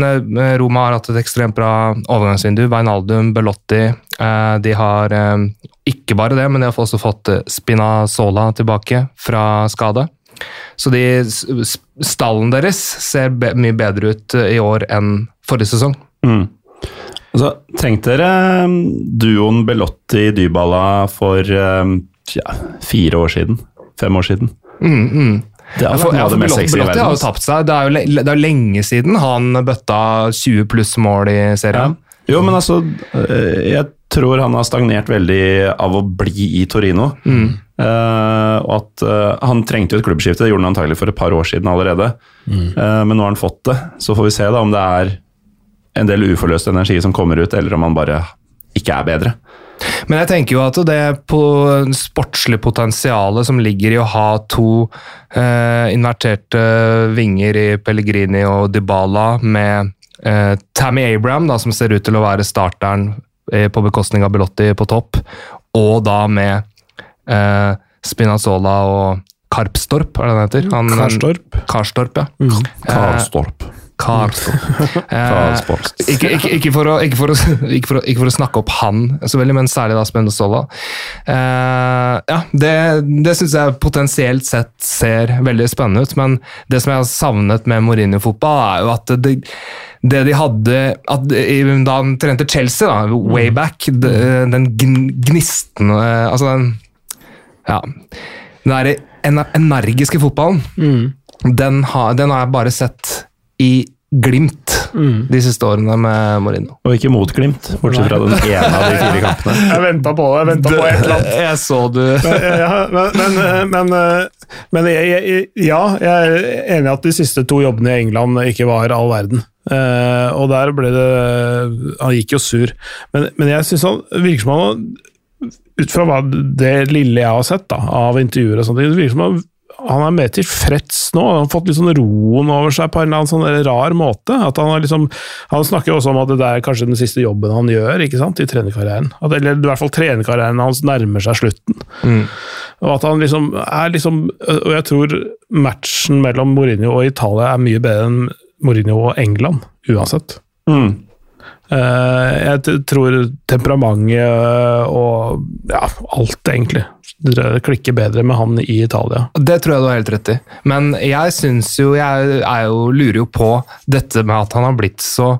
Roma har hatt et ekstremt bra overgangsvindu. Veinaldum, Belotti. De har ikke bare det, men de har også fått Spinazzola tilbake fra skade. Så de, stallen deres ser be mye bedre ut i år enn forrige sesong. Mm. Altså, Trengte dere duoen Belotti-Dybala for ja, fire år siden? Fem år siden? Mm, mm. Det er for, ja, for Belotti har jo tapt seg. Det er jo det er lenge siden han bøtta 20 pluss mål i serien. Ja. Jo, men altså eh, Jeg tror han har stagnert veldig av å bli i Torino. Mm. Uh, og at uh, Han trengte jo et klubbskifte, det gjorde han antagelig for et par år siden allerede. Mm. Uh, men nå har han fått det. Så får vi se da om det er en del uforløst energi som kommer ut, eller om han bare ikke er bedre. Men jeg tenker jo at det på sportslige potensialet som ligger i å ha to eh, inverterte vinger i Pellegrini og Dybala med eh, Tammy Abraham, da, som ser ut til å være starteren eh, på bekostning av Belotti på topp, og da med eh, Spinazzola og Karpstorp, er det det heter? Han, Karstorp. Karstorp, ja. Mm. Karstorp. Karlsson. Eh, ikke, ikke, ikke, for å, for å, for å, ikke, for å, snakke opp han så veldig, men særlig da Spennende Stolla. Eh, ja, det, det syns jeg potensielt sett ser veldig spennende ut, men det som jeg har savnet med Mourinho-fotball, er jo at det, det de hadde at, Da han trente Chelsea, da, way mm. back, den gnisten Altså den Ja. Den derre energiske fotballen, mm. den, har, den har jeg bare sett i Glimt mm. de siste årene med Marino. Og ikke mot Glimt, bortsett fra den ene av de fire kampene. Jeg venta på det, jeg venta på et eller annet. Jeg så du Men, ja, men, men, men jeg, jeg, ja, jeg er enig i at de siste to jobbene i England ikke var all verden. Uh, og der ble det Han gikk jo sur. Men, men jeg syns han virker som han Ut fra hva det lille jeg har sett da, av intervjuer og sånt, det virker som han han er mer tilfreds nå. Han har fått sånn roen over seg på en eller annen sånn rar måte. At han, liksom, han snakker også om at det er kanskje den siste jobben han gjør ikke sant, i trenerkarrieren. At, eller i hvert fall trenerkarrieren hans nærmer seg slutten. Mm. Og at han liksom er liksom Og jeg tror matchen mellom Mourinho og Italia er mye bedre enn Mourinho og England, uansett. Mm. Eh, jeg tror temperamentet og ja, alt, egentlig, det klikker bedre med han i Italia. Det tror jeg du har helt rett i. Men jeg syns jo Jeg jo, lurer jo på dette med at han har blitt så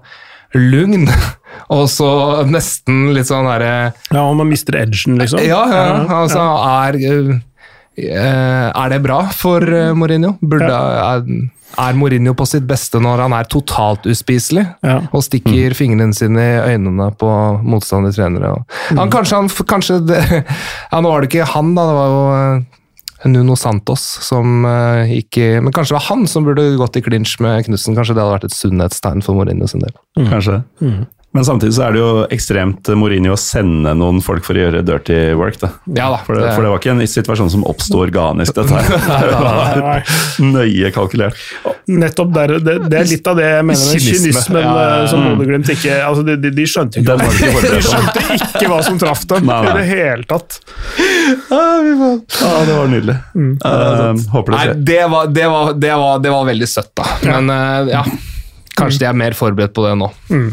lugn. Og så nesten litt sånn derre Ja, om man mister edgen, liksom? Ja, ja. Altså, er, eh, er det bra for eh, Mourinho? Burde, er, er Mourinho på sitt beste når han er totalt uspiselig ja. og stikker mm. fingrene sine i øynene på motstanderlige trenere. Han, mm. kanskje, han, kanskje det, ja, Nå var det ikke han, da. Det var jo eh, Nuno Santos som uh, gikk i Men kanskje det var han som burde gått i klinsj med Knutsen. Kanskje det hadde vært et sunnhetstegn for Mourinho sin del. Mm. Kanskje. Men samtidig så er det jo ekstremt Mourinho å sende noen folk for å gjøre dirty work. Da. Ja, da for, det, for, det, var ikke en situasjon som oppsto organisk, dette her. Det var nøye kalkulert. Nettopp der, det, det, er litt av det jeg mener med kynismen ja, ja, som Bodø-Glimt ikke altså de, de, de, skjønte ikke, de skjønte ikke hva som traff dem nei, nei. i det hele tatt. Ah, det var nydelig. Mm. Uh, håper det skjer. Det var, det, var, det, var, det var veldig søtt, da. Men uh, ja, kanskje de er mer forberedt på det nå. Mm.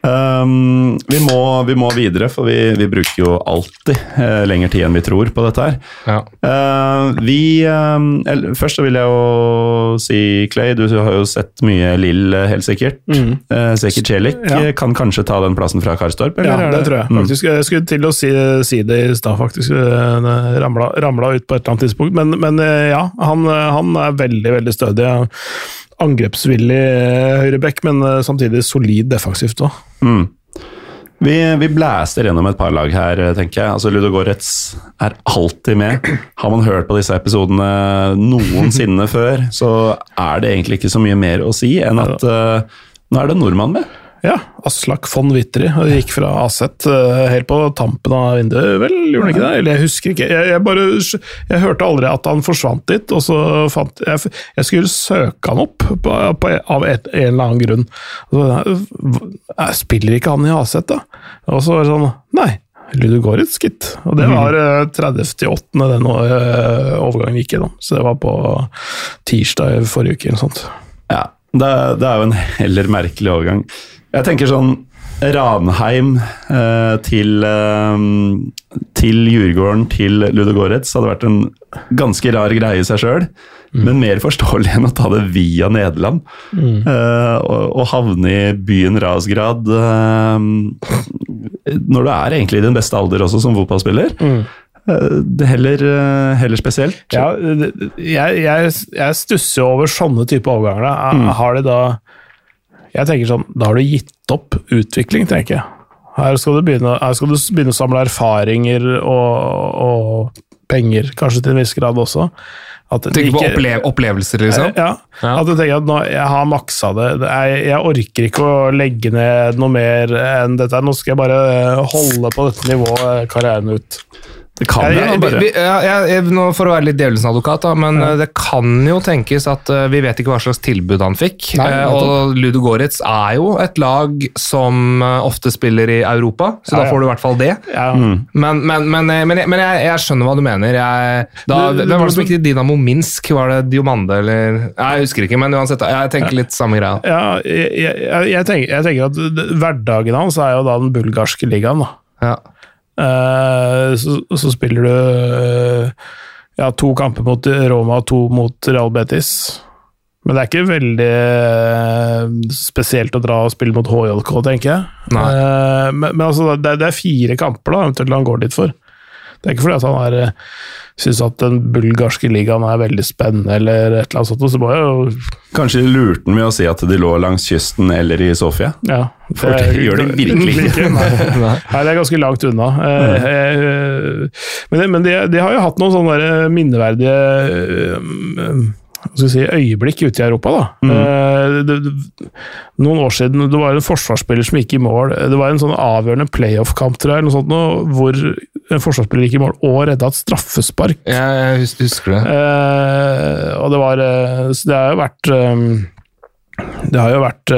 Um, vi, må, vi, må, videre, for vi, vi bruker jo alltid uh, lengre tid enn vi tror på dette her. Ja. Uh, vi um, eller, Først så vil jeg jo si, Clay, du har jo sett mye Lill, helt sikkert. Mm. Uh, Seki Celik ja. kan kanskje ta den plassen fra Karstorp? Eller? Ja, det tror jeg mm. Jeg skulle til å si, si det i stad, faktisk. Ramla, ramla, ut på et eller annet tidspunkt. Men, men ja, han, han, er veldig, veldig stødig angrepsvillig eh, høyreback, men eh, samtidig solid defensivt òg. Mm. Vi, vi blæster gjennom et par lag her, eh, tenker jeg. Altså, Ludo Goretz er alltid med. Har man hørt på disse episodene noensinne før, så er det egentlig ikke så mye mer å si enn at uh, nå er det nordmann med. Ja, Aslak von Witteri. Gikk fra Aset uh, helt på tampen av vinduet, vel? Gjorde han ikke det? Eller jeg husker ikke. Jeg, jeg, bare, jeg hørte aldri at han forsvant dit, og så fant jeg Jeg skulle søke han opp på, på, av et, en eller annen grunn. Så, jeg spiller ikke han i Aset, da? Og så var det sånn Nei. Ludogorets, gitt. Og det var uh, 30.8. den uh, overgangen gikk gjennom. Så det var på tirsdag i forrige uke eller sånt. Ja, det, det er jo en heller merkelig overgang. Jeg tenker sånn Ranheim eh, til, eh, til Djurgården til Ludogorets hadde vært en ganske rar greie i seg sjøl, mm. men mer forståelig enn å ta det via Nederland. Mm. Eh, og, og, havne i byen Rasgrad eh, når du er egentlig i din beste alder også som fotballspiller. Mm. Eh, det heller, eh, heller, spesielt. Ja, jeg, jeg, jeg stusser over sånne type overganger. Mm. Har det da jeg tenker sånn, Da har du gitt opp utvikling, tenker jeg. Her skal du begynne, skal du begynne å samle erfaringer og, og, penger, kanskje til en viss grad også. At tenker på opplev opplevelser, liksom? Ja. ja. At du tenker at nå, jeg har maksa det. Jeg, jeg, orker ikke å legge ned noe mer enn dette. Nå skal jeg bare holde på dette nivået karrieren ut. Det kan jeg, jeg, vi, jeg, nå For å være litt djevelens advokat, da, men ja. det kan jo tenkes at uh, vi vet ikke hva slags tilbud han fikk. Nei, uh, og Ludo Goretz er jo et lag som uh, ofte spiller i Europa, så ja, da får du i hvert fall det. Ja. Mm. Men, men, men, men, jeg, skjønner hva du mener. Da, hvem var det som gikk til Dinamo Minsk? Var det Diomande eller Jeg husker ikke, men uansett. Jeg tenker litt samme greia. Ja, jeg, tenker, tenker, at hverdagen hans er jo da den bulgarske ligaen. da. Ja. Eh, så, så, spiller du eh, ja, to kamper mot Roma og to mot Real Betis. Men det er ikke veldig eh, spesielt å dra og spille mot HJK, tenker jeg. Men, men altså, det, er fire kamper da, eventuelt han går dit for. Det er ikke fordi at han er synes at den bulgarske ligaen er veldig spennende, eller et eller annet sånt. Så må jeg jo Kanskje de lurte han med å si at de lå langs kysten eller i Sofia? Ja. For det gjør de virkelig ikke. Nei. Nei, det er ganske langt unna. Eh, eh, men, men de, de, har jo hatt noen sånne minneverdige eh, si, øyeblikk ute i Europa. Mm. Eh, det, det, noen år siden det var en forsvarsspiller som gikk i mål. Det var en sånn avgjørende playoff-kamp tror jeg, hvor en forsvarsspiller gikk i mål og redda et straffespark. Ja, jeg husker det. Eh, og det var eh, det har jo vært eh, Det har jo vært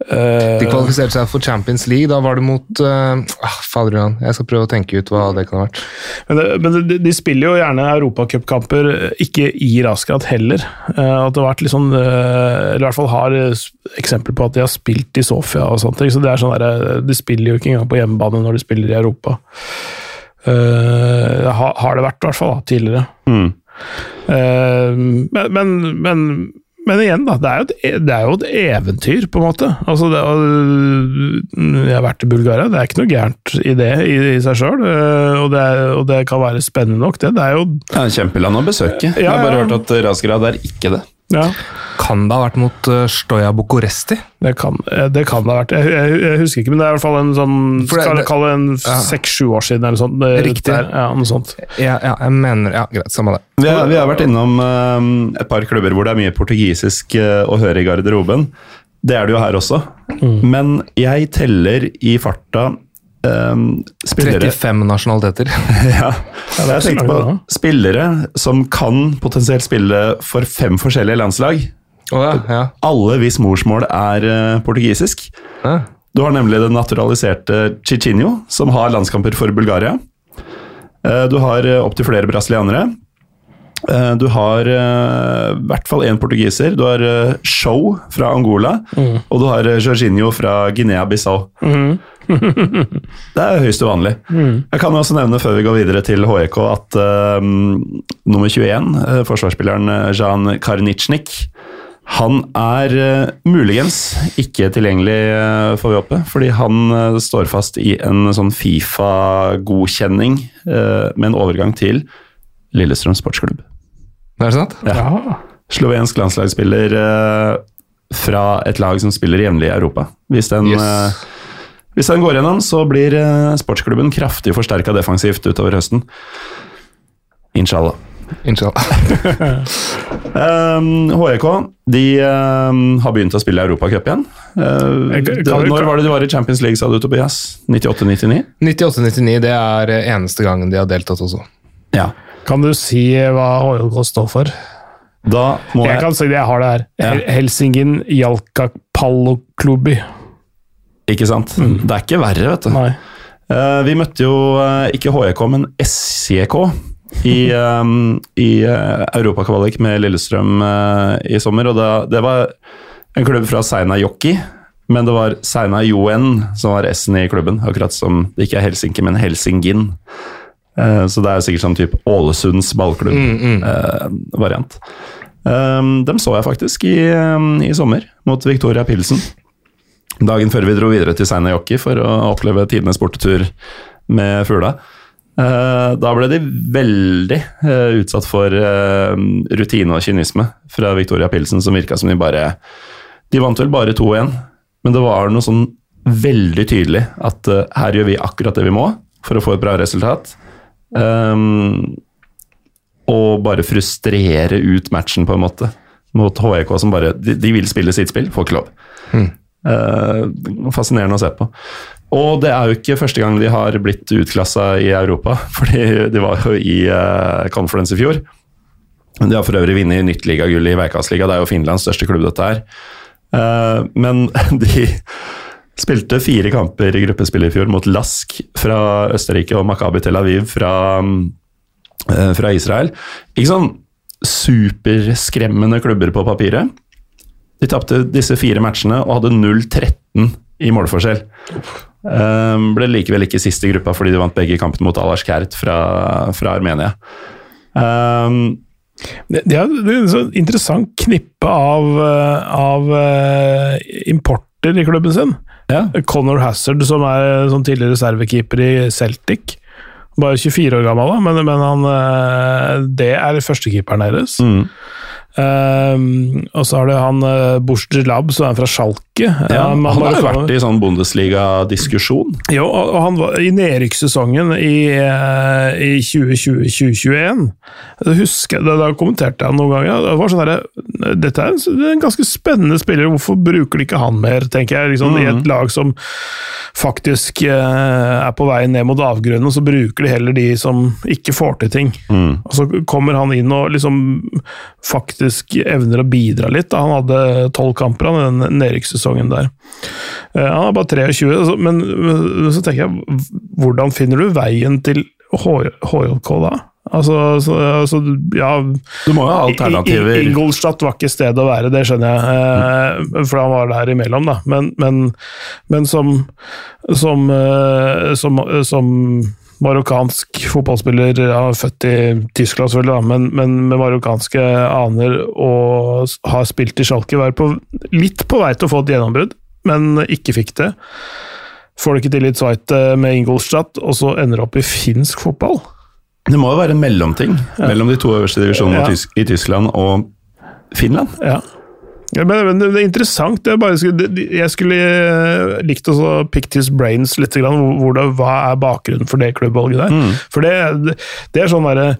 de kvalifiserte seg for Champions League. Da var det mot uh, Fader Jeg skal prøve å tenke ut hva det kan ha vært. Men, det, men de, de, spiller jo gjerne europacupkamper ikke i Raskat heller. Uh, at det har vært litt sånn, uh, eller i hvert fall har eksempel på at de har spilt i Sofia og sånt. Så det er sånn der, De spiller jo ikke engang på hjemmebane når de spiller i Europa. Uh, har, har det vært, i hvert fall, da, tidligere. Mm. men, men, men men igjen, da. Det er, et, e, det er, jo et, eventyr, på en måte. Altså, det, jeg har vært i Bulgaria, det er ikke noe gærent i det i, i seg sjøl. Og, og, det kan være spennende nok, det. Det er jo Det er kjempeland å besøke. Ja, jeg har bare hørt at Razgrad er ikke det. Ja. Kan det ha vært mot uh, Stoja Bucuresti? Det kan, eh, det kan det ha vært. Jeg, jeg, jeg, husker ikke, men det er i hvert fall en sånn Skal jeg kalle det en seks-sju ja. år siden eller sånt. Riktig. Der, ja, noe sånt. Ja, ja, jeg mener Ja, greit, samme det. Vi har, vi har vært innom uh, et par klubber hvor det er mye portugisisk uh, å høre i garderoben. Det er det jo her også. Mm. Men jeg teller i farta Um, spillere 35 nasjonaliteter. ja. Jeg tenkte på spillere som kan potensielt spille for fem forskjellige landslag. Oh, ja, ja. Alle hvis morsmål er uh, portugisisk. Ja. Du har nemlig den naturaliserte Chichinho, som har landskamper for Bulgaria. Uh, du har uh, opptil flere brasilianere. Eh, Du har eh, i hvert fall én portugiser. Du har eh, Show fra Angola, og du har eh, Jorginho fra Guinea-Bissau. Det er høyst uvanlig. Jeg kan jo også nevne før vi går videre til HEK at uh, nummer 21, uh, forsvarsspilleren eh, Jan Karnicnik, han er uh, muligens ikke tilgjengelig, uh, får vi håpe, fordi han eh, står fast i en sånn Fifa-godkjenning eh, med en overgang til Lillestrøm sportsklubb. Er det sant? Ja. Slovensk landslagsspiller eh, fra et lag som spiller jevnlig i Europa. Hvis den, Yes. Eh, hvis den går gjennom, så blir eh, sportsklubben kraftig forsterka defensivt utover høsten. Inshallah. Inshallah. Um, HEK de um, har begynt å spille Europacup igjen. Uh, det, når var det de var i Champions League, sa du, Tobias? 98-99? 98-99, det er eneste gangen de har deltatt også. Ja. Kan du si hva HJK står for? Da må Jeg jeg kan si det, jeg har det her. Ja. Hel- Helsingin Jalkapalloklubi. Ikke sant? Det er ikke verre, vet du. Eh, vi møtte jo uh, ikke HEK, men SJK i, um, i uh, europakvalik med Lillestrøm uh, i sommer. Og da, det var en klubb fra Seina Jokki, men det var Seina Joen som var S-en i klubben. Akkurat som det ikke er Helsinki, men Helsingin. Uh, så det er sikkert sånn type Ålesunds ballklubb-variant. Um, dem så jeg faktisk i, um, i sommer, mot Victoria Pilsen. Dagen før vi dro videre til Seina Joki for å oppleve tidenes bortetur med fugla. Eh, da ble de veldig eh, utsatt for eh, rutine og kynisme fra Victoria Pilsen, som virka som de bare De vant vel bare 2-1, men det var noe sånn veldig tydelig at her gjør vi akkurat det vi må for å få et bra resultat. Og bare frustrere ut matchen, på en måte, mot HEK, som bare De, vil spille sitt spill, får ikke lov. Eh, fascinerende å se på. Og det er jo ikke første gang de har blitt utklassa i Europa, fordi de var jo i uh, Conference i fjor. De har for øvrig vunnet nytt ligagull i Veikasliga, det er jo Finlands største klubb, dette her. Uh, men de spilte fire kamper i gruppespill i fjor mot Lask fra Østerrike og Makabi Tel Aviv fra, uh, fra Israel. Ikke sånn superskremmende klubber på papiret. De tapte disse fire matchene og hadde 0-13 i målforskjell. Um, ble likevel ikke sist i gruppa fordi de vant begge kampene mot Alars Kert fra, fra Armenia. Um, Det, det er det er et så interessant knippe av, eh, av eh, importer i klubben sin. ja. Conor Hazard, som er som tidligere reservekeeper i Celtic. Bare 24 år gammel, da, men, men han, eh, det er førstekeeperen deres. Mm. Um, og så har du han uh, Lab, som er fra Schalke. Ja. Um, Han har jo vært i sånn Bundesliga-diskusjon. Jo, og han var i nedrykkssesongen i, eh, i 2020-2021. Det husker jeg, da, kommenterte jeg noen ganger. Det var sånn der, Dette er en, ganske spennende spiller, hvorfor bruker de ikke han mer, tenker jeg. Liksom, I et lag som faktisk eh, er på vei ned mot avgrunnen, og så bruker de heller de som ikke får til ting. Og så kommer han inn og liksom faktisk evner å bidra litt. Da. Han hadde tolv kamper han, i den nedrykkssesongen der. Eh, Han er bare 23, men men så tenker jeg, hvordan finner du veien til HJK da? Altså, så, altså ja Du må jo ha alternativer. Ingolstadt var ikke stedet å være, det skjønner jeg, mm. for han var der imellom, da. Men, men, men som, som, eh, som, som marokkansk fotballspiller, ja, født i Tyskland selvfølgelig, men, men med marokkanske aner og har spilt i Schalke, var på, litt på vei til å få et gjennombrudd, men ikke fikk det. Får det ikke til i Zweite med Ingolstadt, og så ender det opp i finsk fotball. Det må jo være en mellomting mellom de to øverste divisjonene Ja. i i Tyskland og Finland. Ja. Ja, men, men det, er interessant. Jeg, bare jeg skulle eh, likt å pick his brains litt. Grann, hvor det, hva er bakgrunnen for det klubbvalget der? For det, det er sånn derre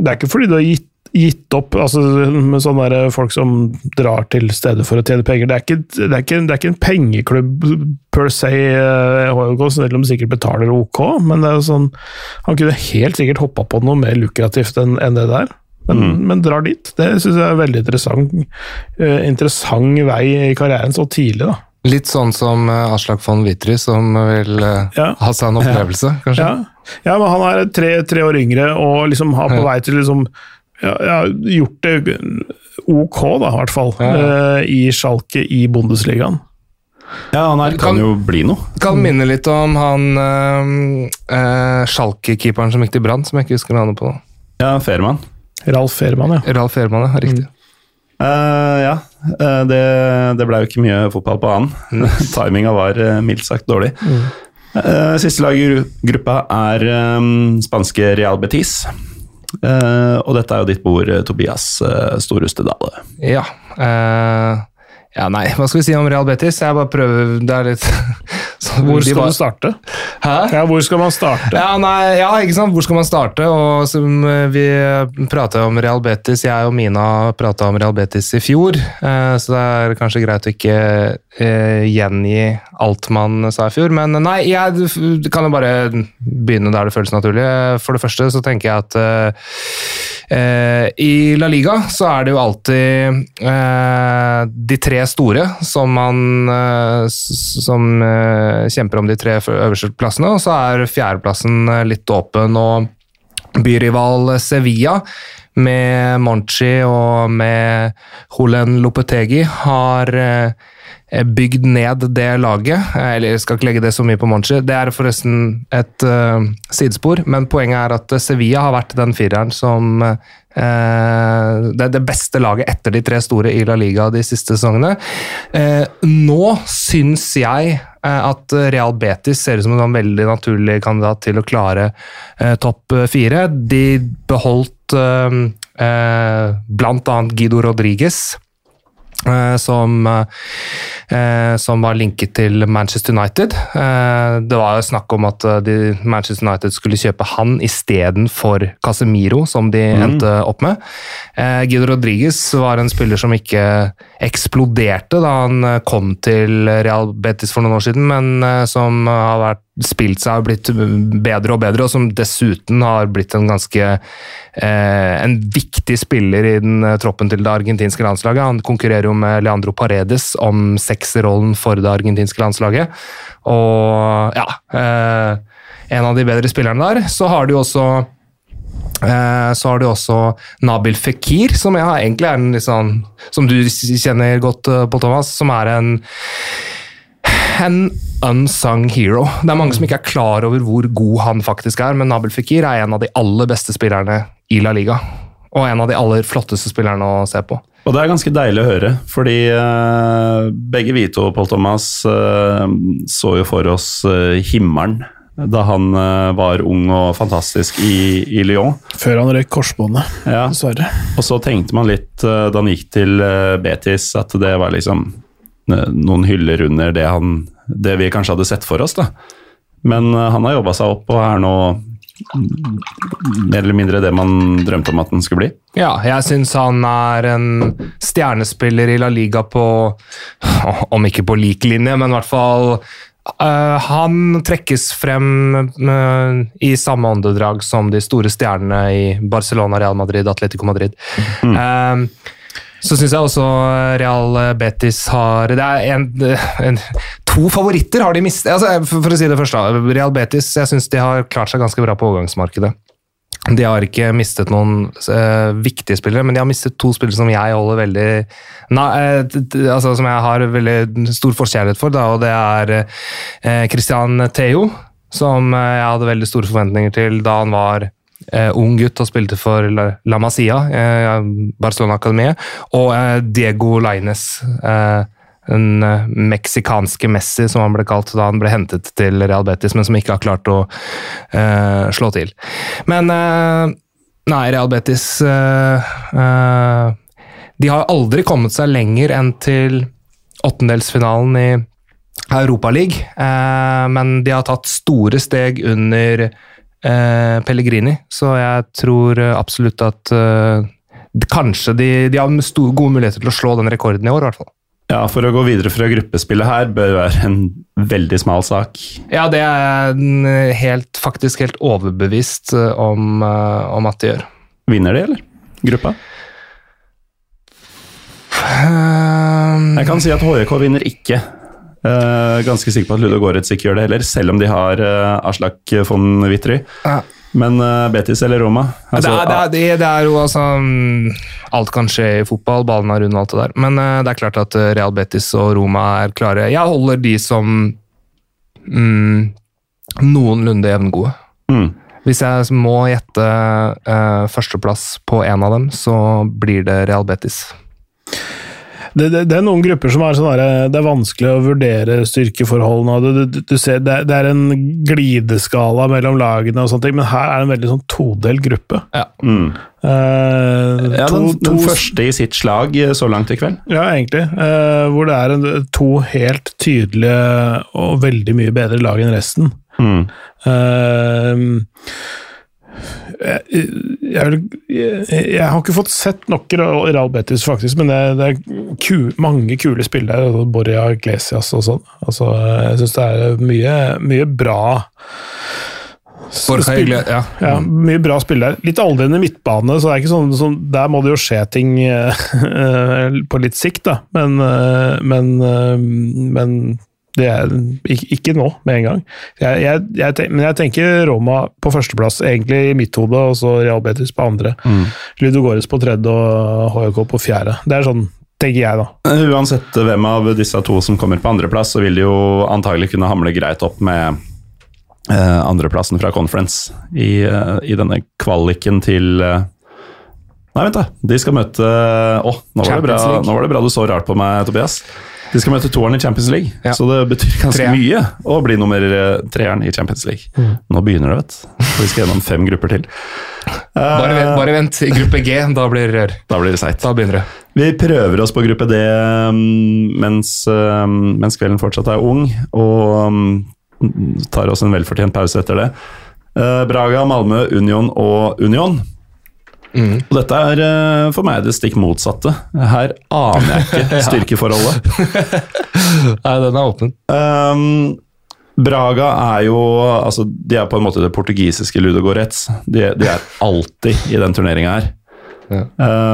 Det er ikke fordi du har gitt, gitt opp altså, med sånne der folk som drar til stedet for å tjene penger. Det er ikke, det er ikke, det er ikke en pengeklubb per se, eh, selv om de sikkert betaler ok, men det er sånn, han kunne helt sikkert hoppa på noe mer lukrativt enn enn det der. Men, men drar dit. Det syns jeg er en veldig interessant. uh, interessant vei i karrieren så tidlig, da. Litt sånn som eh, Aslak von Witry, som vil eh, Ja. ha seg en opplevelse, kanskje? Ja, ja men han er tre, tre år yngre og liksom har på Ja. vei til liksom ja, ja, gjort det ok, da, i hvert fall. Ja. eh, I Schalke i Bundesligaen. Ja, han her kan Kan- jo bli noe. Kan minne litt om han uh, Schalke-keeperen som gikk til Brann, som jeg ikke husker navnet på. Ja, Fairman. Ralf Ehrmann, ja. Ralf Ehrmann, ja. Riktig. Eh, ja, uh, det, det ble jo ikke mye fotball på han. Timinga var uh, mildt sagt dårlig. Eh, siste lag i gru- gruppa er um, spanske Real Betis. Eh, og dette er jo ditt bord, Tobias uh, Storhuste Dale. Ja. Ja, nei, hva skal vi si om Real Betis? Jeg bare prøver Det er litt så Hvor skal bare- du starte? Hæ? Ja, hvor skal man starte? Ja, nei, ja, ikke sant? Hvor skal man starte? Og som eh, Vi prata om Real Betis, jeg og Mina prata om Real Betis i fjor, eh, så det er kanskje greit å ikke eh, gjengi alt man sa i fjor. Men nei, jeg kan jo bare begynne der det føles naturlig. For det første så tenker jeg at i La Liga så er det jo alltid eh, de tre store som man eh, som eh, kjemper om de tre øverste plassene, og så er fjerdeplassen eh, litt åpen. og Byrival Sevilla med Monchi og med Julen Lopetegi har eh, bygd ned det laget. Eh, Eller jeg skal ikke legge det så mye på Monchi. Det er forresten et uh, sidespor, men poenget er at Sevilla har vært den fireren som uh, Det er det beste laget etter de tre store i La Liga de siste sesongene. Uh, nå syns jeg eh, at Real Betis ser ut som en sånn veldig naturlig kandidat til å klare eh, topp fire. De beholdt eh, eh, annet Guido Rodriguez. Eh, Som, eh, som var linket til Manchester United. Eh, Det var jo snakk om at de, Manchester United skulle kjøpe han istedenfor Casemiro, som de endte opp med. Guido Rodriguez var en spiller som ikke eksploderte da han kom til Real Betis for noen år siden, men som har vært, spilt seg og blitt bedre og bedre, og som dessuten har blitt en ganske eh, en viktig spiller i den eh, troppen til det argentinske landslaget. Han konkurrerer jo med Leandro Paredes om sekserrollen for det argentinske landslaget. Og ja eh, En av de bedre spillerne der. Så har du også Så har du også Nabil Fikir, som jeg egentlig er en litt sånn Som du kjenner godt, Pål Thomas, som er en en unsung hero. Det er mange som ikke er klar over hvor god han faktisk er, men Nabil Fikir er en av de aller beste spillerne i La Liga. Og en av de aller flotteste spillerne å se på. Og det er ganske deilig å høre, fordi eh, begge vi to, Pål Thomas, eh, så jo for oss eh, himmelen da han var ung og fantastisk i, i Lyon. Før han røyk korsbåndet, Ja. dessverre. Og så tenkte man litt da han gikk til Betis, at det var liksom noen hyller under det, han, det vi kanskje hadde sett for oss. da. Men eh, han har jobba seg opp og er nå mm, mer eller mindre det man drømte om at den skulle bli. Ja, jeg syns han er en stjernespiller i La Liga på Om ikke på lik linje, men i hvert fall uh, Han trekkes frem uh, i samme åndedrag som de store stjernene i Barcelona, Real Madrid, Atletico Madrid. Eh, så syns jeg også Real Betis har Det er en, en To favoritter har de mistet. Altså, for, å si det først, da. Real Betis jeg synes de har klart seg ganske bra på overgangsmarkedet. De har ikke mistet noen uh, viktige spillere, men de har mistet to spillere som jeg holder veldig na, uh, altså Som jeg har veldig stor forkjærlighet for, da, og det er uh, Christian Theo, som eh, jeg hadde veldig store forventninger til da han var eh, ung gutt og spilte for La, Masia, eh, Barcelona-akademiet, og eh, Diego Laines. Eh, den eh, meksikanske Messi, som han ble kalt da han ble hentet til Real Betis, men som ikke har klart å eh, slå til. Men eh, nei, Real Betis eh, eh, De har aldri kommet seg lenger enn til åttendelsfinalen i Europaligaen, eh, men de har tatt store steg under eh, Pellegrini, så jeg tror eh, absolutt at eh, kanskje de, de har store, gode muligheter til å slå den rekorden i år, i hvert fall. Ja, For å gå videre fra gruppespillet her bør være en veldig smal sak. Ja, det er jeg helt, faktisk helt overbevist eh, om, eh, om at de gjør. Vinner de, eller? Gruppa? Um, Jeg kan si at HJK vinner ikke. Eh, ganske sikker på at Ludo Goretz ikke gjør det heller, selv om de har uh, Aslak von Witry. ja. Men uh, Betis eller Roma? Altså, det, er, det, er, det, er, jo altså mm, Alt kan skje i fotball, ballen er rund og alt det der. Men uh, det er klart at Real Betis og Roma er klare. Jeg holder de som mm, noenlunde jevngode. Mm. Hvis jeg må gjette uh, førsteplass på en av dem, så blir det Real Betis. Det, det, det, er noen grupper som er sånn det er vanskelig å vurdere styrkeforholdene. Du, du, du ser, det, det, er en glideskala mellom lagene, og sånne ting, men her er det en veldig sånn todelt gruppe. Ja. Mm. Uh, ja, den, to, første i sitt slag så langt i kveld. Ja, egentlig. Eh, hvor det er en, to helt tydelige og veldig mye bedre lag enn resten. Mm. Uh, jeg, jeg, jeg, har ikke fått sett nok Real Betis, faktisk, men det, det er ku, mange kule spillere. Altså Borja Glesias og sånn. Altså, jeg syns det er mye, mye bra Spill, ja. ja. Mye bra spill der. Litt aldrende midtbane, så det er ikke sånn, sånn, der må det jo skje ting uh, på litt sikt, da. Men, uh, men, men det er ikke nå, med en gang. Jeg, jeg, jeg, men jeg tenker Roma på førsteplass, egentlig i mitt hode, og så Real Betis på andre. Mm. Ludogores på tredje og HJK på fjerde. Det er sånn, tenker jeg, da. Eh, uansett hvem av disse to som kommer på andreplass, så vil de jo antagelig kunne hamle greit opp med eh, andreplassen fra Conference i, eh, i, denne kvaliken til eh, Nei, vent, da. De skal møte Å, oh, nå, nå var det bra du så rart på meg, Tobias. De skal møte toeren i Champions League, ja. så det betyr ganske Tre. mye å bli nummer eh, treeren i Champions League. Mm. Nå begynner det, vet du. Vi skal gjennom fem grupper til. Bare vent, bare vent. i gruppe G, da blir det rør. Da blir det seigt. Da begynner det. Vi prøver oss på gruppe D mm, mens, mm, mens kvelden fortsatt er ung, og mm, tar oss en velfortjent pause etter det. Eh, Braga, Malmö, Union og Union. Mm. Og dette er uh, for meg det stikk motsatte. Her aner jeg ikke styrkeforholdet. Nei, den er åpen. Um, Braga er jo altså, De er på en måte det portugisiske Ludogorets. De, de er alltid i den turneringa her. Ja.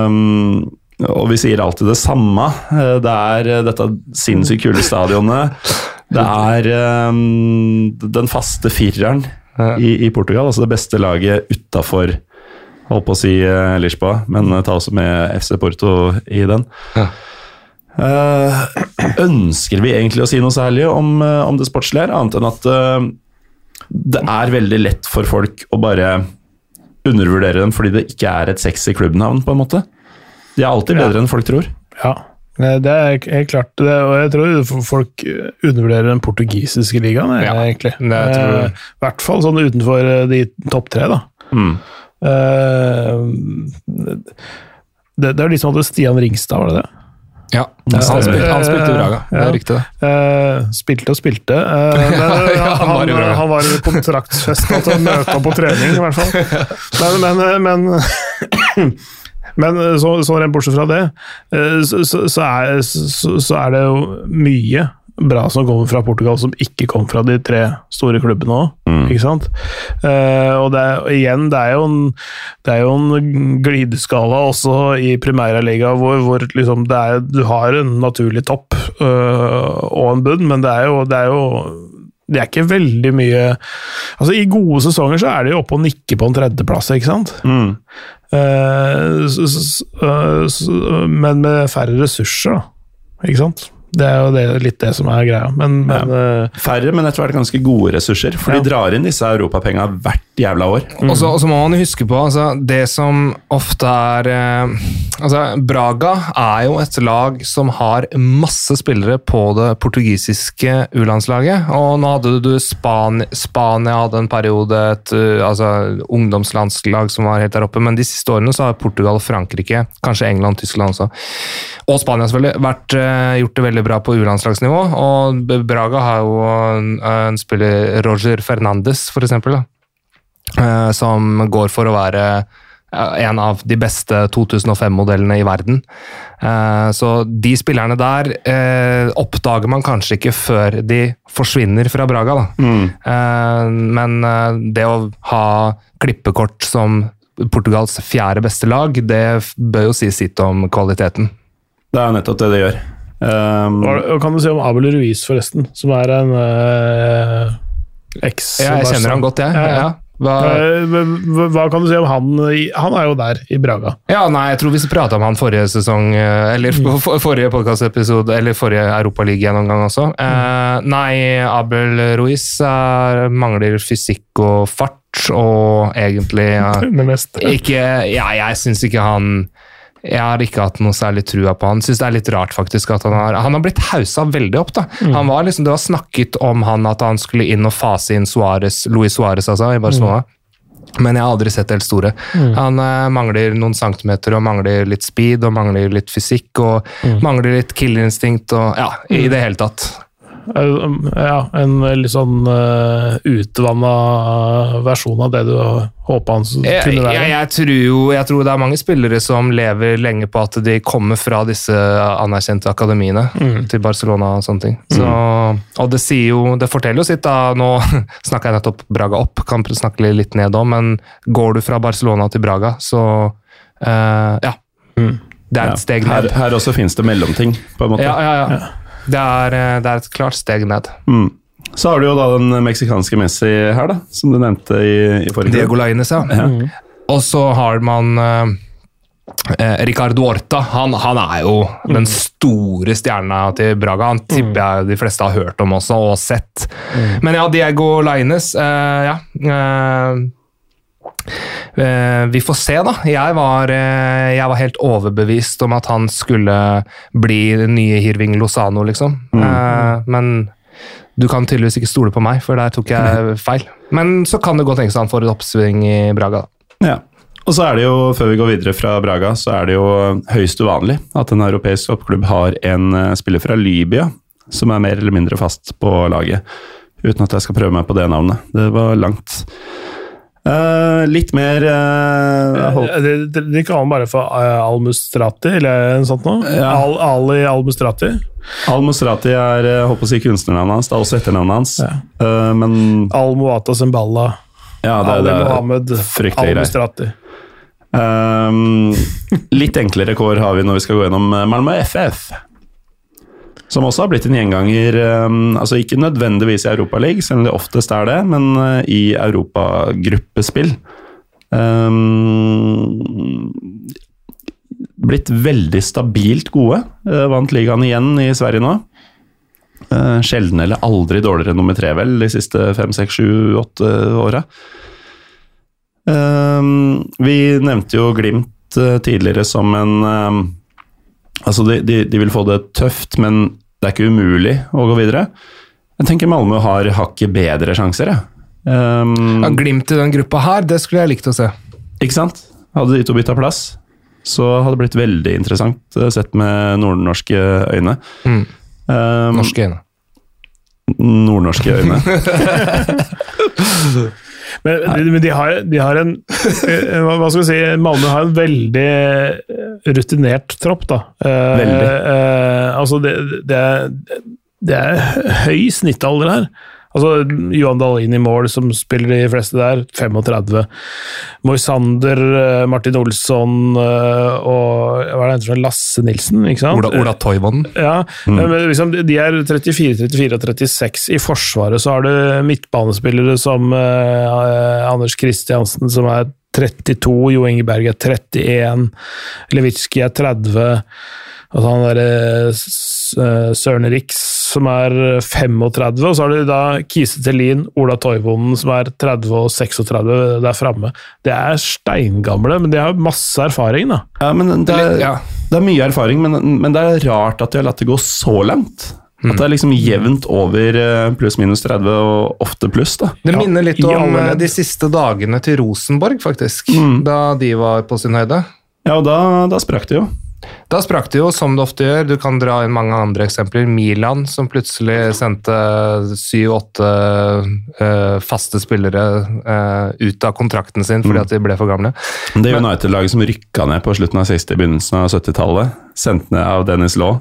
Um, og vi sier alltid det samme. Eh, det er eh, dette sinnssykt kule stadionet. Det er um, den faste fireren i, i, Portugal, altså det beste laget utafor Holdt på å si uh, Lisboa, men uh, ta også med FC Porto i den. Ja. Uh, ønsker vi egentlig å si noe særlig om, om det sportslige, annet enn at det er veldig lett for folk å bare undervurdere dem fordi det ikke er et sexy klubbnavn, på en måte. De er alltid bedre ja. enn folk tror. Ja, det er helt klart. Det, og jeg tror folk undervurderer den portugisiske ligaen, ja, egentlig. I hvert fall sånn utenfor de topp tre, da. Mm. Eh, det, det er de som hadde Stian Ringstad, var det det? Ja, han spilte, han spilte i Braga. Det er riktig, det. Uh, spilte og spilte. Men, ja, han, var han, han var kontraktsfest til å møte opp på trening, i hvert fall. Men, men, men, men så, så rent bortsett fra det, så, så, er, så, er, det jo mye bra som kommer fra Portugal, som ikke kom fra de tre store klubbene òg. Mm. Ikke sant? Uh, og det er, igjen, det er, jo en, det er jo en glideskala også i Primærliga hvor, hvor liksom er, du har en naturlig topp uh, og en bunn, men det er jo, det er jo det er ikke veldig mye Altså I gode sesonger så er de oppe og nikker på en tredjeplass, ikke sant? Mm. Uh, men med færre ressurser, da. Ikke sant? Det er jo det, litt det som er greia. Men, men, ja. Eh, Færre, men etter hvert ganske gode ressurser. For ja. de drar inn disse europapenga hvert jævla år. Mm. Og så må man huske på altså, det som ofte er eh, altså, Braga er jo et lag som har masse spillere på det portugisiske U-landslaget. Og nå hadde du Spania, Spania hadde en periode, et uh, altså, ungdomslandslag som var helt der oppe. Men de siste årene så har Portugal, Frankrike, kanskje England, Tyskland også, og Spania selvfølgelig, vært, uh, gjort det veldig bra på U-landslagsnivå. Og Braga har jo en, en spiller, Roger Fernandes, for eksempel, da, som går for å være en av de beste 2005-modellene i verden. Uh, så de spillerne der oppdager man kanskje ikke før de forsvinner fra Braga. Mm. men det å ha klippekort som Portugals fjerde beste lag, det bør jo si sitt om kvaliteten. Det er nettopp det det gjør. Um, Hva kan du si om Abel Ruiz, forresten? Som er en uh, eks Ja, jeg kjenner han godt, jeg. Ja, ja. Hva, Hva, hva kan du si om han? Han er jo der, i Braga. ja, nei, jeg tror vi prata om han forrige sesong, eh, eller Mm. for, forrige podkastepisode, eller forrige Europaliga-gjennomgang også. Eh, nei, Abel Ruiz er, mangler fysikk og fart, og egentlig ja, Det meste. ikke Ja, jeg syns ikke han jeg har ikke hatt noe særlig trua på han. Synes det er litt rart faktisk at Han har Han har blitt hausa veldig opp. da. Han var liksom, Det var snakket om han at han skulle inn og fase inn Suarez, Luis Suárez altså, i Barcelona. Men jeg har aldri sett det helt store. Han eh, mangler noen centimeter og mangler litt speed og mangler litt fysikk og mangler litt killerinstinkt og ja, i det hele tatt. Eh, Ja, en litt sånn uh, utvanna versjon av det du håpa han Jeg, kunne jeg, være. jeg, tror jo, jeg tror det er mange spillere som lever lenge på at de kommer fra disse anerkjente akademiene til Barcelona og sånne ting. Så, og det sier jo, det forteller jo sitt da, nå snakker jeg nettopp Braga opp, kan snakke litt ned om, men går du fra Barcelona til Braga, så uh, ja. Det er Ja. et steg ned. her også finnes det mellomting, på en måte. Ja, ja, ja. Det er, eh, det er et klart steg ned. Mm. Så har du jo da den meksikanske Messi her, da, som du nevnte i, i forrige Diego Lainez, ja. Ja. Og så har man eh, eh, Ricardo Orta. Han, han er jo den store stjerna til Braga. Han tipper jeg de fleste har hørt om også, og sett. Men ja, Diego Lainez eh, Ja. eh, vi får se, da. Jeg var, eh, jeg var helt overbevist om at han skulle bli den nye Hirving Lozano, liksom. Mm. men du kan tydeligvis ikke stole på meg, for der tok jeg feil. Men så kan det godt tenkes han får et oppsving i Braga. da. Ja. Og så er det jo, før vi går videre fra Braga, så er det jo høyst uvanlig at en europeisk toppklubb har en eh, spiller fra Libya som er mer eller mindre fast på laget. Uten at jeg skal prøve meg på det navnet. Det var langt. Eh, litt mer uh, hold- Eh, De, de, de kaller han bare for uh, Al-Mustrati, eller noe sånt noe. Ja. Al, Ali Al-Mustrati. Al-Mustrati er jeg håper å si kunstnernavnet hans, det er også etternavnet hans. Ja. Uh, men Al-Muata Zemballa. ja, det, Ali Mohammed. Al-Mustrati. Um, litt enklere kår har vi når vi skal gå gjennom Malmö FF. Som også har blitt en gjenganger, um, altså ikke nødvendigvis i Europaligaen, selv om det oftest er det, men eh, i europagruppespill. Um, blitt veldig stabilt gode. Eh, vant ligaen igjen i Sverige nå. Eh, sjelden eller aldri dårligere enn nummer tre, vel, de siste fem, seks, sju, åtte åra. Vi nevnte jo Glimt eh, tidligere som en Altså, de, de, de vil få det tøft, men det er ikke umulig å gå videre. Jeg tenker Malmö har hakket bedre sjanser, jeg. Um, Ja, glimt i den gruppa her, det skulle jeg likt å se. ikke sant? Hadde de to bytta plass, så hadde det blitt veldig interessant eh, sett med nordnorske øyne. Mm. Um, Norske øyne. Nordnorske øyne. Men, men de, har, de har en eh, Hva skal vi si? Malmö har en veldig eh, rutinert tropp, da. Eh, Veldig. Eh, altså, det, det, er, det er høy snittalder her. Altså, Johan Dahlin i mål, som spiller de fleste der, 35. Moisander, eh, Martin Olsson eh, og hva er det heter. Lasse Nilsen, ikke sant? Ola, Ola Toivonen. Ja, men liksom, de er 34, 34 og 36. I Forsvaret så har du midtbanespillere som eh, Anders Kristiansen, som er 32, Jo Ingeberg er 31, Lewicki er 30. Altså han derre Søren Rix som er 35, og så har du da Kise Tellin, Ola Toivonen som er 30 og 36 der framme. Det er steingamle, men de har masse erfaring, da. Ja, men det er, Ja. det er mye erfaring, men, men det er rart at de har latt det gå så langt. At det er liksom jevnt over eh, pluss-minus 30, og ofte pluss. da. Det Ja, minner litt om eh, de siste dagene til Rosenborg, faktisk. Da de var på sin høyde. Ja, og da, da sprakk det jo. Da sprakk det jo, som det ofte gjør. Du kan dra inn mange andre eksempler. Milan, som plutselig sendte syv-åtte eh, faste spillere eh, ut av kontrakten sin fordi at de ble for gamle. Det United-laget som rykka ned på slutten av 60-, begynnelsen av 70-tallet, sendt ned av Dennis Law,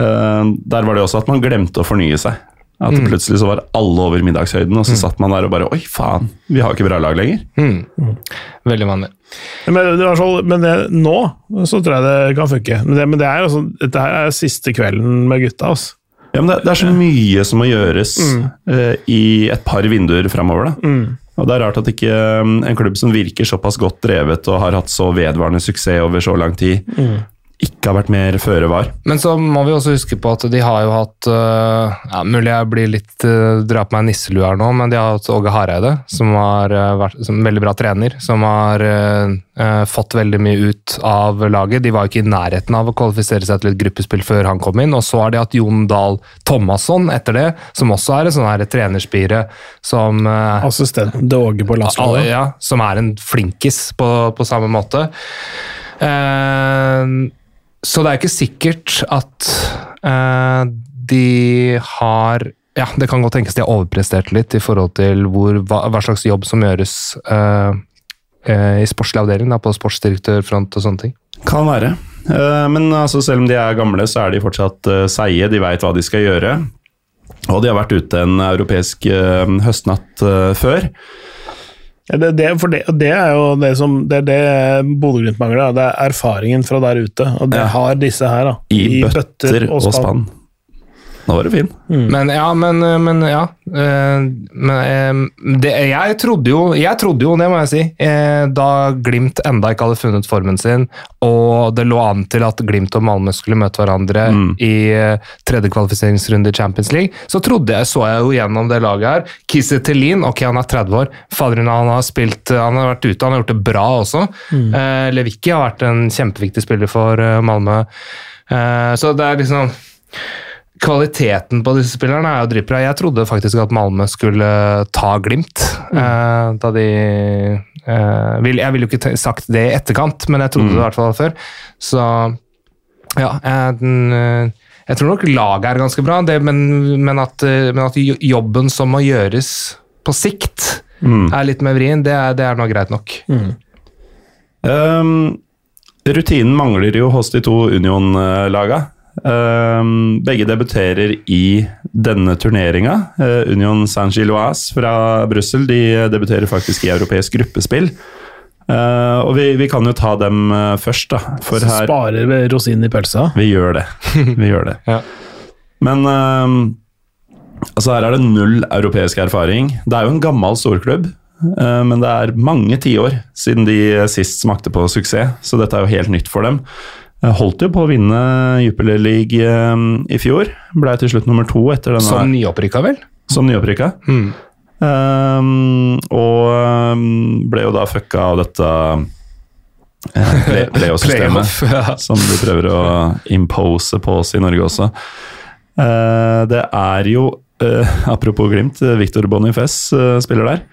eh, der var det også at man glemte å fornye seg. At plutselig så var alle over middagshøyden, og så satt man der og bare Oi, faen, vi har ikke bra lag lenger. Mm. Veldig vanlig. Men, fall, men det, nå så tror jeg det kan funke. Men det, men det er jo sånn, dette her er siste kvelden med gutta. Altså. Ja, men det, det er så mye som må gjøres uh, i et par vinduer framover. Mm. Og det er rart at ikke um, en klubb som virker såpass godt drevet og har hatt så vedvarende suksess over så lang tid, ikke har vært mer føre var. Men så må vi også huske på at de har jo hatt øh, ja, Mulig jeg blir litt uh, drar på meg nisselue her nå, men de har hatt Åge Hareide, som har øh, vært som veldig bra trener. Som har uh, fått veldig mye ut av laget. De var jo ikke i nærheten av å kvalifisere seg til et gruppespill før han kom inn. Og så har de hatt Jon Dahl Thomasson etter det, som også er et sånn her trenerspire som uh, Assistenten til Åge på landslaget. ja, som er en flinkis på, på samme måte. Eh, så det er ikke sikkert at eh, de har Ja, det kan godt tenkes de har overprestert litt i forhold til hvor, hva, hva slags jobb som gjøres eh, i sportslig avdeling, på sportsdirektørfront og sånne ting. Kan være. Men altså, selv om de er gamle, så er de fortsatt seige. De veit hva de skal gjøre. Og de har vært ute en europeisk høstnatt før. Ja, det, det, for det, det er jo det som Det er det Bodø-Glimt mangler. Det er erfaringen fra der ute, og det Ja. har disse her. da. I, bøtter og spann. Nå var det fin. Men ja, men, men ja. eh, Men eh, det, jeg trodde jo, jeg trodde jo, det må jeg si, eh, da Glimt enda ikke hadde funnet formen sin, og det lå an til at Glimt og Malmö skulle møte hverandre i eh, tredje kvalifiseringsrunde i Champions League, så trodde jeg, så jeg jo gjennom det laget her. Kisse Tellin, ok, han er 30 år. Faderen han har spilt, han har vært ute, han har gjort det bra også. Mm. Levicki har vært en kjempeviktig spiller for eh, Malmö. Eh, så det er liksom Kvaliteten på disse spillerne er jo dritbra. Jeg trodde faktisk at Malmö skulle ta Glimt. eh, da de eh, vil, Jeg ville jo ikke sagt det i etterkant, men jeg trodde det i hvert fall før. Så ja, jeg, den, eh, jeg tror nok laget er ganske bra, det, men, men, at, eh, men at jobben som må gjøres på sikt, er litt mer vrien, det er, det er nå greit nok. Um, rutinen mangler jo hos de to Union-laga. Um, begge debuterer i denne turneringa. Uh, Union Saint-Gilloise fra Brussel de debuterer faktisk i europeisk gruppespill. Uh, og vi, vi kan jo ta dem uh, først, da. For Så her sparer vi rosinen i pølsa. Vi gjør det. Vi gjør det. Ja. Men um, altså her er det null europeisk erfaring. Det er jo en gammel storklubb, uh, men det er mange tiår siden de sist smakte på suksess, så dette er jo helt nytt for dem. Holdt jo på å vinne Jupiler League um, i fjor. Ble til slutt nummer to etter denne Som nyopprykka, vel? som nyopprykka. Mm. Um, og um, ble jo da fucka av dette play- playoff-systemet Playoff, ja. som de prøver å impose på oss i Norge også. Uh, det er jo, uh, apropos Glimt, eh, Victor Boniface uh, spiller der.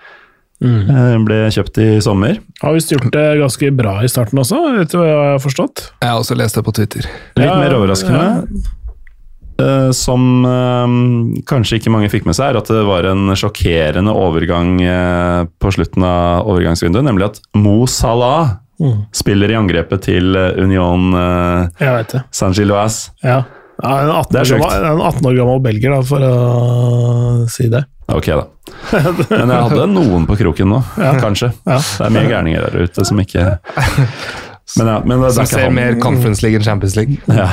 Eh, ble kjøpt i sommer. Har visst gjort det ganske bra i starten også, vet du hva jeg har forstått? Jeg har også lest det på Twitter. Litt Ja, mer overraskende. ja. som eh, kanskje ikke mange fikk med seg, er at det var en sjokkerende overgang eh, på slutten av overgangsvinduet, nemlig at Mo Salah Mm. spiller i angrepet til eh, Union. Saint-Gilloise. Ja. ja en, 18 Det er år gammel, en 18 år gammel belgier, da, for å si det. Ok, da. Men jeg hadde noen på kroken nå, kanskje. Ja. Det er mye gærninger der ute som ikke Men ja, men Som er ser han. mer Conference League enn Champions League. Ja.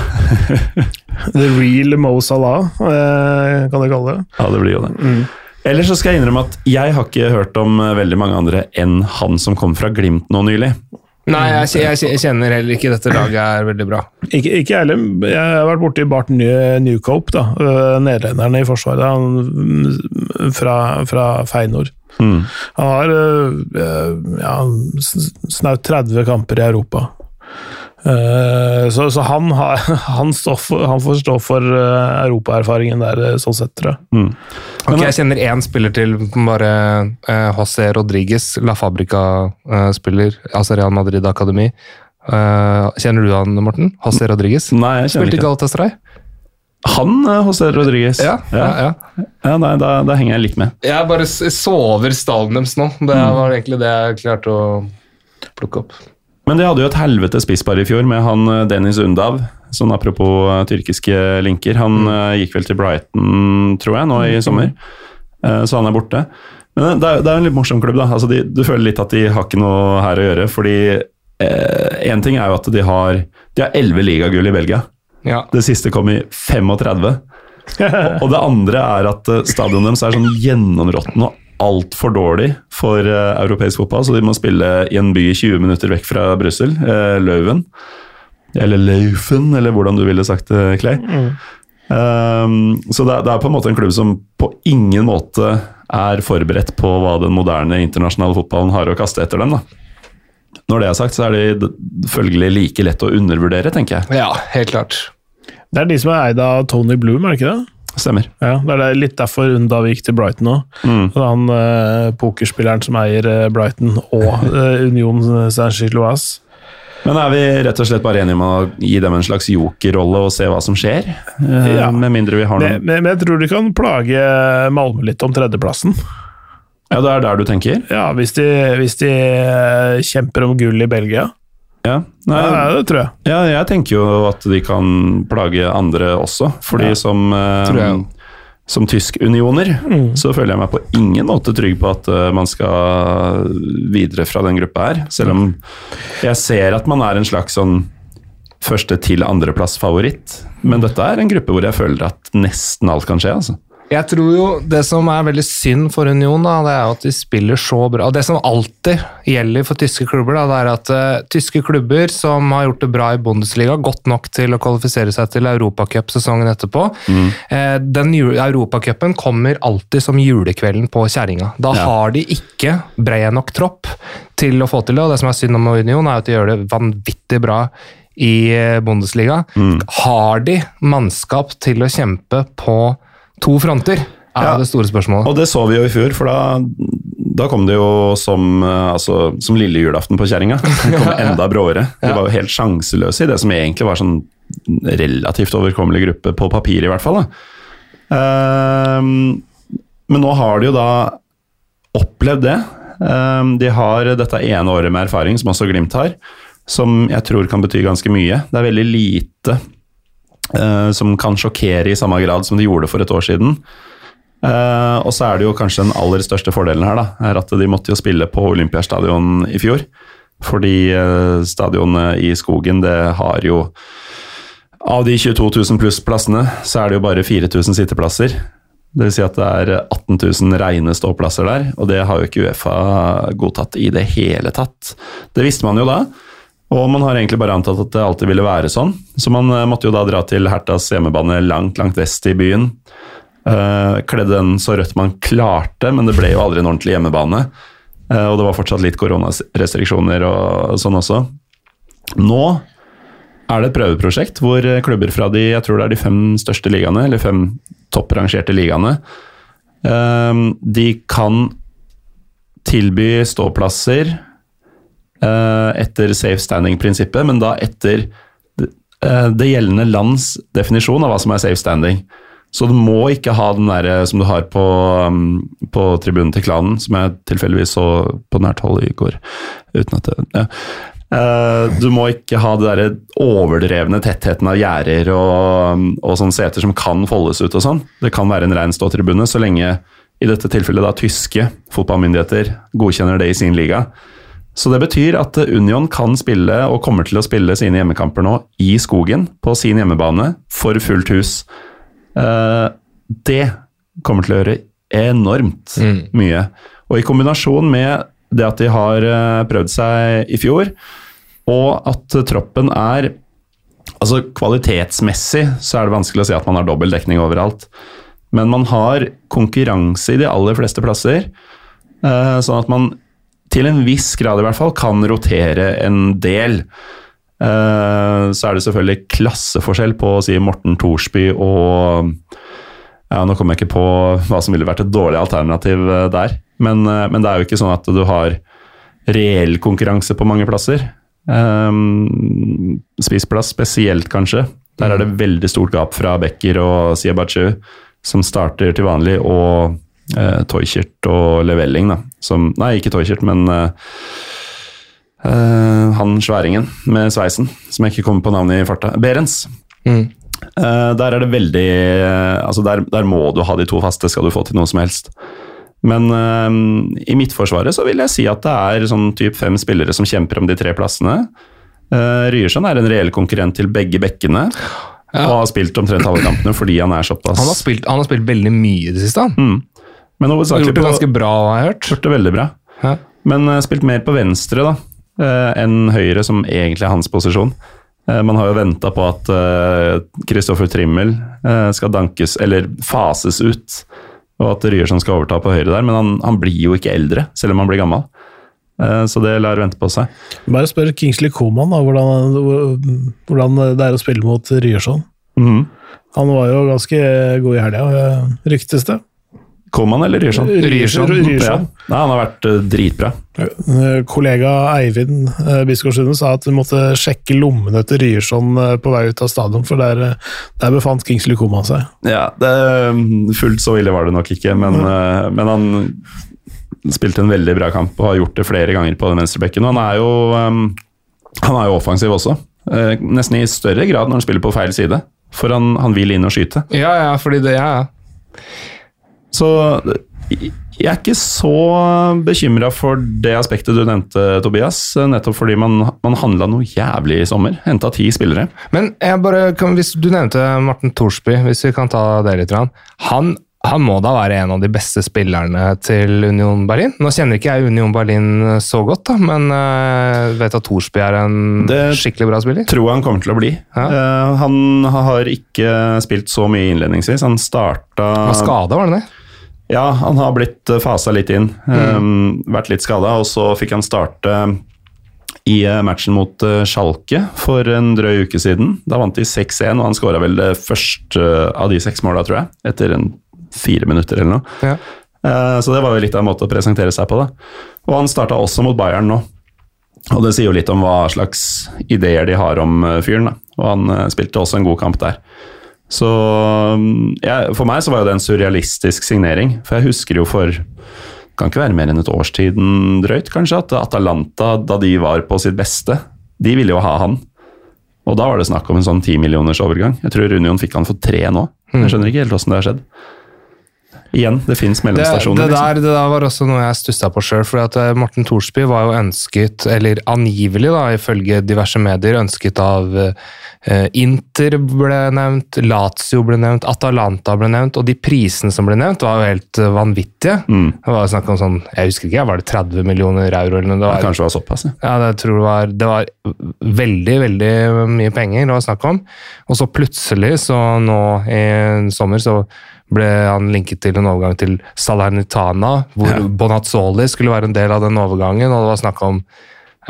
The real Mo Salah, eh, kan du kalle det. ja, det blir jo det. Ellers så skal jeg innrømme at jeg har ikke hørt om eh, veldig mange andre enn han som kom fra Glimt nå nylig. Nei, jeg, jeg, jeg kjenner heller ikke dette laget er veldig bra. Ikke, ikke jeg heller. Jeg har vært borti Bart New- Newcope, da. nederlenderen i Forsvaret. Han, mm, fra, fra Feinor. Mm. Han har ja, snaut 30 kamper i Europa. Eh, så så han, har, han, står for, han får stå for øh, europaerfaringen der, øh, sånn sett, tror jeg. Mm. Ok, Jeg kjenner én spiller til, bare eh, José Rodriguez, La Fabrica-spiller, altså Real Madrid Akademi. Eh, kjenner du han, Morten? José Rodriguez? Nei, jeg kjenner Spilte ikke Galatasaray? Han eh, José Rodriguez. Ja, ja, ja. Ja, nei, da, da henger jeg litt med. Jeg bare sover så stallen deres nå. Det var egentlig det jeg klarte å plukke opp. Men de hadde jo et helvetes spisspar i fjor med han eh, Dennis Undav. Sånn apropos eh, tyrkiske linker. Han eh, gikk vel til Brighton, tror jeg, nå i sommer. Eh, så han er borte. Men det er, det er en litt morsom klubb, da. Altså, de, du føler litt at de har ikke noe her å gjøre. Fordi én ting er jo at de har De har elleve ligagull i Belgia. Ja. Det siste kom i 35. og, og det andre er at eh, stadionet deres er sånn gjennområttent og altfor dårlig for uh, europeisk fotball, så de må spille i en by 20 minutter vekk fra Brussel, uh, Leuven. Eller Laufen, eller hvordan du ville sagt det, Clay. Mm. Um, så det, det, er på en måte en klubb som på ingen måte er forberedt på hva den moderne internasjonale fotballen har å kaste etter dem. da. Når det er sagt, så er de følgelig like lett å undervurdere, tenker jeg. Ja, helt klart. Det er de som er eid av Tony Bloom, er det ikke det? Stemmer. Ja, Det er litt derfor vi gikk til Brighton òg. Mm. Han eh, pokerspilleren som eier uh, Brighton og eh, Union Saint-Gilloise. Men er vi rett og slett bare enige om å gi dem en slags jokerrolle og se hva som skjer? Ja. Med mindre vi har noe men, men, jeg tror de kan plage Malmö litt om tredjeplassen. Ja, det er der du tenker? Ja, hvis de, hvis de kjemper om gull i Belgia. Ja, nei, ja, det tror jeg. Ja, jeg tenker jo at de kan plage andre også. Fordi ja, som, eh, som tysk-unioner mm. så føler jeg meg på ingen måte trygg på at uh, man skal videre fra den gruppa her. Selv om jeg ser at man er en slags sånn første til andreplass-favoritt. Men dette er en gruppe hvor jeg føler at nesten alt kan skje. altså. Jeg tror jo Det som er veldig synd for Union, da, det er at de spiller så bra. Og Det som alltid gjelder for tyske klubber, da, det er at uh, tyske klubber som har gjort det bra i Bundesliga, godt nok til å kvalifisere seg til Europacup-sesongen etterpå mm. uh, Den Europacupen kommer alltid som julekvelden på kjerringa. Da ja. har de ikke bred nok tropp til å få til det. Og det som er synd om Union, er at de gjør det vanvittig bra i eh, Bundesliga. Mm. Har de mannskap til å kjempe på To fronter er ja. det store spørsmålet. Og det så vi jo i fjor, for da, da kom det jo som, eh, altså, som lille julaften på kjerringa. Det kom enda bråere. De var jo helt sjanseløse i det som egentlig var sånn relativt overkommelig gruppe, på papir i hvert fall. Um, men nå har de jo da opplevd det. Um, de har dette ene året med erfaring, som også Glimt har, som jeg tror kan bety ganske mye. Det er veldig lite Uh, som kan sjokkere i samme grad som de gjorde for et år siden. Uh, og så er det jo kanskje den aller største fordelen her, da, er at de måtte jo spille på Olympiastadion i fjor. Fordi uh, stadionet i skogen, det har jo Av de 22 000 pluss plassene, så er det jo bare 4000 sitteplasser. Det vil si at det er 18 000 rene ståplasser der, og det har jo ikke Uefa godtatt i det hele tatt. Det visste man jo da. Og man har egentlig bare antatt at det alltid ville være sånn. Så man eh, måtte jo da dra til Hertas hjemmebane langt, langt vest i byen. Uh, kledde den så rødt man klarte, men det ble jo aldri en ordentlig hjemmebane. Uh, og det var fortsatt litt koronarestriksjoner og sånn også. Nå er det et prøveprosjekt hvor klubber fra de jeg tror det er de fem største ligaene, eller fem topprangerte ligaene, uh, de kan tilby ståplasser Eh, etter safe standing-prinsippet, men da etter eh, det gjeldende lands definisjon av hva som er safe standing. Så du må ikke ha den der eh, som du har på, mm, på tribunen til klanen, som jeg tilfeldigvis så på nært hold i går. uten at det, ja. Du må ikke ha det der overdrevne tettheten av gjerder og, og sånne seter som kan foldes ut og sånn. Det kan være en rein ståtribune, så lenge i dette tilfellet da tyske fotballmyndigheter godkjenner det i sin liga. Så det betyr at Union kan spille, og kommer til å spille sine hjemmekamper nå, i skogen, på sin hjemmebane, for fullt hus. Eh, det kommer til å gjøre enormt mm. mye. Og i kombinasjon med det at de har eh, prøvd seg i fjor, og at troppen er Altså kvalitetsmessig så er det vanskelig å si at man har dobbel dekning overalt. Men man har konkurranse i de aller fleste plasser, eh, sånn at man til en viss grad i hvert fall kan rotere en del. Uh, så er det selvfølgelig klasseforskjell på å si Morten Thorsby og ja, Nå kommer jeg ikke på hva som ville vært et dårlig alternativ eh, der, men, uh, men det er jo ikke sånn at du har reell konkurranse på mange plasser. Um, spissplass spesielt, kanskje. Der er det veldig stort gap fra Becker og Siebachu, som starter til vanlig, og uh, Toykjert og Levelling, da. Som, nei, ikke Toykjert, men eh, uh, han sværingen med sveisen, som jeg ikke kommer på navnet i farta. Berens. Mm. Uh, der er det veldig Altså, der, der, må du ha de to faste, skal du få til noe som helst. Men i Midtforsvaret så vil jeg si at det er sånn typ fem spillere som kjemper om de tre plassene. Uh, Ryerson er en reell konkurrent til begge bekkene. Og har spilt omtrent alle kampene fordi han er såpass Han har spilt, han har spilt veldig mye i det siste. han. mm. Men hovedsakelig gjort det på ganske bra, har jeg hørt. Gjort det veldig bra. Hæ? Men uh, spilt mer på venstre da, uh, enn høyre, som egentlig er hans posisjon. Uh, man har jo venta på at Kristoffer Trimmel eh, skal dankes, eller fases ut, og at Ryerson skal overta på høyre der, men han, han blir jo ikke eldre, selv om han blir gammel. Eh, så det lar vente på seg. Bare spør Kingsley Coman da, hvordan, hvordan det er å spille mot Ryerson. Mm. Han var jo ganske god i helga, ryktes det. Koman eller Ryerson? Ryerson. Ja. Nei, han har vært eh, dritbra. Eh, Kollega Eivind eh, sa at vi måtte sjekke lommene til Ryerson på vei ut av stadion, for der, der befant Kingsley Koman seg. Ja, det, Fullt så ille var det nok ikke, men, eh, men han spilte en veldig bra kamp og har gjort det flere ganger på den venstrebekken. han er jo, han er jo offensiv også, nesten i større grad når han spiller på feil side. For han, han vil inn og skyte. Ja, ja, fordi det ja, ja. Så jeg er ikke så bekymra for det aspektet du nevnte, Tobias. Nettopp fordi man, man handla noe jævlig i sommer. Henta ti spillere. Men bare, kan, hvis du nevnte Morten Thorsby, hvis vi kan ta det litt. Han, han må da være en av de beste spillerne til Union Berlin? Nå kjenner ikke jeg Union Berlin så godt, da, men jeg vet at Thorsby er en Det- skikkelig bra spiller. Tror jeg han kommer til å bli. Ja. Uh, han har ikke spilt så mye innledningsvis. Han starta Hva var skada, var det det? Ja, han har blitt fasa litt inn. Um, vært litt skada, og så fikk han starte i eh, matchen mot eh, Schalke for en drøy uke siden. Da vant de 6-1, og han skåra vel det første av de seks måla, tror jeg. Etter en fire minutter eller noe. Ja. Eh, Så det var jo litt av en måte å presentere seg på. da. Og han starta også mot Bayern nå. Og det sier jo litt om hva slags ideer de har om eh, fyren. da. Og han eh, spilte også en god kamp der. Så ja, for meg så var jo det en surrealistisk signering. For jeg husker jo for kan ikke være mer enn et årstiden drøyt, kanskje, at Atalanta, da de var på sitt beste, de ville jo ha han. Og da var det snakk om en sånn ti millioners overgang. Jeg tror Union fikk han for tre nå. Jeg skjønner ikke helt åssen det har skjedd. Igjen, det fins Det, det, mellomstasjoner. liksom. der, det der var også noe jeg stussa på sjøl. Morten Thorsby var jo ønsket, eller angivelig, da, ifølge diverse medier, ønsket av eh, Inter ble nevnt, Lazio ble nevnt, Atalanta ble nevnt, og de prisene som ble nevnt, var jo helt eh, vanvittige. Mm. Det var snakk om sånn, jeg husker ikke, var det 30 millioner euro eller noe? Det var, kanskje det var såpass, ja. ja, det tror det, var, det var veldig, veldig mye penger det var snakk om. Og så plutselig, så nå i sommer, så ble han linket til en overgang til Salernitana, hvor Ja. Bonazzoli skulle være en del av den overgangen, og det var snakk om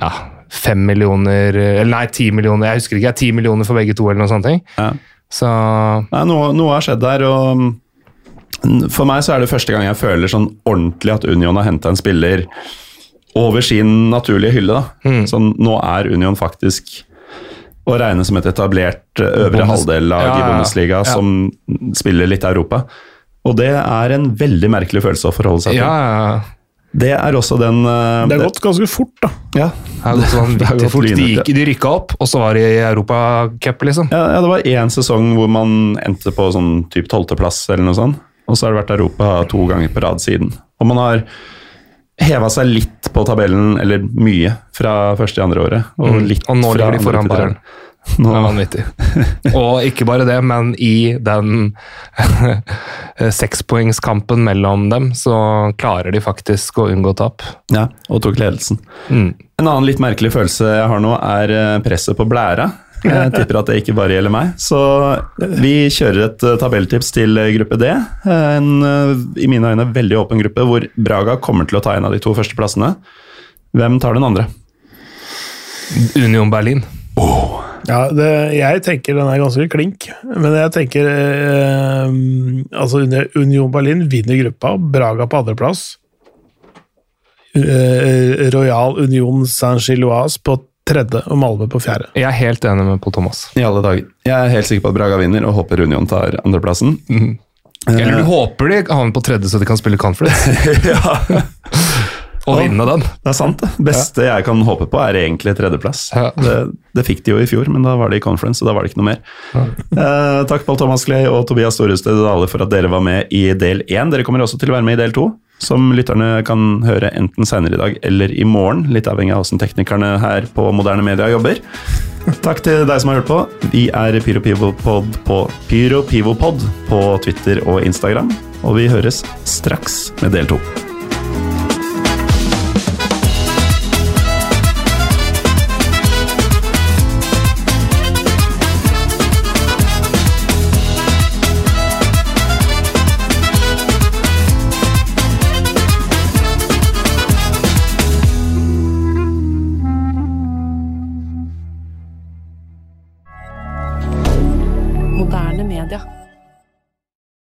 ja, fem millioner, eller nei, ti millioner, jeg husker ikke, ti millioner for begge to, eller noe sånt. ting. ja. Så Nei, noe, noe har skjedd der, og for meg så er det første gang jeg føler sånn ordentlig at Union har henta en spiller over sin naturlige hylle. da. Mm. Sånn, nå er Union faktisk å regne som et etablert eh, øvre Bundes- halvdel-lag Ja, ja, i. Bundesliga Ja. som spiller litt Europa. Og det er en veldig merkelig følelse å forholde seg til. ja, ja, Det er også den uh, Det har gått ganske fort, da. ja, sånn Det det fort. De, gikk, de rykka opp, og så var de i Europacup, liksom. Ja, ja, det var én sesong hvor man endte på sånn typ tolvteplass eller noe sånt. Og så har det vært Europa to ganger på rad siden. Og man har heva seg litt på tabellen, eller mye, fra første i andre året. Og, Mm. litt Og nå ligger de foran til Nå. Det er vanvittig. Og ikke bare det, men i den sekspoengskampen mellom dem, så klarer de faktisk å unngå tap. ja, og tok ledelsen. Mm. En annen litt merkelig følelse jeg har nå, er eh, presset på blæra. Jeg tipper at det ikke bare gjelder meg. Så vi kjører et eh, tabelltips til eh, gruppe D. En eh, i mine øyne veldig åpen gruppe hvor Braga kommer til å ta en av de to første plassene. Hvem tar den andre? Union Berlin. Ja, det, jeg tenker den er ganske klink, men jeg tenker eh, Altså, Union Berlin vinner gruppa, Braga på andreplass. Eh, Royal Union Saint-Gilloise på tredje og Malmö på fjerde. Jeg er helt enig med Pål Thomas. I alle dager. Jeg er helt sikker på at Braga vinner, og håper Union tar andreplassen. Eller du håper de havner på tredje, så de kan spille conference. ja. å vinne den. Det er sant. Det beste jeg kan håpe på, er egentlig tredjeplass. Ja. Det, det fikk de jo i fjor, men da var det i conference, og da var det ikke noe mer. Eh, takk Pål Thomas Clay og Tobias Storhusted Dale for at dere var med i del én. Dere kommer også til å være med i del to, som lytterne kan høre enten senere i dag eller i morgen. Litt avhengig av hvordan teknikerne her på Moderne Media jobber. Takk til deg som har hørt på. Vi er PyroPivopod på PyroPivopod på Twitter og Instagram, og vi høres straks med del to.